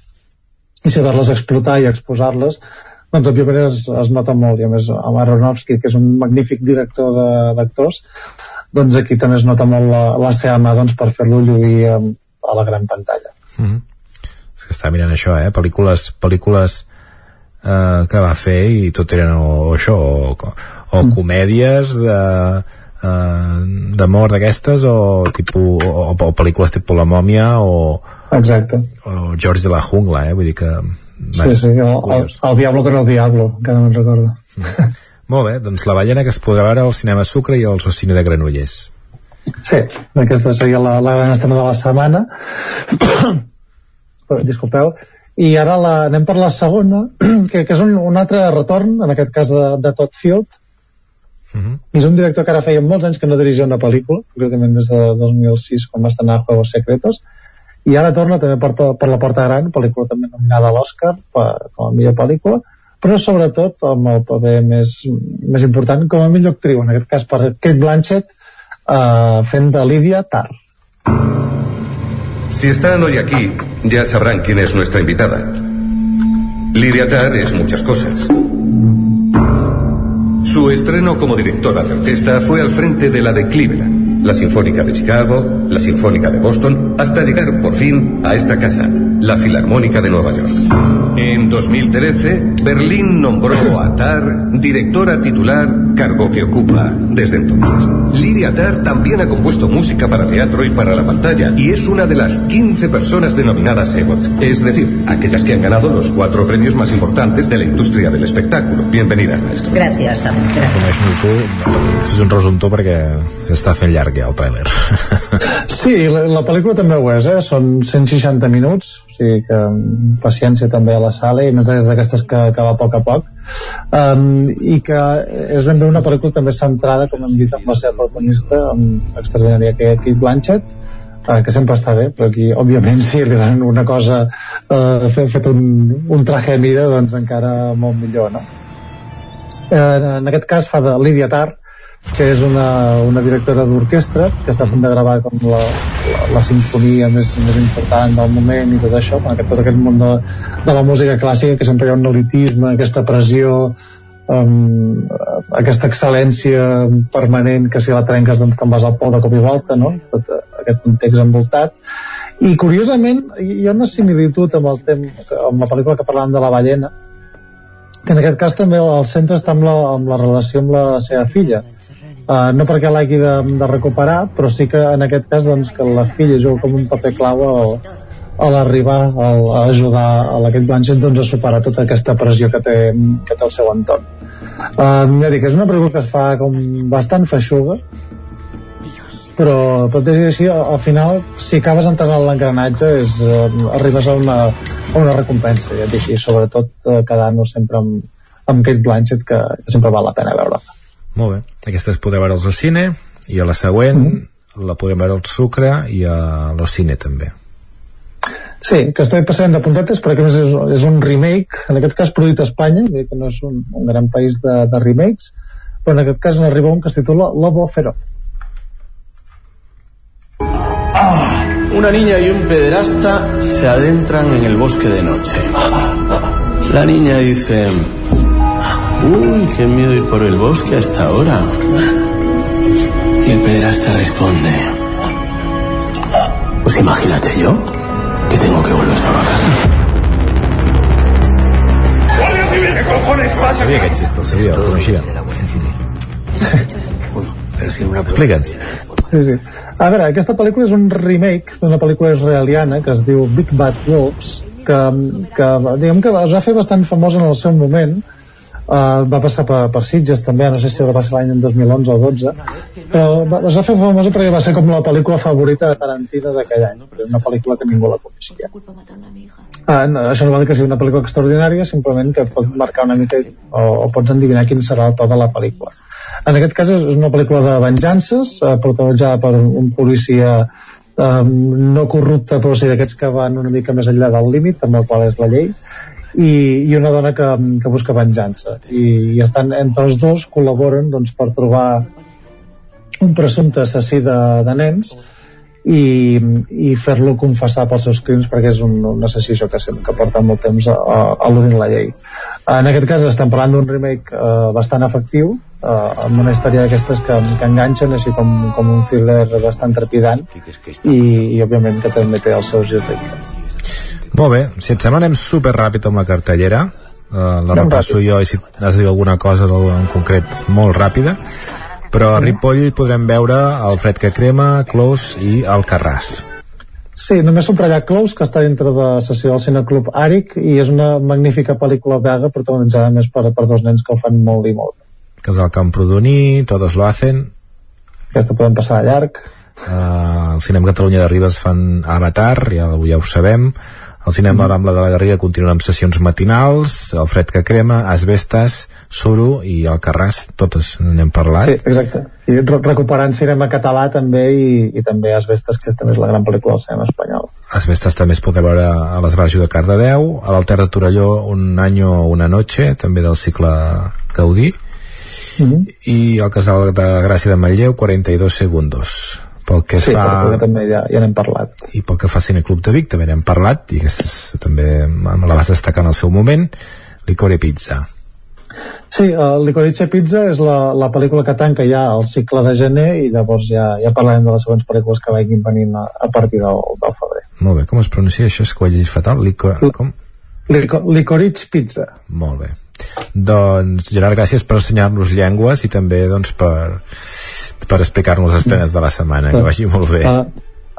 i saber-les explotar i exposar-les doncs òbviament es, es nota molt i a més amb Aronofsky que és un magnífic director d'actors doncs aquí també es nota molt la, la seva mà doncs, per fer-lo lluir a la gran pantalla mm -hmm. Que està mirant això, eh? pel·lícules pel·lícules eh, que va fer i tot eren o, o això o, o mm. comèdies de de mort d'aquestes o, tipus, o, o, pel·lícules tipus La Mòmia o, Exacte. o George de la Jungla eh? vull dir que Sí, sí, el, el, el Diablo que no el Diablo, que no me'n recordo. Mm. Molt bé, doncs la ballena que es podrà veure al cinema Sucre i al Socini de Granollers. Sí, aquesta seria la, la gran estrena de la setmana. Disculpeu. I ara la, anem per la segona, que, que és un, un altre retorn, en aquest cas de, de Todd Field. Uh -huh. És un director que ara feia molts anys que no dirigia una pel·lícula, concretament des de 2006, quan va estrenar Juegos Secretos, i ara torna també per, per la Porta Gran, pel·lícula també nominada a l'Oscar com a millor pel·lícula, però sobretot amb el paper més, més important com a millor actriu, en aquest cas per Kate Blanchett eh, fent de Lydia Tarr. Si están hoy aquí, ya sabrán quién es nuestra invitada. Lydia Tarr es muchas cosas. Su estreno como directora de orquesta fue al frente de la de Cleveland, la Sinfónica de Chicago, la Sinfónica de Boston, hasta llegar por fin a esta casa, la Filarmónica de Nueva York. En 2013, Berlín nombró a Tarr directora titular, cargo que ocupa desde entonces. Lydia Tarr también ha compuesto música para teatro y para la pantalla y es una de las 15 personas denominadas EGOT, es decir, aquellas que han ganado los cuatro premios más importantes de la industria del espectáculo. Bienvenida, maestro. Gràcies, gràcies. És un resumtor perquè s'està fent llarg ja el tràiler. Sí, la, la pel·lícula també ho és, eh? són 160 minuts, o sigui que paciència també a la sala i més d'aquestes que, que va a poc a poc um, i que és ben bé una pel·lícula també centrada, com hem dit, amb la seva protagonista, amb extraordinària que Kate Blanchett, uh, que sempre està bé, però aquí, òbviament, si li donen una cosa uh, fet, un, un traje a mida, doncs encara molt millor, no? Uh, en aquest cas fa de Lydia Tarr, que és una, una directora d'orquestra que està a punt de gravar com la, la, la sinfonia més, més important del moment i tot això, aquest, tot aquest món de, de la música clàssica que sempre hi ha un elitisme, aquesta pressió um, aquesta excel·lència permanent que si la trenques doncs te'n vas al pou de cop i volta no? tot aquest context envoltat i curiosament hi ha una similitud amb, el temps, amb la pel·lícula que parlàvem de la ballena que en aquest cas també el centre està amb la, amb la relació amb la seva filla Uh, no perquè l'hagi de, de recuperar, però sí que en aquest cas doncs, que la filla juga com un paper clau al, a l'arribar a, a ajudar a l'Aquest Blanchett doncs, a superar tota aquesta pressió que té, que té el seu entorn. Uh, ja dic, és una pel·lícula que es fa com bastant feixuga, però, però dir així, al final, si acabes entrant en l'engranatge, és, uh, arribes a una, a una recompensa, ja dic, i sobretot uh, quedant-nos sempre amb, amb Kate Blanchett, que, que sempre val la pena veure molt bé. Aquesta es podrà veure al cine i a la següent mm -hmm. la podem veure al Sucre i a l'Ocine també. Sí, que està passant de puntetes perquè més és, és un remake, en aquest cas produït a Espanya, que no és un, un gran país de, de remakes, però en aquest cas n'arriba un que es titula Lobo Fero. Ah, una niña y un pederasta se adentran en el bosque de noche. La niña dice, Uy, qué miedo ir por el bosque a esta hora. Y el pederasta responde. Pues imagínate yo que tengo que volver solo a casa. ¿Qué cojones pasa? Xiste, el sabia, el coneixia. Explica'ns. Sí, sí. A veure, aquesta pel·lícula és un remake d'una pel·lícula israeliana que es diu Big Bad Wolves, que, que diguem que es va fer bastant famosa en el seu moment, Uh, va passar per, per Sitges també, no sé si va passar l'any 2011 o 12 però va, es va fer famosa perquè va ser com la pel·lícula favorita de Tarantino d'aquell any una pel·lícula que ningú la coneixia. Uh, no, això no vol dir que sigui una pel·lícula extraordinària simplement que pot marcar una mica o, o pots endivinar quin serà el to de la pel·lícula. En aquest cas és una pel·lícula de venjances uh, protagonitzada per un policia um, no corrupte però sí d'aquests que van una mica més enllà del límit amb el qual és la llei i, i una dona que, que busca venjança. I, i estan entre els dos col·laboren doncs, per trobar un presumpte assassí de, de nens i, i fer-lo confessar pels seus crims perquè és un, un assassí això que, que porta molt temps a, a, a la llei. En aquest cas estem parlant d'un remake eh, bastant efectiu eh, amb una història d'aquestes que, que enganxen així com, com un thriller bastant trepidant i, i òbviament que també té els seus efectes molt bé, si et sembla anem super ràpid amb la cartellera. Uh, la repasso jo i si has de dir alguna cosa en concret molt ràpida. Però a Ripoll podrem veure el Fred que crema, Close i el Carràs Sí, només subratllar Close, que està dintre de sessió del Cineclub Àric i és una magnífica pel·lícula belga protagonitzada més per, per dos nens que ho fan molt i molt que és el Camprodoní, Todos lo hacen. Aquesta podem passar a llarg. Uh, el Cinema Catalunya de Ribes fan Avatar, ja, ja ho sabem el cinema mm. Rambla de la Garriga continua amb sessions matinals, el fred que crema, Asbestes, Suro i el Carràs, totes n'hem parlat. Sí, exacte. I recuperant cinema català també i, i també Asbestes, que també és la gran pel·lícula del cinema espanyol. Asbestes també es pot veure a l'Esbarjo de Cardedeu, a l'Alter de Torelló Un any o una noche, també del cicle Gaudí, mm -hmm. i el Casal de Gràcia de Manlleu, 42 segundos pel que sí, fa... també ja, ja n'hem parlat. I pel que fa a Cineclub de Vic també n'hem parlat i aquesta també la vas destacar en el seu moment Licore Pizza. Sí, el Licorice Pizza és la, la pel·lícula que tanca ja el cicle de gener i llavors ja, ja parlarem de les següents pel·lícules que vagin venint a, a partir del, del febrer. Molt bé, com es pronuncia això? És que ho he llegit fatal? Licor... Com? Lico, licorice Pizza. Molt bé. Doncs, Gerard, gràcies per ensenyar-nos llengües i també doncs, per, per explicar-nos les estrenes de la setmana. Que vagi molt bé. A,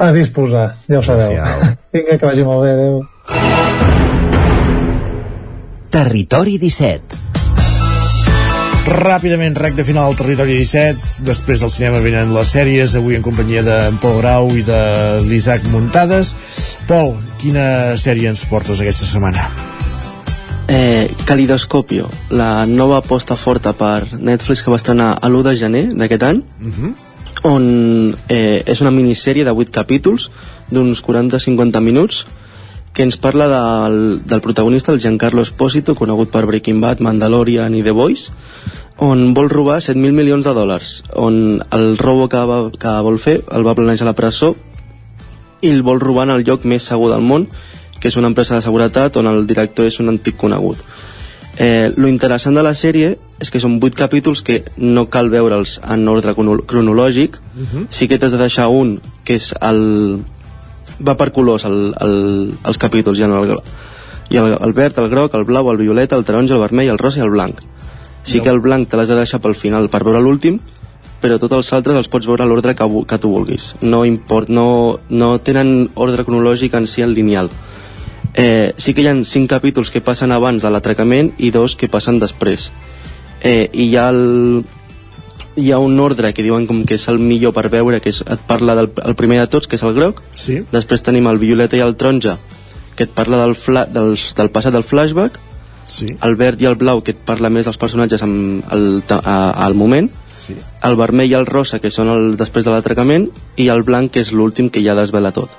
a disposar, ja ho sabeu. Vinga, que vagi molt bé, adeu. Territori 17 Ràpidament, rec de final al Territori 17, després del cinema venen les sèries, avui en companyia d'en Pol Grau i de l'Isaac Muntades. Pol, quina sèrie ens portes aquesta setmana? Eh, Calidoscopio, la nova aposta forta per Netflix que va estrenar a l'1 de gener d'aquest any, uh Mhm. -huh. on eh, és una minissèrie de 8 capítols d'uns 40-50 minuts que ens parla del, del protagonista, el Giancarlo Espósito, conegut per Breaking Bad, Mandalorian i The Voice, on vol robar 7.000 milions de dòlars, on el robo que, va, que vol fer el va planejar a la presó i el vol robar en el lloc més segur del món, que és una empresa de seguretat on el director és un antic conegut. Eh, lo interessant de la sèrie és que són 8 capítols que no cal veure'ls en ordre cronològic, Uh -huh. sí que t'has de deixar un, que és el... va per colors el, el, els capítols, hi ha el, hi ha el, el verd, el groc, el blau, el violeta, el taronja, el vermell, el rosa i el blanc. Sí No. que el blanc te l'has de deixar pel final per veure l'últim, però tots els altres els pots veure a l'ordre que, que tu vulguis. No, import, no, no tenen ordre cronològic en si en lineal. Eh, sí que hi ha cinc capítols que passen abans de l'atracament i dos que passen després. Eh, I hi ha el, hi ha un ordre que diuen com que és el millor per veure, que és, et parla del el primer de tots, que és el groc, sí. després tenim el violeta i el taronja, que et parla del, fla, dels, del passat del flashback, sí. el verd i el blau, que et parla més dels personatges amb el, a, al moment, Sí. el vermell i el rosa, que són el després de l'atracament, i el blanc, que és l'últim que ja desvela tot.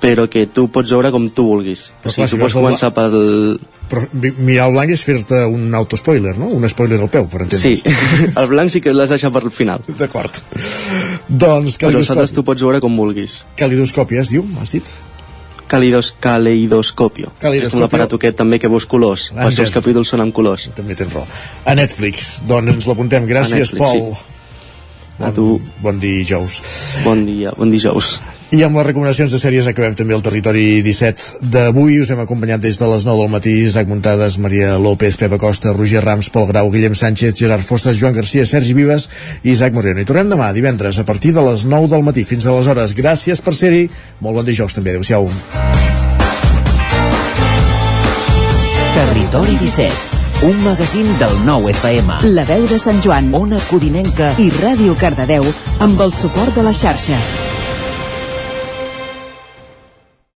Però que tu pots veure com tu vulguis. Però o sigui, clar, si tu pots veus el començar pel... Però mi- mirar el blanc és fer-te un autospoiler, no? Un spoiler al peu, per entendre's. Sí, el blanc sí que l'has deixat per al final. D'acord. Doncs Però els altres calidoscopi. tu pots veure com vulguis. Calidoscopi, es diu, has dit? Calidos, caleidoscopio. Caleidoscopio. És un aparato aquest també que veus colors. Ah, Per això els capítols són en colors. També tens raó. A Netflix, doncs ens l'apuntem. Gràcies, Netflix, Pol. A tu. Bon dijous. Bon dia, bon dijous. I amb les recomanacions de sèries acabem també el territori 17 d'avui. Us hem acompanyat des de les 9 del matí Isaac Muntades, Maria López, Pepa Costa, Roger Rams, Pol Grau, Guillem Sánchez, Gerard Fosses, Joan Garcia, Sergi Vives i Isaac Moreno. I tornem demà, divendres, a partir de les 9 del matí. Fins aleshores, gràcies per ser-hi. Molt bon dijous també. Adéu-siau. Territori 17 un magazín del nou FM. La veu de Sant Joan, Ona Codinenca i Ràdio Cardedeu amb el suport de la xarxa.